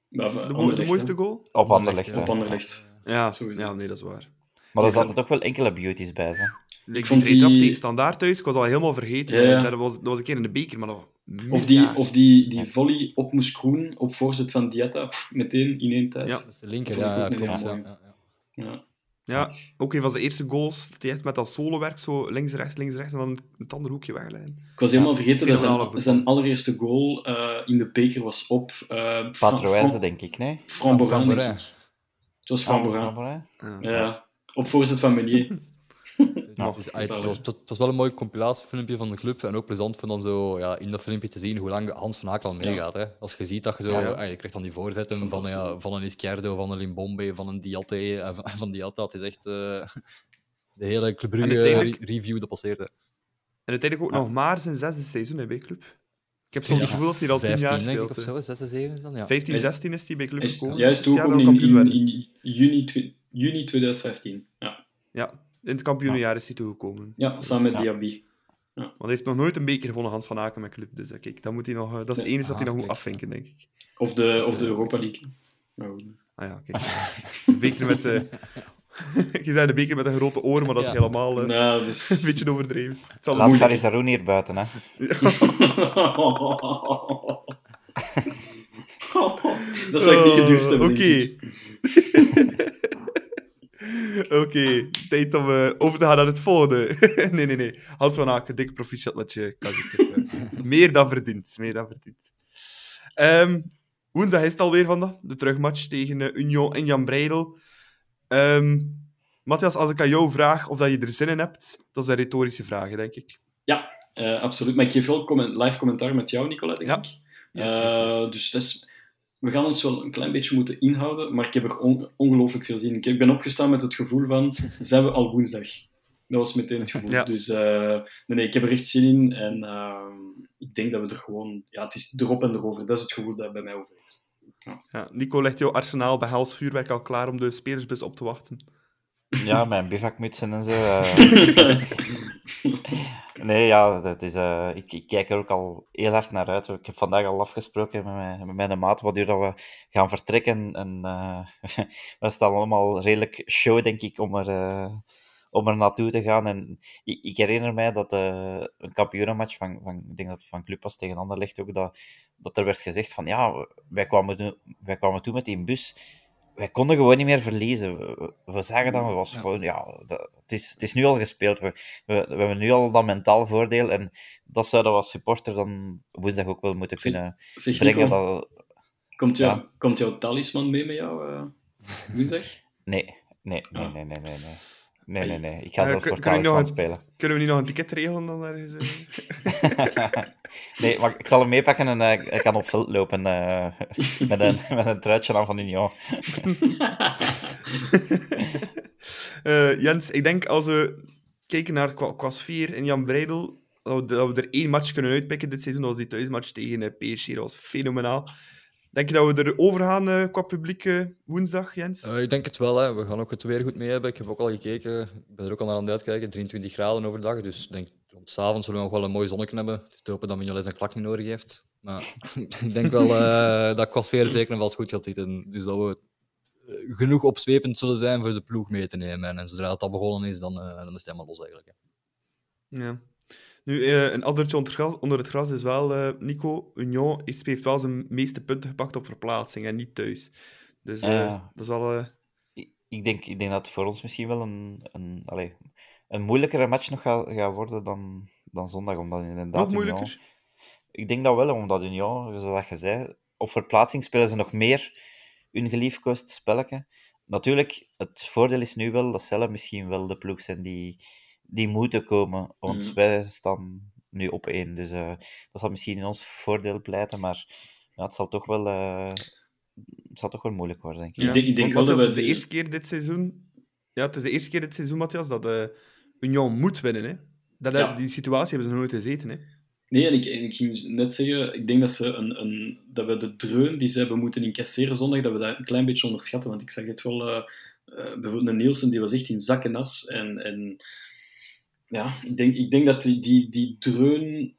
Ja,
De, mo- de mooiste goal?
Op Anderlecht.
Op Anderlecht.
Ja, ja, nee, dat is waar.
Maar er zaten toch wel enkele beauties bij, ze.
Ik
vond
die...
die-
tegen standaard thuis, ik was al helemaal vergeten.
Ja, ja.
Dat, was, dat was een keer in de beker, maar dat was
Of die, of die, die volley op Moes Kroen, op voorzet van Diatta, pff, meteen in één tijd.
Ja.
Dat is de linker, ja, ja
ook een
klopt. Ja, ja, ja.
Ja.
Ja, ook een van zijn eerste goals, dat hij echt met dat solo-werk zo links, rechts, links, rechts en dan het andere hoekje wegleggen.
Ik was helemaal vergeten dat zijn, zijn allereerste goal eh, in de beker was op uh,
Patroise, denk ik, nee?
Fran Borin,
Van
denk
Borin.
ik. Het was Fran
Ah,
Borin.
Van Borin?
Ja.
Ja, op voorzet van Meunier.
Ja, het, is- het, was, het was wel een mooi compilatiefilmpje van de club. En ook plezant om dan zo ja, in dat filmpje te zien hoe lang Hans van Aken al meegaat. Hè. Als je ziet dat je zo...
Ja, ja.
ah, je krijgt dan die voorzetten van, ja, van een Izquierdo, van een Limbombe, van een Diatte. en van, van Diatta. Het is echt... eh, de hele Club Brugge
uiteindelijk-
re- review dat passeerde.
En uiteindelijk ook nog maar zijn zesde seizoen hè, bij Club. Ik heb zo'n
Ja,
gevoel dat hij al tien jaar
15 denk ik
speelt.
of zo, 6, 7 dan? Ja.
15,
Hij is-
16 is hij bij Club gekomen.
juist
Het
ook
dat
in, juni 2015. Ja,
Ja, in het kampioenenjaar is hij toegekomen.
ja samen met
Ja.
Diaby.
Want hij heeft nog nooit een beker gewonnen, Hans van Aken met Club. Dus kijk, dat, moet hij nog, eh, dat is het enige dat hij nog moet afvinken, denk ik.
Of de, of de Europa League.
Ah ja, kijk. Beker met... eh je zei de beker met een grote oren, maar dat is
Ja.
helemaal eh,
Nou, dus...
een beetje overdreven. Het zal
Laat
moeilijk
Faris Haroun hier buiten, hè.
dat zou ik niet gedurfd hebben.
Oké. Oké, tijd om eh, over te gaan naar het volgende. nee, nee, nee. Hans van Aken, dik proficiat met je kazikje. meer dan verdiend. Meer dan verdiend. Ehm, woensdag is het alweer vandaag. De terugmatch tegen eh, Union en Jan Breidel. Ehm Matthias, als ik aan jou vraag of dat je er zin in hebt, dat is een retorische vraag, denk ik.
Ja, eh, absoluut. Maar ik geef wel comment, live commentaar met jou, Nicola, denk
Ja.
ik.
Yes,
Eh,
yes, yes.
Dus dat is- we gaan ons wel een klein beetje moeten inhouden, maar ik heb er on- ongelooflijk veel zin in. Ik ben opgestaan met het gevoel van, zijn we al woensdag? Dat was meteen het gevoel.
Ja.
Dus eh, nee, nee, ik heb er echt zin in en eh, ik denk dat we er gewoon... Ja, het is erop en erover. Dat is het gevoel dat bij mij over heeft.
Ja, Nico legt jouw arsenaal bij Hels vuurwerk al klaar om de spelersbus op te wachten.
Ja, mijn bivakmutsen en zo. eh. Nee, ja, dat is, eh, ik, ik kijk er ook al heel hard naar uit. Ik heb vandaag al afgesproken met mijn, met mijn maat wat uur dat we gaan vertrekken. En eh we staan allemaal redelijk show, denk ik, om er, eh, om er naartoe te gaan. En ik, ik herinner mij dat een kampioenenmatch van, van, ik denk dat het van Club was tegen Anderlecht ook, dat, dat er werd gezegd van, ja, wij kwamen, wij kwamen toe met die bus wij konden gewoon niet meer verliezen. We, we- zagen dat, we was
Ja.
gewoon, ja, dat, het, is, het is nu al gespeeld. We, we, we hebben nu al dat mentaal voordeel en dat zouden we als supporter dan woensdag ook wel moeten kunnen
Zeg,
brengen. Dat,
komt, jou,
Ja.
komt jouw talisman mee met jou eh, woensdag?
nee, nee, nee, nee, nee, nee, nee. Nee, nee, nee. Ik ga
Eh,
zelfs voor talisman spelen.
Kunnen we niet nog een ticket regelen dan ergens?
nee, maar ik zal hem meepakken en eh, ik kan op veld lopen eh, met, een, met een truitje aan van Union.
Eh, Jens, ik denk als we kijken naar qua, sfeer in Jan Breidel, dat we, dat we er één match kunnen uitpikken dit seizoen. Dat was die thuismatch tegen PSG. Dat was fenomenaal. Denk je dat we erover gaan eh, qua publiek eh, woensdag, Jens?
Eh, ik denk het wel. Hè. We gaan ook het weer goed mee hebben. Ik heb ook al gekeken. Ik ben er ook al naar aan het uitkijken. 23 graden overdag. Dus ik denk rond 's avonds zullen we nog wel een mooi zonnetje hebben. Het is te hopen dat Mignolet zijn klak niet nodig heeft. Maar ik denk wel dat qua sfeer zeker en vast goed gaat zitten. Dus dat we genoeg opzwepend zullen zijn voor de ploeg mee te nemen. En zodra dat begonnen is, dan, dan is het helemaal los eigenlijk. Hè.
Ja. Nu, eh, een addertje onder, het gras- onder het gras is wel, eh, Nico, Union heeft heeft wel zijn meeste punten gepakt op verplaatsing en niet thuis. Dus eh, dat is al...
Ik ik, denk, ik denk dat het voor ons misschien wel een, een, allez, een moeilijkere match nog gaat, worden dan, dan zondag. Omdat inderdaad
Nog moeilijker?
Union- ik denk dat wel, omdat Union, zoals je zei, op verplaatsing spelen ze nog meer hun geliefkoosd spelletje. Natuurlijk, het voordeel is nu wel dat zelf misschien wel de ploeg zijn die, die moeten komen. Want
Mhm.
wij staan nu op één. Dus eh, dat zal misschien in ons voordeel pleiten. Maar ja, het zal toch wel, eh, het zal toch wel moeilijk worden, denk ik.
Ik denk- ik denk
Want
wel dat
het is de
de-
eerste keer dit seizoen... Ja, het is de eerste keer dit seizoen, Matthias, dat eh Union moet winnen. Hè? Dat,
Ja.
Die situatie hebben ze nog nooit gezeten. Hè?
Nee, en ik, en ik ging net zeggen, ik denk dat, ze een, een, dat we de dreun die ze hebben moeten incasseren zondag, dat we dat een klein beetje onderschatten. Want ik zag het wel, eh, eh, bijvoorbeeld een Nielsen, die was echt in zak en as. En, en ja, ik denk, ik denk dat die, die, die dreun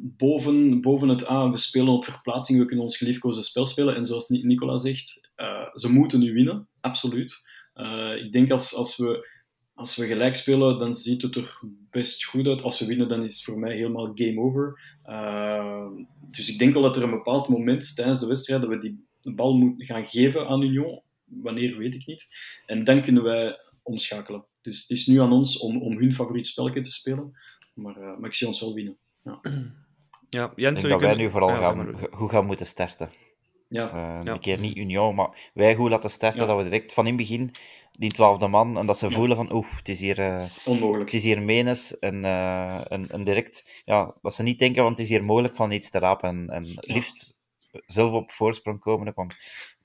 boven, boven het, ah, we spelen op verplaatsing, we kunnen ons geliefkoosde spel spelen. En zoals Ni- Nicola zegt, eh, ze moeten nu winnen, absoluut. Eh, ik denk als, als we als we gelijk spelen, dan ziet het er best goed uit. Als we winnen, dan is het voor mij helemaal game over. Uh, dus ik denk wel dat er een bepaald moment tijdens de wedstrijd dat we die bal moeten gaan geven aan Union. Wanneer, weet ik niet. En dan kunnen wij omschakelen. Dus het is nu aan ons om, om hun favoriet spelletje te spelen. Maar, uh, maar ik zie ons wel winnen. Ja,
ja Jens,
ik denk dat wij
kunnen-
nu vooral
Ja,
gaan, goed gaan moeten starten.
ja.
Uh,
Ja.
Een keer niet Union, maar wij goed laten starten,
Ja.
dat we direct van in het begin die twaalfde man, en dat ze voelen van, oeh, het is hier... eh,
onmogelijk.
het is hier menes en, eh, en, en direct, ja, dat ze niet denken, want het is hier mogelijk van iets te rapen en, en liefst zelf op voorsprong komen, want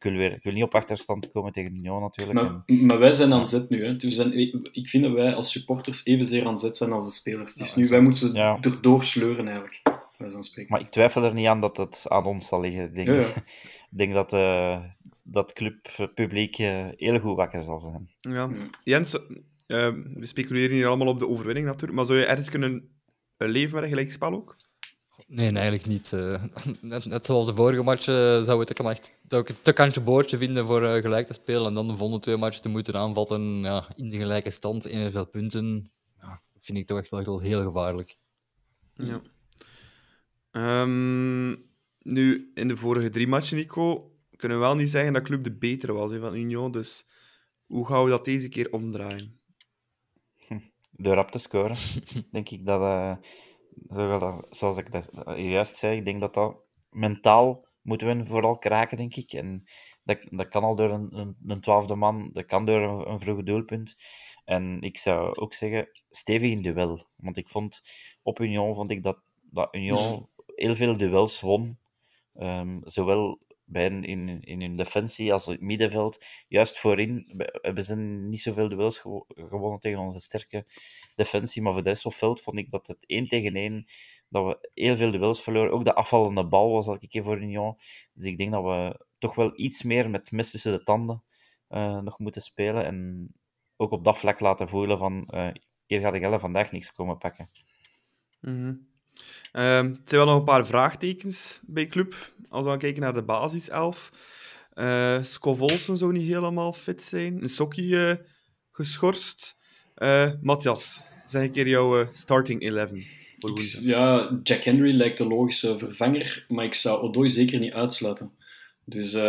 wil, weer, ik wil niet op achterstand komen tegen Union natuurlijk.
Maar,
en-
maar wij zijn aan zet nu. Hè. We zijn, ik vind dat wij als supporters evenzeer aan zet zijn als de spelers. Dus
Ja,
nu, wij moeten
Ja.
erdoor sleuren eigenlijk.
Maar ik twijfel er niet aan dat het aan ons zal liggen. Ik denk,
Ja, ja.
ik denk dat eh, dat clubpubliek eh, heel goed wakker zal zijn.
Ja. Jens, eh, we speculeren hier allemaal op de overwinning natuurlijk, maar zou je ergens kunnen leven met een gelijkspel ook?
Nee, nee, eigenlijk niet. eh. net, net zoals de vorige match eh, zou, het, kan echt, het te kantje boordje vinden voor eh, gelijk te spelen en dan de volgende twee matchen te moeten aanvatten ja, in de gelijke stand, evenveel punten. Ja, dat vind ik toch echt wel heel, heel gevaarlijk.
Ja. Ehm, nu, in de vorige drie matchen, Nico, kunnen we wel niet zeggen dat Club de betere was hè, van Union. Dus hoe gaan we dat deze keer omdraaien?
Door rap te scoren, denk ik dat, eh, zoals ik dat juist zei, ik denk dat dat mentaal moeten we vooral kraken, denk ik. En dat, dat kan al door een, een, een twaalfde man, dat kan door een, een vroeg doelpunt. En ik zou ook zeggen, stevig in duel. Want ik vond, op Union vond ik dat, dat Union heel veel duels won. Ehm, zowel bij in, in hun defensie als het middenveld. Juist voorin be- hebben ze niet zoveel duels gewo- gewonnen tegen onze sterke defensie. Maar voor de rest op veld vond ik dat het één tegen één, dat we heel veel duels verloren. Ook de afvallende bal was elke keer voor Union. Dus ik denk dat we toch wel iets meer met mes tussen de tanden eh, nog moeten spelen. En ook op dat vlak laten voelen van eh, hier de Gelle vandaag niks komen pakken.
Mhm. Ehm, er zijn wel nog een paar vraagtekens bij Club. Als we dan kijken naar de basiself. Eh Scov Olsen zou niet helemaal fit zijn. Een Sokkie eh, geschorst. Eh Matthias, zeg een keer jouw eh, starting 11 voor
Ik-
woensdag.
ja, Jack Henry lijkt de logische vervanger, maar ik zou Odoi zeker niet uitsluiten. Dus eh,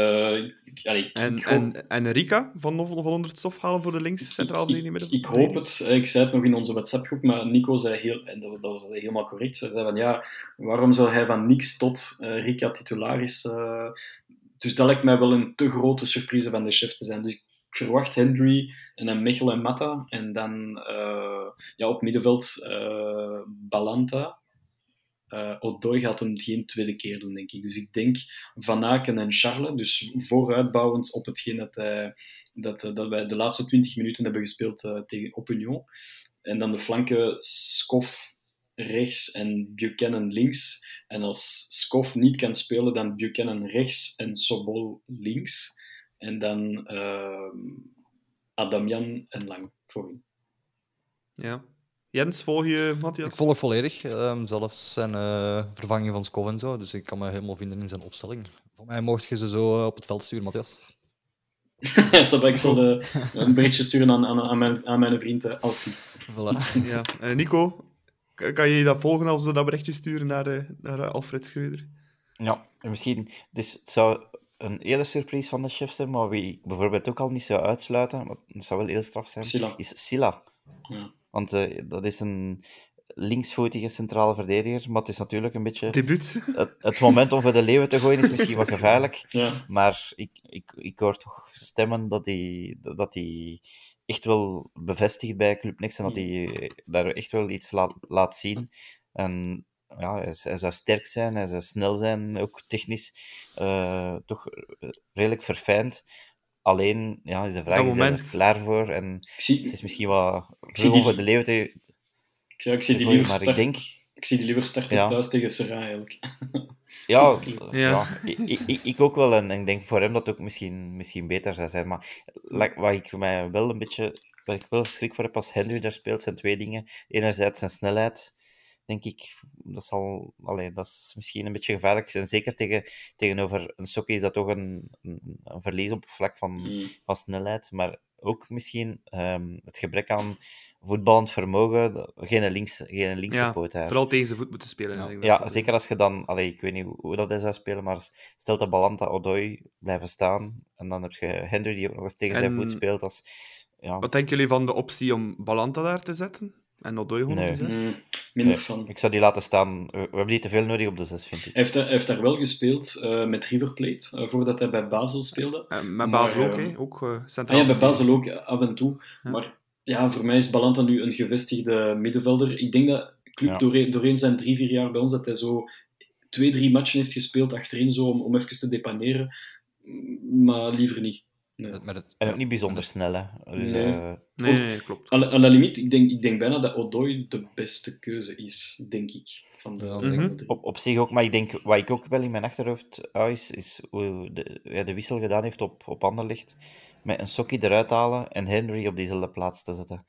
allee,
En, en, en Rika van, van 100 stof halen voor de links centraal
ik, ik, ik hoop het. Eh, Ik zei het nog in onze WhatsApp-groep, maar Nico zei heel, en dat, was helemaal correct. Hij zei van ja, waarom zou hij van niks tot eh Rika titularis? eh dus dat lijkt mij wel een te grote surprise van de chef te zijn. Dus ik verwacht Hendry en dan Mechel en Matta. En dan ja, op middenveld Balanta. Eh Odoi gaat hem geen tweede keer doen, denk ik. Dus ik denk Van Aken en Charles, dus vooruitbouwend op hetgeen dat, hij, dat, eh, dat wij de laatste 20 minuten hebben gespeeld eh, tegen op Union. En dan de flanken Skof rechts en Buchanan links. En als Skof niet kan spelen, dan Buchanan rechts en Sobol links. En dan eh, Adamian en Lang voorin.
Ja. Jens, volg je Matthias?
Ik volg volledig, ehm, zelfs zijn eh, vervanging van Skov en zo, dus ik kan me helemaal vinden in zijn opstelling. Van mij mocht je ze zo eh, op het veld sturen, Matthias.
Zal ik zal de, een berichtje sturen aan, aan, aan, mijn, aan mijn vriend eh, Alfie.
Voilà.
Ja. Nico, kan je dat volgen als we dat berichtje sturen naar, eh, naar Alfred Scheuder?
Ja, en misschien, het, is, het zou een hele surprise van de chefs zijn, maar wie ik bijvoorbeeld ook al niet zou uitsluiten, maar dat zou wel heel straf zijn,
Silla.
is Silla.
Ja.
Want eh, dat is een linksvoetige centrale verdediger, maar het is natuurlijk een beetje...
Debuut.
Het, het moment om voor de leeuwen te gooien is misschien wat gevaarlijk.
Ja.
Maar ik, ik, ik hoor toch stemmen dat hij dat hij echt wel bevestigt bij Club Next en dat hij daar echt wel iets laat, laat zien. En ja, hij, hij zou sterk zijn, hij zou snel zijn, ook technisch eh, toch redelijk verfijnd. Alleen ja, is de vraag, is er
moment.
klaar voor? En
Ik zie,
het is misschien wat om
die-
voor de te,
ja, ik zie die liever
maar ik denk...
ik zie die liever starten
Ja.
thuis tegen Serra, eigenlijk.
Ja,
Ja.
ja. ik, ik, ik- ook wel. En ik denk voor hem dat het ook misschien, misschien beter zou zijn. Maar like, wat ik mij wel een beetje... Wat ik wel schrik voor heb als Henry daar speelt, zijn twee dingen. Enerzijds zijn snelheid, denk ik. Dat, zal, allee, dat is misschien een beetje gevaarlijk. En zeker tegen, tegenover een Sokkie is dat toch een, een, een verlies op vlak van,
Mm.
van snelheid. Maar ook misschien ehm, het gebrek aan voetballend vermogen. Geen links, geen linkse
Ja,
poot hebben.
Vooral tegen zijn voet moeten spelen.
Ja.
denk ik
Ja,
dat-
zeker als je dan... Allee, ik weet niet hoe, hoe dat hij zou spelen, maar stel dat Balanta Odoi blijven staan, en dan heb je Hendry die ook nog eens tegen zijn voet speelt. Als, ja,
Wat denken jullie van de optie om Balanta daar te zetten? En Odoi gewoon
Nee.
op de zes?
Mm, minder
nee,
van.
ik zou die laten staan. We hebben die te veel nodig op de zes, vind ik.
Hij heeft, hij heeft daar wel gespeeld eh, met River Plate, eh, voordat hij bij Basel speelde.
Met
Maar,
Basel ook,
eh,
hè? Ook eh,
Ah
centraal.
ja, bij. Basel ook af en toe.
Ja.
Maar ja, voor mij is Balanta nu een gevestigde middenvelder. Ik denk dat Club
Ja.
doorheen, doorheen zijn drie, vier jaar bij ons, dat hij zo twee, drie matchen heeft gespeeld achterin, zo, om, om even te depaneren. Mm, Maar liever niet. Nee.
Met, met het,
En ook niet bijzonder snel, hè. Dus,
Nee.
Nee, nee, nee, klopt.
La, à la limiet, ik denk, ik denk bijna dat Odoi de beste keuze is, denk ik. Van de,
Ja,
de
Mhm.
drie.
op, op zich ook, maar ik denk, wat ik ook wel in mijn achterhoofd hou, is, is hoe de, ja, de wissel gedaan heeft op, op Anderlecht. Met een Sokkie eruit halen en Henry op diezelfde plaats te zetten.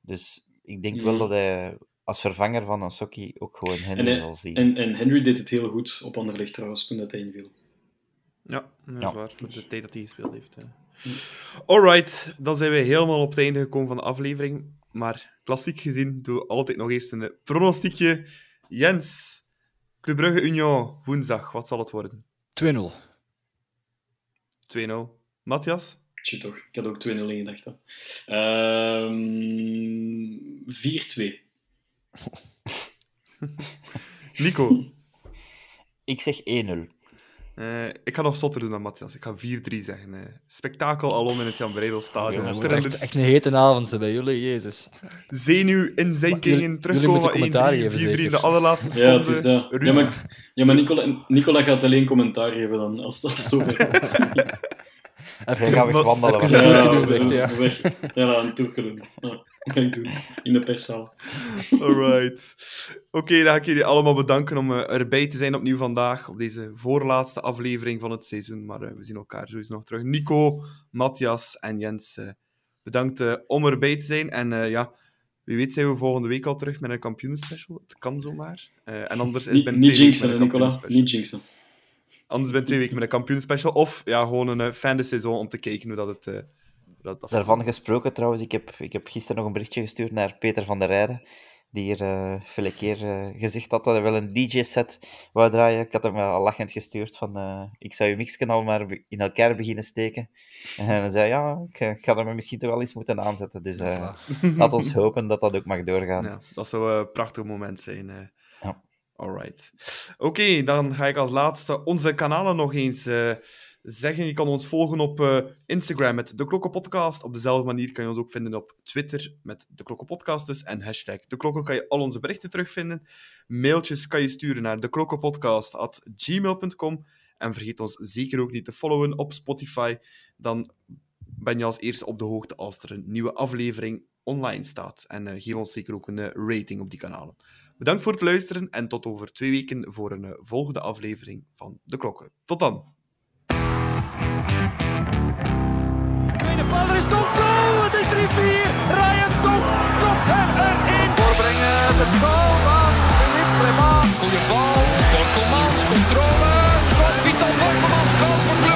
Dus ik denk wel
Mhm.
dat hij als vervanger van een Sokkie ook gewoon Henry
hij-
zal zien.
En, en Henry deed het heel goed op Anderlecht trouwens, toen dat hij inviel.
Ja, dat is
Ja.
waar. Met de tijd dat hij gespeeld heeft. hè. Alright, dan zijn we helemaal op het einde gekomen van de aflevering. Maar klassiek gezien doen we altijd nog eerst een pronostiekje. Jens, Club Brugge Union, woensdag, wat zal het worden?
2-0.
2-0. Matthias?
Tjie toch, ik had ook 2-0 in gedachten. Ehm 4-2.
Nico?
Ik zeg 1-0.
Eh, ik ga nog zotter doen dan Matthias. Ik ga 4-3 zeggen. eh. spektakel alom in het Jan Breidel stadion.
Het echt, echt een hete avond zijn bij jullie, jezus.
zenuw, inzinkingen,
jullie
terugkomen
moeten
van 1-3, 4-3
commentaar geven,
in de allerlaatste
Ja,
seconde.
het is dat. Ja, maar, ja, maar Nicola, Nicola gaat alleen commentaar geven dan, als als het
wandelen.
even
want-
een
Ja,
toerke doen,
zo-
zegt hij, ja.
weg. Ja, laat een toerke doen. Ja, dat ga ik doen. In de perszaal.
Alright. Oké, dan ga ik jullie allemaal bedanken om eh, erbij te zijn opnieuw vandaag, op deze voorlaatste aflevering van het seizoen. Maar eh, we zien elkaar sowieso nog terug. Nico, Matthias en Jens, eh, bedankt om erbij te zijn. En eh, ja, wie weet zijn we volgende week al terug met een kampioenenspecial. Het kan zomaar. Eh, en anders is
Niet,
binnen
niet jinxen, Nicola. Niet jinxen.
Anders ben twee weken met een kampioenenspecial. Of ja, gewoon een uh, fan de seizoen om te kijken hoe dat het... eh, dat afloopt.
Daarvan gesproken trouwens, ik heb, ik heb gisteren nog een berichtje gestuurd naar Peter van der Rijden, die hier eh vele keer eh, gezegd had dat hij wel een DJ-set wou draaien. Ik had hem al lachend gestuurd van, eh, ik zou je mixen al maar in elkaar beginnen steken. En hij zei, ja, ik eh, ga er misschien toch wel eens moeten aanzetten. Dus eh, laat ons hopen dat dat ook mag doorgaan.
Ja, dat zou een prachtig moment zijn. Alright. Oké, dan ga ik als laatste onze kanalen nog eens eh, zeggen. Je kan ons volgen op eh, Instagram met De Klokken Podcast. Op dezelfde manier kan je ons ook vinden op Twitter met De Klokken Podcast dus. En hashtag De Klokken kan je al onze berichten terugvinden. Mailtjes kan je sturen naar deklokkenpodcast.gmail.com. En vergeet ons zeker ook niet te followen op Spotify. Dan ben je als eerste op de hoogte als er een nieuwe aflevering online staat. En eh, geef ons zeker ook een rating op die kanalen. Bedankt voor het luisteren en tot over twee weken voor een eh, volgende aflevering van De Klokken. Tot dan!
De paal is tot goal! Het is 3-4! Ryan Top, kopt hem erin! Voorbrengen, de goal van Philippe Clement. Goeie bal, Bortelmans, controle, schot, Vital Bortelmans, goal voor